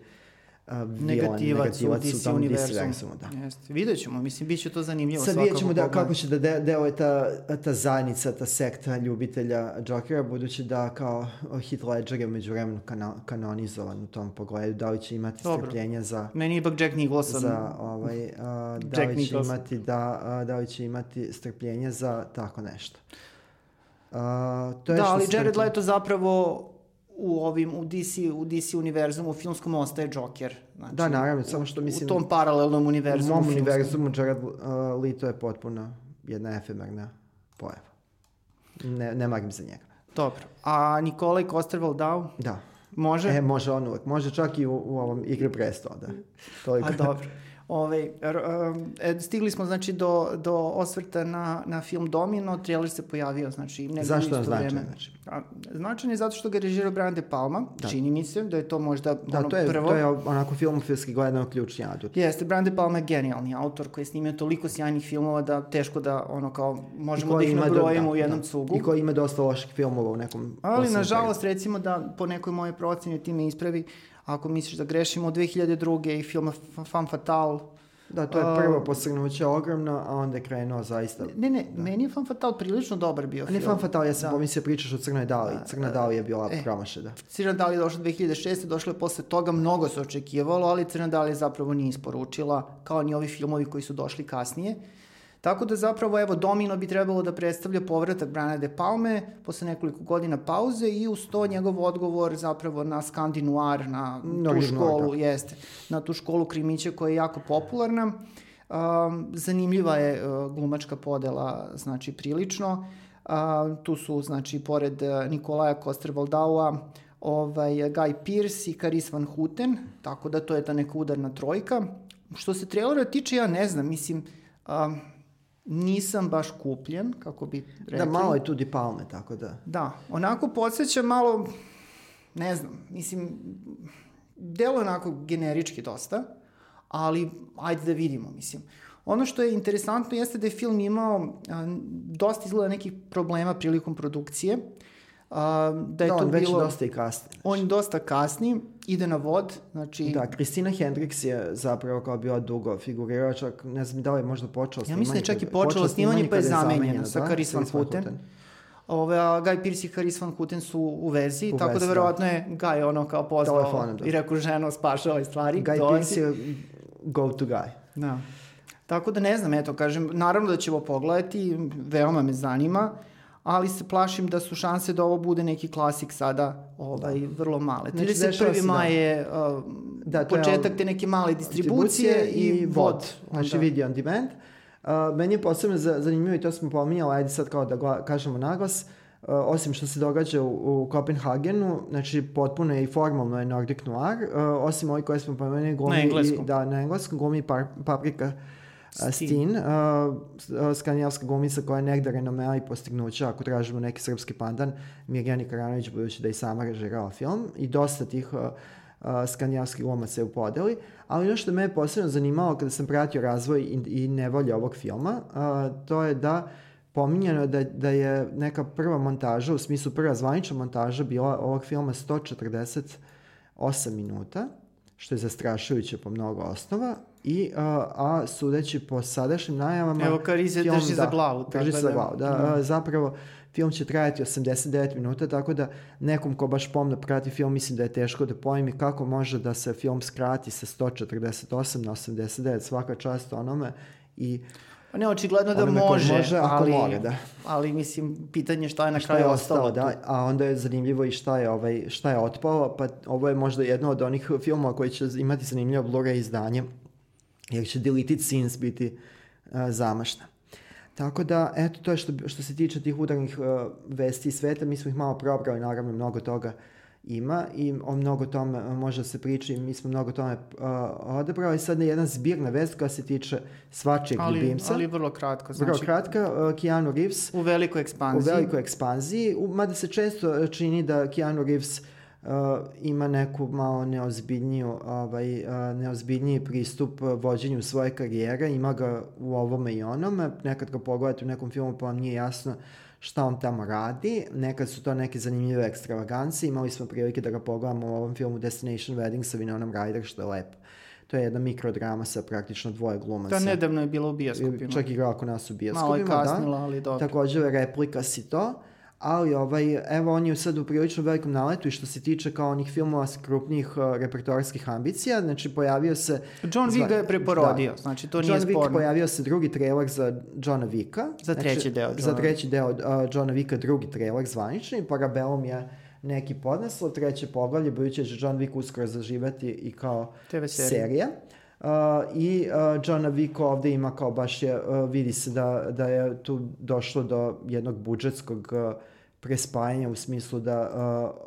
S2: negativac, negativac u DC
S1: univerzumu. Da.
S2: Jeste. Vidjet ćemo, mislim, bit će to zanimljivo.
S1: Sad vidjet ćemo da, kako će da de, deo je ta, ta zajednica, ta sekta ljubitelja Jokera, budući da kao Heath Ledger je među vremenu kana, kanonizovan u tom pogledu, da li će imati Dobro. strpljenja za...
S2: Meni je ipak Jack Nicholson.
S1: Za, ovaj, uh, da li će Nicholson. imati, da, uh, da li će imati strpljenja za tako nešto.
S2: Uh, to je da, ali Jared Leto zapravo u ovim u DC u DC univerzumu u filmskom ostaje Joker.
S1: Znači, da, naravno, samo što mislim
S2: u tom paralelnom univerzumu.
S1: U mom univerzumu Jared uh, Leto je potpuno jedna efemerna pojava. Ne, ne magim za njega.
S2: Dobro. A Nikolaj Kosterval-Dau?
S1: Da.
S2: Može?
S1: E, može on uvek. Može čak i u, u ovom igri prestola, da.
S2: Toliko. A dobro. Ove, e, stigli smo znači do, do osvrta na, na film Domino, trailer se pojavio znači
S1: nego Zašto je značajan? Znači?
S2: značajan je zato što ga režirao Brian De Palma, da. čini mi se da je to možda
S1: da, ono to je, prvo. to je onako filmofilski gledano ključni adut.
S2: Jeste, Brian De Palma je genijalni autor koji je snimio toliko sjajnih filmova da teško da ono kao možemo da ih nabrojimo da, u jednom
S1: da.
S2: cugu.
S1: I koji ima dosta loših filmova u nekom
S2: Ali nažalost recimo da po nekoj moje proceni ti me ispravi ako misliš da grešimo, od 2002. i filma Fan Fatal,
S1: Da, to je prvo posrnuće ogromno, a onda je krenuo zaista...
S2: Ne, ne, da. meni je Fan Fatal prilično dobar bio film.
S1: Ne Fan Fatal, ja sam da. pomislio pričaš o Crnoj Dali. Da, Crna Dali je bila e, promaša, da.
S2: Crna Dali je došla 2006. Došla je posle toga, mnogo se očekivalo, ali Crna Dali je zapravo nije isporučila, kao ni ovi filmovi koji su došli kasnije. Tako da zapravo, evo, Domino bi trebalo da predstavlja povratak Brana de Palme posle nekoliko godina pauze i uz to njegov odgovor zapravo na Skandinoir, na no, tu školu, da. jeste, na tu školu krimića koja je jako popularna. Um, zanimljiva je uh, glumačka podela, znači, prilično. Uh, tu su, znači, pored uh, Nikolaja Koster-Valdaua, ovaj, Guy Pearce i Karis Van Houten, tako da to je ta neka udarna trojka što se trailera tiče, ja ne znam, mislim, um, nisam baš kupljen, kako bi rekli.
S1: Da, malo je tu Di Palme, tako da.
S2: Da, onako podsjeća malo, ne znam, mislim, delo onako generički dosta, ali ajde da vidimo, mislim. Ono što je interesantno jeste da je film imao a, dosta izgleda nekih problema prilikom produkcije. A, da je
S1: da,
S2: to
S1: on već
S2: bilo,
S1: dosta i kasni.
S2: On dosta kasni, ide na vod, znači...
S1: Da, Kristina Hendricks je zapravo kao bila dugo figurirala, čak ne znam da li je možda počela
S2: snimanje. Ja mislim da je čak i počela snimanje pa je zamenjena sa
S1: da?
S2: Karis Van Houten. Ove, a Guy Pearce i Karis Van Houten su u vezi, u tako vezi, da verovatno da. je Guy ono kao pozvao da. i rekao ženo spašavaj stvari.
S1: Guy dođi. Pearce je go to guy.
S2: Da. Tako da ne znam, eto, kažem, naravno da ćemo pogledati, veoma me zanima, ali se plašim da su šanse da ovo bude neki klasik sada ovaj, da. vrlo male. Znači, 31. maj je uh, da, početak te neke male distribucije, distribucije i vod.
S1: Znači video on demand. Uh, meni je posebno zanimljivo i to smo pominjali, ajde sad kao da kažemo naglas, uh, osim što se događa u, u Kopenhagenu, znači potpuno je i formalno je Nordic Noir, uh, osim ovih koje smo pomenuli, glumi
S2: na engleskom.
S1: I, da, na engleskom glumi par, Paprika Stin, uh, skandinavska glumica koja je negde renomea i postignuća, ako tražimo neki srpski pandan, Mirjani Karanović, budući da i sama režirala film, i dosta tih uh, uh, skandinavskih glumaca je u podeli, ali ono što me je posebno zanimalo kada sam pratio razvoj i, i nevolje ovog filma, uh, to je da pominjeno da, da je neka prva montaža, u smislu prva zvanična montaža bila ovog filma 148 minuta, što je zastrašujuće po mnogo osnova, i, a, a sudeći po sadašnjim najavama...
S2: Evo Karize film, drži da, za glavu.
S1: Drži se za glavu, da. da. A, zapravo, film će trajati 89 minuta, tako da nekom ko baš pomno prati film, mislim da je teško da pojmi kako može da se film skrati sa 148 na 89, svaka čast onome i
S2: Pa ne, očigledno da može,
S1: može ali, može, da.
S2: ali mislim, pitanje šta je na šta kraju je ostalo. ostalo
S1: da, a onda je zanimljivo i šta je, ovaj, šta je otpalo, pa ovo je možda jedno od onih filmova koji će imati zanimljivo Blu-ray izdanje, jer će deleted scenes biti uh, zamašna. Tako da, eto, to je što, što se tiče tih udarnih uh, vesti sveta, mi smo ih malo probrali, naravno, mnogo toga ima i o mnogo tome može da se priča i mi smo mnogo tome uh, odebrali. Sad je jedna zbirna vest koja se tiče svačeg
S2: ali,
S1: ljubimca.
S2: Ali vrlo kratko. Znači,
S1: vrlo kratka, uh, Keanu Reeves.
S2: U velikoj ekspanziji.
S1: U velikoj ekspanziji, u, mada se često čini da Keanu Reeves uh, ima neku malo neozbiljniju, ovaj, uh, neozbiljniji pristup vođenju svoje karijere, ima ga u ovome i onome, nekad ga pogledate u nekom filmu pa vam nije jasno šta on tamo radi. Nekad su to neke zanimljive ekstravagancije. Imali smo prilike da ga pogledamo u ovom filmu Destination Wedding sa Vinonom Ryder, što je lepo. To je jedna mikrodrama sa praktično dvoje glumaca.
S2: Da, nedavno je bila u bioskopima.
S1: Čak igrao kod nas u bioskopima, Malo je
S2: kasnila, da. ali dobro.
S1: Takođe, replika si to ali ovaj, evo on je sad u prilično velikom naletu i što se tiče kao onih filmova s krupnijih uh, repertoarskih ambicija, znači pojavio se...
S2: John Wick ga je preporodio, da, znači to
S1: John
S2: nije sporno.
S1: John Wick pojavio se drugi trailer za Johna Vicka.
S2: Za
S1: znači,
S2: treći deo.
S1: John... Za treći deo uh, Johna Vicka drugi trailer zvanični, Parabellum je neki podneslo, treće poglavlje, budući da će John Wick uskoro zaživati i kao
S2: TV serija.
S1: serija. Uh, I uh, Johna Wick ovde ima kao baš je, uh, vidi se da, da je tu došlo do jednog budžetskog uh, prespajanja u smislu da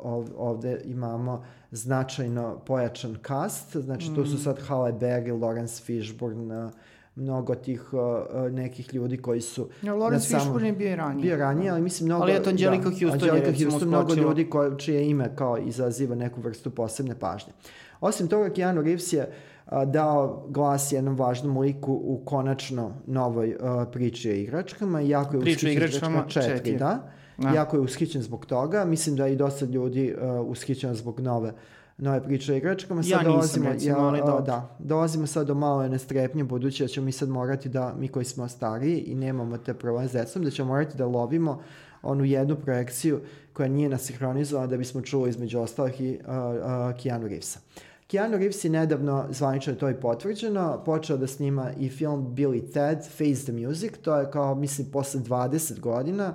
S1: uh, ovde imamo značajno pojačan cast, znači mm. tu su mm. sad Halle Berry, Lawrence Fishburne, uh, mnogo tih uh, nekih ljudi koji su...
S2: Ja, Lawrence samom, Fishburne je bio ranije.
S1: Bio ranije, ali mislim mnogo...
S2: Ali eto Angelica da, Houston
S1: Angelica
S2: je
S1: Houston, mnogo ljudi koje, čije ime kao izaziva neku vrstu posebne pažnje. Osim toga, Keanu Reeves je uh, dao glas jednom važnom liku u konačno novoj uh, priči o igračkama. Jako je
S2: Priču o igračkama četiri, četiri.
S1: da. Da. Jako je ushićen zbog toga. Mislim da je i dosta ljudi uh, ushićeno zbog nove nove priče o igračkama.
S2: Sad ja dolazimo, nisam, recimo, ali
S1: ja, da, dolazimo sad do malo nestrepnje, budući da ćemo mi sad morati da, mi koji smo stariji i nemamo te probleme s decom, da ćemo morati da lovimo onu jednu projekciju koja nije nasinhronizovana da bismo čuli između ostalih i uh, uh, Keanu Reevesa. Keanu Reeves je nedavno, zvanično je to i potvrđeno, počeo da snima i film Billy Ted, Face the Music, to je kao, mislim, posle 20 godina,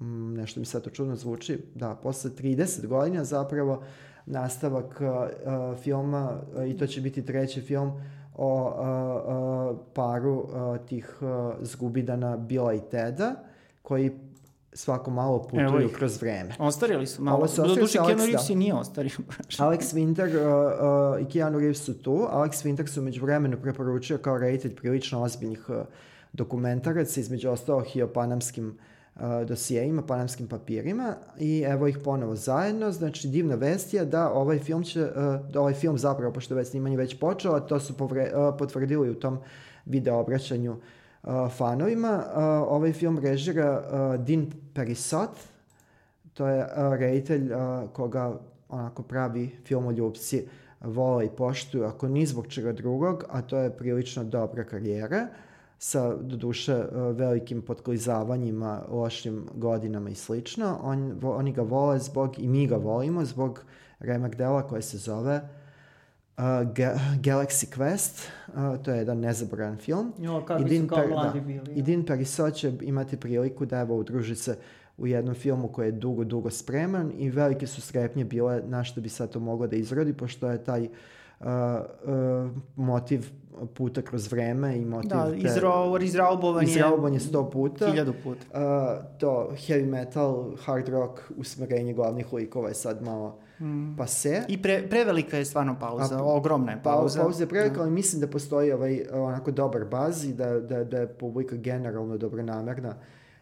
S1: Mm, nešto mi sad to čudno zvuči, da, posle 30 godina zapravo nastavak uh, filma uh, i to će biti treći film o uh, uh, paru uh, tih uh, zgubidana Bila i Teda, koji svako malo putuju
S2: Evo ih.
S1: kroz vreme.
S2: Ostarili su malo.
S1: Ovo su
S2: Doduše,
S1: su,
S2: Keanu Reeves
S1: da.
S2: nije ostario.
S1: Alex Winter uh, uh, i Keanu Reeves su tu. Alex Winter su među vremenu preporučio kao reditelj prilično ozbiljnih uh, dokumentaraca, između ostalih i o panamskim uh, dosijejima, panamskim papirima i evo ih ponovo zajedno. Znači, divna vest je da ovaj film će, uh, da ovaj film zapravo, pošto je već snimanje već počeo, a to su povre, uh, potvrdili u tom video obraćanju uh, fanovima. Uh, ovaj film režira uh, Dean Perisot, to je uh, reditelj uh, koga onako pravi filmoljubci vole i poštuju, ako ni zbog čega drugog, a to je prilično dobra karijera, sa doduše uh, velikim potklizavanjima, lošim godinama i slično. On, oni ga vole zbog, i mi ga volimo, zbog remek dela koje se zove uh, Ga Galaxy Quest, uh, to je jedan nezaboravan film.
S2: Jo, kako
S1: I
S2: su
S1: Dean
S2: kao mladi
S1: da.
S2: bili.
S1: I Dean Perisot će imati priliku da evo udruži se u jednom filmu koji je dugo, dugo spreman i velike su strepnje bile na što bi sad to moglo da izrodi, pošto je taj uh, uh, motiv puta kroz vreme i motiv
S2: Da,
S1: te-
S2: izra, izraubovan je
S1: je sto puta.
S2: hiljadu puta.
S1: Uh, to heavy metal, hard rock usmerenje glavnih likova je sad malo
S2: Mm.
S1: pase.
S2: I pre, prevelika je stvarno pauza,
S1: A,
S2: ogromna je
S1: Pa,
S2: pauza.
S1: pauza je prevelika, ali mislim da postoji ovaj onako dobar baz i da, da, da je publika generalno dobronamerna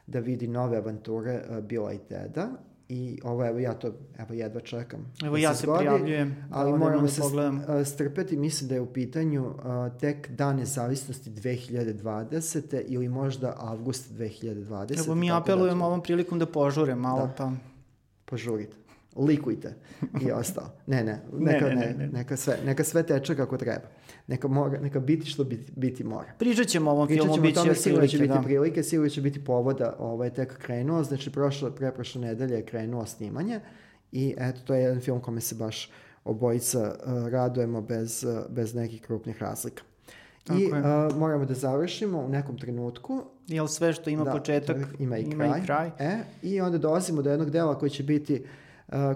S1: da vidi nove avanture uh, Bila i Teda. I ovo, evo, ja to, evo, jedva čekam.
S2: Evo
S1: da
S2: ja se
S1: zgodi,
S2: prijavljujem.
S1: Ali
S2: da
S1: moramo
S2: da
S1: se
S2: pogledam.
S1: uh, strpeti, mislim da je u pitanju uh, tek dan nezavisnosti 2020. ili možda avgust 2020.
S2: Evo mi
S1: da
S2: apelujemo
S1: će-
S2: ovom prilikom da požure malo,
S1: Da.
S2: pa
S1: požurite. Likujte i ostalo. Ne, ne,
S2: Ne,
S1: neka,
S2: ne,
S1: ne,
S2: ne, ne.
S1: neka, sve, neka sve teče kako treba. Neka, mora, neka biti što biti, biti mora.
S2: pričat ćemo o ovom
S1: Pričat
S2: filmu,
S1: ćemo o
S2: bit će
S1: tome, sigurno će
S2: prilike,
S1: biti
S2: da.
S1: prilike, sigurno će biti povoda, ovaj, tek krenuo, znači prošle, preprošle nedelje je krenuo snimanje i eto, to je jedan film kome se baš obojica uh, radujemo bez, uh, bez nekih krupnih razlika. I uh, moramo da završimo u nekom trenutku.
S2: Jel sve što ima
S1: Da,
S2: početak,
S1: ima i
S2: ima
S1: kraj.
S2: i kraj.
S1: E, I onda dolazimo do jednog dela koji će biti uh,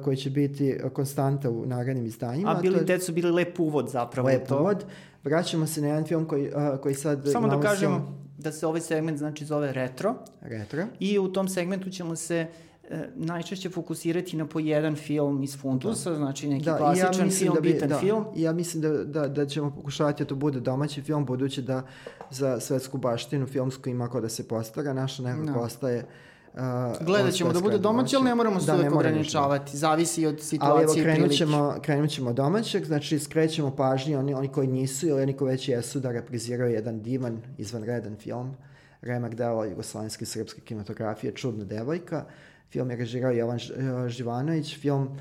S1: koji će biti konstanta u narednim izdanjima.
S2: A bili Ted su bili lep uvod zapravo.
S1: Lep
S2: to.
S1: uvod. Vraćamo se na jedan film koji, uh, koji sad
S2: Samo da kažemo
S1: film
S2: da se ovaj segment znači zove retro
S1: retro.
S2: i u tom segmentu ćemo se e, najčešće fokusirati na po jedan film iz fundusa, znači neki
S1: Da,
S2: klasičan film,
S1: da bi-
S2: bitan
S1: da,
S2: film.
S1: ja mislim da, da, da ćemo pokušavati da to bude domaći film, budući da za svetsku baštinu filmsku ima ko da se postara, naša nekako
S2: Da.
S1: ostaje uh,
S2: Gledat ćemo da bude domaći, ali ne moramo se
S1: Da,
S2: uvek
S1: moramo
S2: ograničavati. Zavisi od
S1: Ali
S2: situacije
S1: evo,
S2: i
S1: krenut
S2: prilike.
S1: ćemo, krenut ćemo domaćeg, znači skrećemo pažnje oni, oni koji nisu ili oni koji već jesu da repriziraju jedan divan, izvanredan film. Remak dela jugoslovenske srpske kinematografije, Čudna devojka. Film je režirao Jovan Živanović, film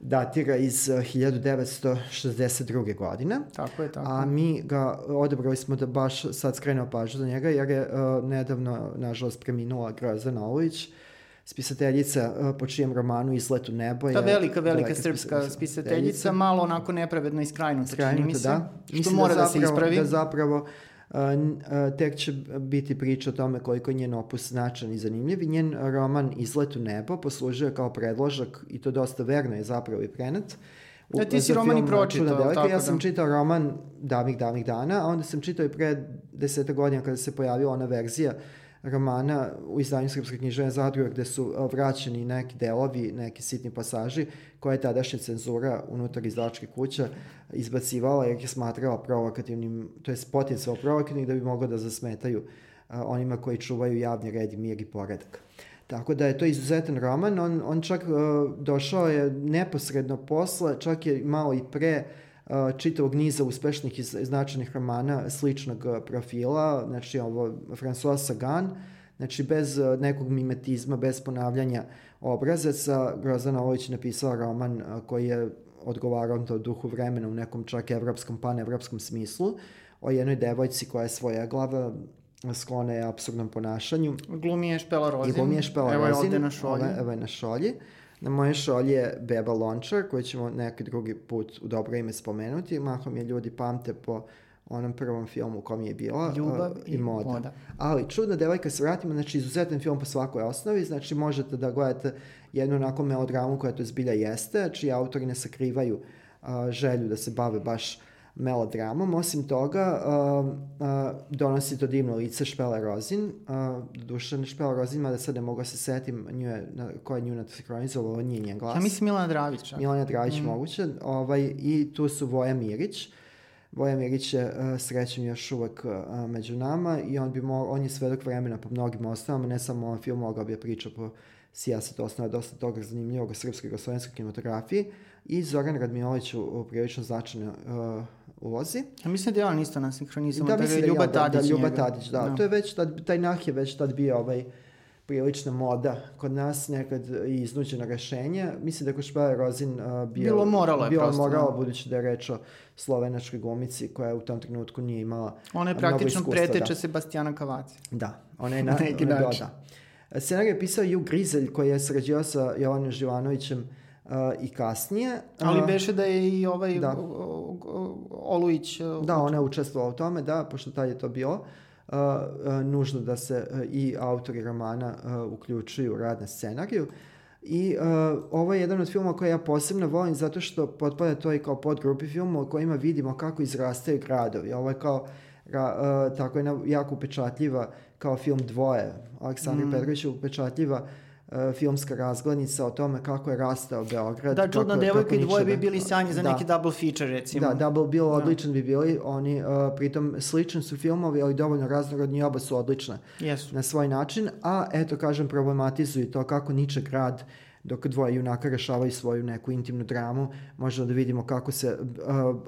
S1: datira iz eh, 1962. godine.
S2: Tako je, tako.
S1: A mi ga odabrali smo da baš sad skrenemo pažnju za njega, jer je uh, nedavno, nažalost, preminula Grozdana Olović, spisateljica uh, po čijem romanu Izlet u nebo.
S2: Ta
S1: je
S2: velika, velika
S1: daleka
S2: srpska spisateljica, malo onako nepravedno iskrajnuta, čini mi
S1: Skrajnuta,
S2: se.
S1: da.
S2: Što
S1: Mislim
S2: mora da, se
S1: zapravo-
S2: ispravi.
S1: Da zapravo uh, n- uh, tek će biti priča o tome koliko je njen opus značan i zanimljiv i njen roman Izlet u nebo poslužio kao predložak i to dosta verno je zapravo i prenet. U,
S2: Da, ti si roman i pročitao,
S1: devojka.
S2: tako
S1: Ja sam
S2: da.
S1: čitao roman davnih, davnih dana, a onda sam čitao i pre deseta godina kada se pojavila ona verzija romana u izdanju Srpske književne zadruge gde su a, vraćeni neki delovi, neki sitni pasaži koje je tadašnja cenzura unutar izdavačke kuće izbacivala jer je smatrala provokativnim, to je potencijalno provokativnim da bi moglo da zasmetaju a, onima koji čuvaju javni red i mir i poredak. Tako da je to izuzetan roman, on, on čak uh, došao je neposredno posle, čak je malo i pre uh, čitavog niza uspešnih i značajnih romana sličnog uh, profila, znači ovo François Sagan, znači bez uh, nekog mimetizma, bez ponavljanja obrazaca, Grozdana Ović napisala roman uh, koji je odgovarao to duhu vremena u nekom čak evropskom, panevropskom smislu, o jednoj devojci koja je svoja glava, sklona je absurdnom ponašanju,
S2: Glumi je Špela Rozin.
S1: i glumi je Špela
S2: Evo je
S1: Rozin.
S2: ovde na šolji.
S1: Ove- Evo je na šolji. Na moje šolji je Beba Lončar, koju ćemo neki drugi put u dobro ime spomenuti. Mahom je ljudi pamte po onom prvom filmu u kom je bila
S2: Ljubav
S1: uh,
S2: i moda.
S1: Ali Čudna devojka se vratimo, znači izuzetan film po svakoj osnovi, znači možete da gledate jednu onako melodramu koja to zbilja jeste, čiji autori ne sakrivaju uh, želju da se bave baš melodramom. Osim toga, uh, uh, donosi to divno lice Špela Rozin. Uh, duše Špela Rozin, mada sad ne mogu da se setim nju je, na, ko je nju nasinhronizovala, ovo nije njen glas.
S2: Ja mislim Milana Dravić. čak.
S1: Milana Dragić mm. moguće. Ovaj, I tu su Voja Mirić. Voja Mirić je uh, srećen još uvek uh, među nama i on, bi mo, on je svedok vremena po mnogim osnovama, ne samo ovom filmu, mogao bi je priča po sijaset osnova dosta toga zanimljivog o srpskoj i jugoslovenskoj kinematografiji i Zoran Radmilović u, u prilično značajnoj uh, ulozi.
S2: Ja mislim da je on isto na sinhronizmu,
S1: Da,
S2: da, je
S1: da,
S2: Ljuba
S1: ja, da,
S2: Tadić.
S1: da, Ljuba
S2: njega.
S1: Tadić, da. To je već, tad, taj nah je već tad bio ovaj, prilična moda kod nas, nekad i iznuđeno rešenje. Mislim da je kod Špela Rozin uh, bio,
S2: Bilo moralo je
S1: bilo
S2: prosto,
S1: moralo,
S2: da.
S1: budući da je reč o slovenačkoj glumici koja u tom trenutku nije imala
S2: Ona je praktično preteče
S1: da.
S2: Sebastijana Kavaci.
S1: Da, ona je na,
S2: Na neki
S1: ona
S2: način.
S1: da. Scenarij je pisao Ju Grizelj koji je sarađivao sa Jovanom Živanovićem uh, i kasnije.
S2: Ali beše da je i ovaj
S1: Da.
S2: Olujić... o,
S1: Da, ona je učestvovala u tome, da, pošto tad je to bilo. Uh, uh, nužno da se uh, i autori romana uh, uključuju u rad na scenariju. I uh, ovo je jedan od filmova koje ja posebno volim zato što potpada to i kao podgrupi filmova u kojima vidimo kako izrastaju gradovi. Ovo je kao ra, uh, tako jedna jako upečatljiva kao film Dvoje. Aleksandar mm. Petrović je upečatljiva uh, filmska razglednica o tome kako je rastao Beograd.
S2: Da, čudna devojka i dvoje bi bili sjajni za
S1: Da.
S2: neki double feature, recimo.
S1: Da, Double Bill odličan bi bili, oni uh, pritom slični su filmovi, ali dovoljno raznorodni i oba su odlične
S2: Jesu.
S1: na svoj način, a eto kažem problematizuju to kako niče grad dok dvoje junaka rešavaju svoju neku intimnu dramu, možemo da vidimo kako se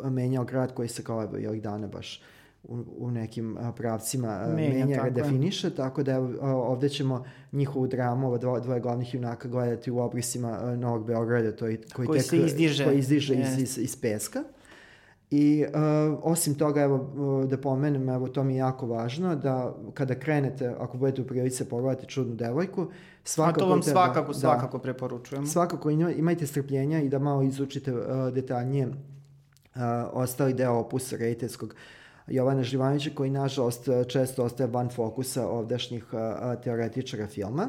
S1: uh, menjao grad koji se kao i ovih dana baš u, u nekim uh, pravcima uh,
S2: Menja,
S1: menja,
S2: tako je.
S1: redefiniše, tako da evo, uh, ovde ćemo njihovu dramu, ova dvoje, dvoje glavnih junaka gledati u obrisima uh, Novog Beograda, to, je- koji,
S2: Koji
S1: tek,
S2: se izdiže.
S1: koji izdiže iz,
S2: Jest.
S1: iz, iz peska. I uh, osim toga, evo, uh, da pomenem, evo, to mi je jako važno, da kada krenete, ako budete u prilici pogledati čudnu devojku,
S2: A
S1: svakako...
S2: to vam
S1: te-
S2: svakako,
S1: da,
S2: svakako preporučujemo.
S1: Svakako ima- imajte strpljenja i da malo izučite uh, detaljnije uh, ostali deo opusa rejterskog Jovana Živanovića, koji nažalost uh, često ostaje van fokusa ovdašnjih uh, uh, teoretičara filma.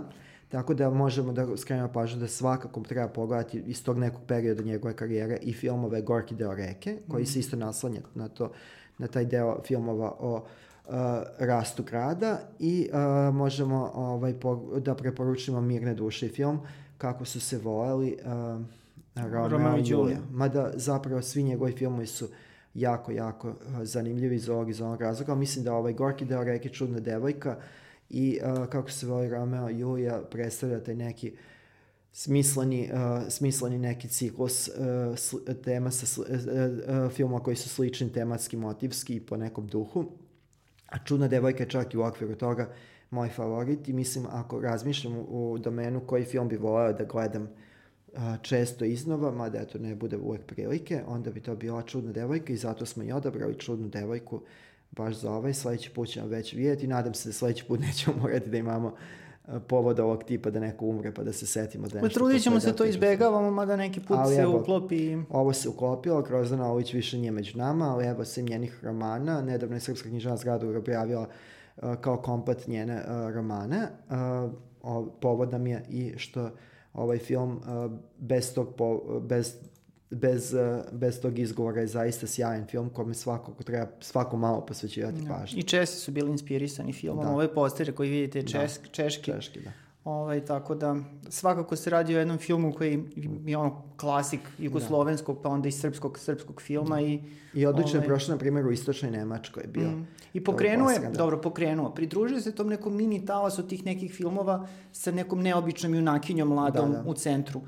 S1: Tako da možemo da skrenemo pažnju da svakako treba pogledati iz tog nekog perioda njegove karijere i filmove Gorki deo reke, koji se isto naslanja na, to, na taj deo filmova o uh, rastu grada i uh, možemo ovaj, po, da preporučimo Mirne duše film kako su se voleli uh, Romeo,
S2: i Julija.
S1: Mada zapravo svi njegovi filmovi su jako, jako uh, zanimljivi iz ovog, iz ovog razloga. Mislim da ovaj Gorki deo reke Čudna devojka i uh, kako se voli Romeo i Julija predstavlja taj neki smisleni, uh, smisleni neki ciklus uh, sl- tema sa sl- uh, uh, filmova koji su slični tematski, motivski i po nekom duhu. A Čudna devojka je čak i u okviru toga moj favorit i mislim ako razmišljam u, u domenu koji film bi voleo da gledam a, često iznova, mada eto ne bude uvek prilike, onda bi to bila Čudna devojka i zato smo i odabrali Čudnu devojku baš za ovaj. Sledeći put ćemo već vidjeti. Nadam se da sledeći put nećemo morati da imamo povod ovog tipa da neko umre pa da se setimo da je
S2: Ma
S1: nešto
S2: trudit ćemo se to izbegavamo, mada neki put
S1: Ali
S2: se
S1: evo,
S2: uklopi i...
S1: Ovo se uklopilo, Grozdana Ović više nije među nama, ali evo sem njenih romana. Nedavno je Srpska knjižana zgrada objavila uh, kao kompat njene uh, romane. Uh, o, povod nam je i što ovaj film uh, bez tog po, bez bez, uh, bez tog izgovora je zaista sjajan film kome svakako treba svako malo posvećivati pažnju.
S2: I Česi su bili inspirisani filmom.
S1: Da.
S2: Ove postere koji vidite čes, češki.
S1: Češki, da.
S2: Ovaj, tako da, svakako se radi o jednom filmu koji je ono klasik jugoslovenskog, pa onda i srpskog, srpskog filma i...
S1: I odlično je
S2: ovaj,
S1: prošlo, na primjer, u istočnoj Nemačkoj je bio.
S2: Mm. I pokrenuo je,
S1: da.
S2: dobro, pokrenuo, pridružio se tom nekom mini talasu tih nekih filmova sa nekom neobičnom junakinjom mladom
S1: Da, da.
S2: u centru.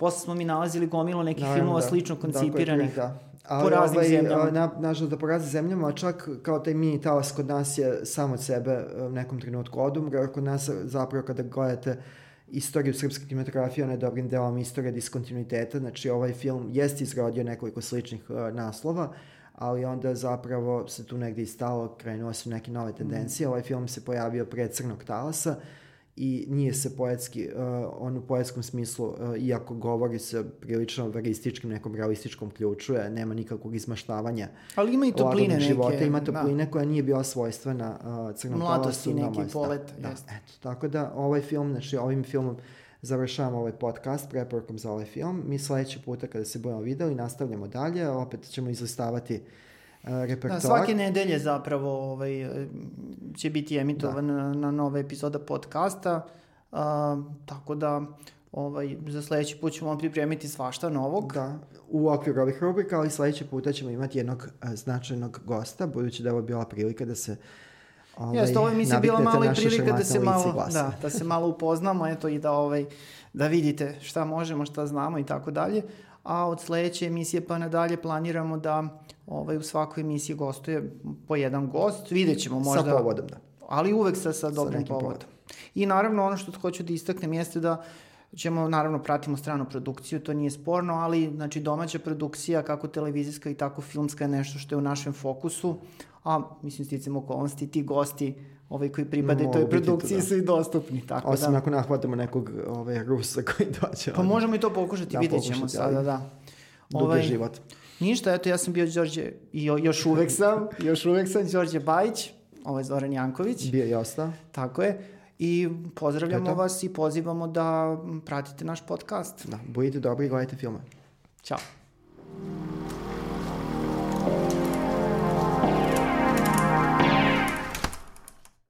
S2: Posle smo mi nalazili gomilo nekih
S1: Naravno,
S2: filmova
S1: da.
S2: slično koncipiranih.
S1: da.
S2: po
S1: Ali
S2: raznim
S1: ovaj,
S2: zemljama.
S1: Na, nažalost da po raznim zemljama, a čak kao taj mini talas kod nas je sam od sebe a, u nekom trenutku odumro. Kod nas zapravo kada gledate istoriju srpske kinematografije, ona je dobrim delom istorija diskontinuiteta, znači ovaj film jest izrodio nekoliko sličnih a, naslova, ali onda zapravo se tu negde i stalo, krenuo su neke nove tendencije. Ovaj film se pojavio pre Crnog talasa i nije se poetski, uh, on u poetskom smislu, uh, iako govori se prilično verističkim, nekom realističkom ključu, je, nema nikakvog izmaštavanja
S2: Ali ima i topline neke.
S1: života, ima
S2: da.
S1: topline koja nije bila svojstvena uh, crnom
S2: Mladosti
S1: talasu,
S2: neki
S1: mladosti,
S2: polet,
S1: Da, da,
S2: jeste.
S1: eto, tako da ovaj film, znači ovim filmom završavamo ovaj podcast preporukom za ovaj film. Mi sledeći puta kada se budemo videli nastavljamo dalje, opet ćemo izlistavati repertoar.
S2: Da, svake nedelje zapravo ovaj, će biti emitovan da. na, na nove epizoda podcasta, a, tako da ovaj, za sledeći put ćemo pripremiti svašta novog.
S1: Da, u okviru ovih rubrika, ali sledeći puta ćemo imati jednog a, značajnog gosta, budući da je ovo bila prilika da se
S2: Ovaj, Jeste, ovo mi se bila malo i prilika da se malo, da, da se malo upoznamo, eto i da ovaj, da vidite šta možemo, šta znamo i tako dalje. A od sledeće emisije pa nadalje planiramo da ovaj, u svakoj emisiji gostuje po jedan gost. Vidjet ćemo možda.
S1: Sa povodom, da.
S2: Ali uvek sa, sa dobrim sa povodom. povodom. I naravno ono što hoću da istaknem jeste da ćemo, naravno, pratimo stranu produkciju, to nije sporno, ali znači, domaća produkcija, kako televizijska i tako filmska je nešto što je u našem fokusu, a mislim sticam okolnosti, ti gosti ovaj, koji pripade toj produkciji tu, da. su i dostupni. Tako
S1: Osim da. ako nahvatamo nekog ovaj, Rusa koji dođe.
S2: Pa možemo i to pokušati, da, vidjet ćemo sada, da.
S1: Dugi ovaj, život.
S2: Ništa, eto ja sam bio Đorđe, i još uvek sam, još uvek sam Đorđe Bajić, ovaj Zoran Janković.
S1: Bio i ostao.
S2: Tako je. I pozdravljamo vas i pozivamo da pratite naš podcast.
S1: Da, budite dobri i gledajte filme.
S2: Ćao.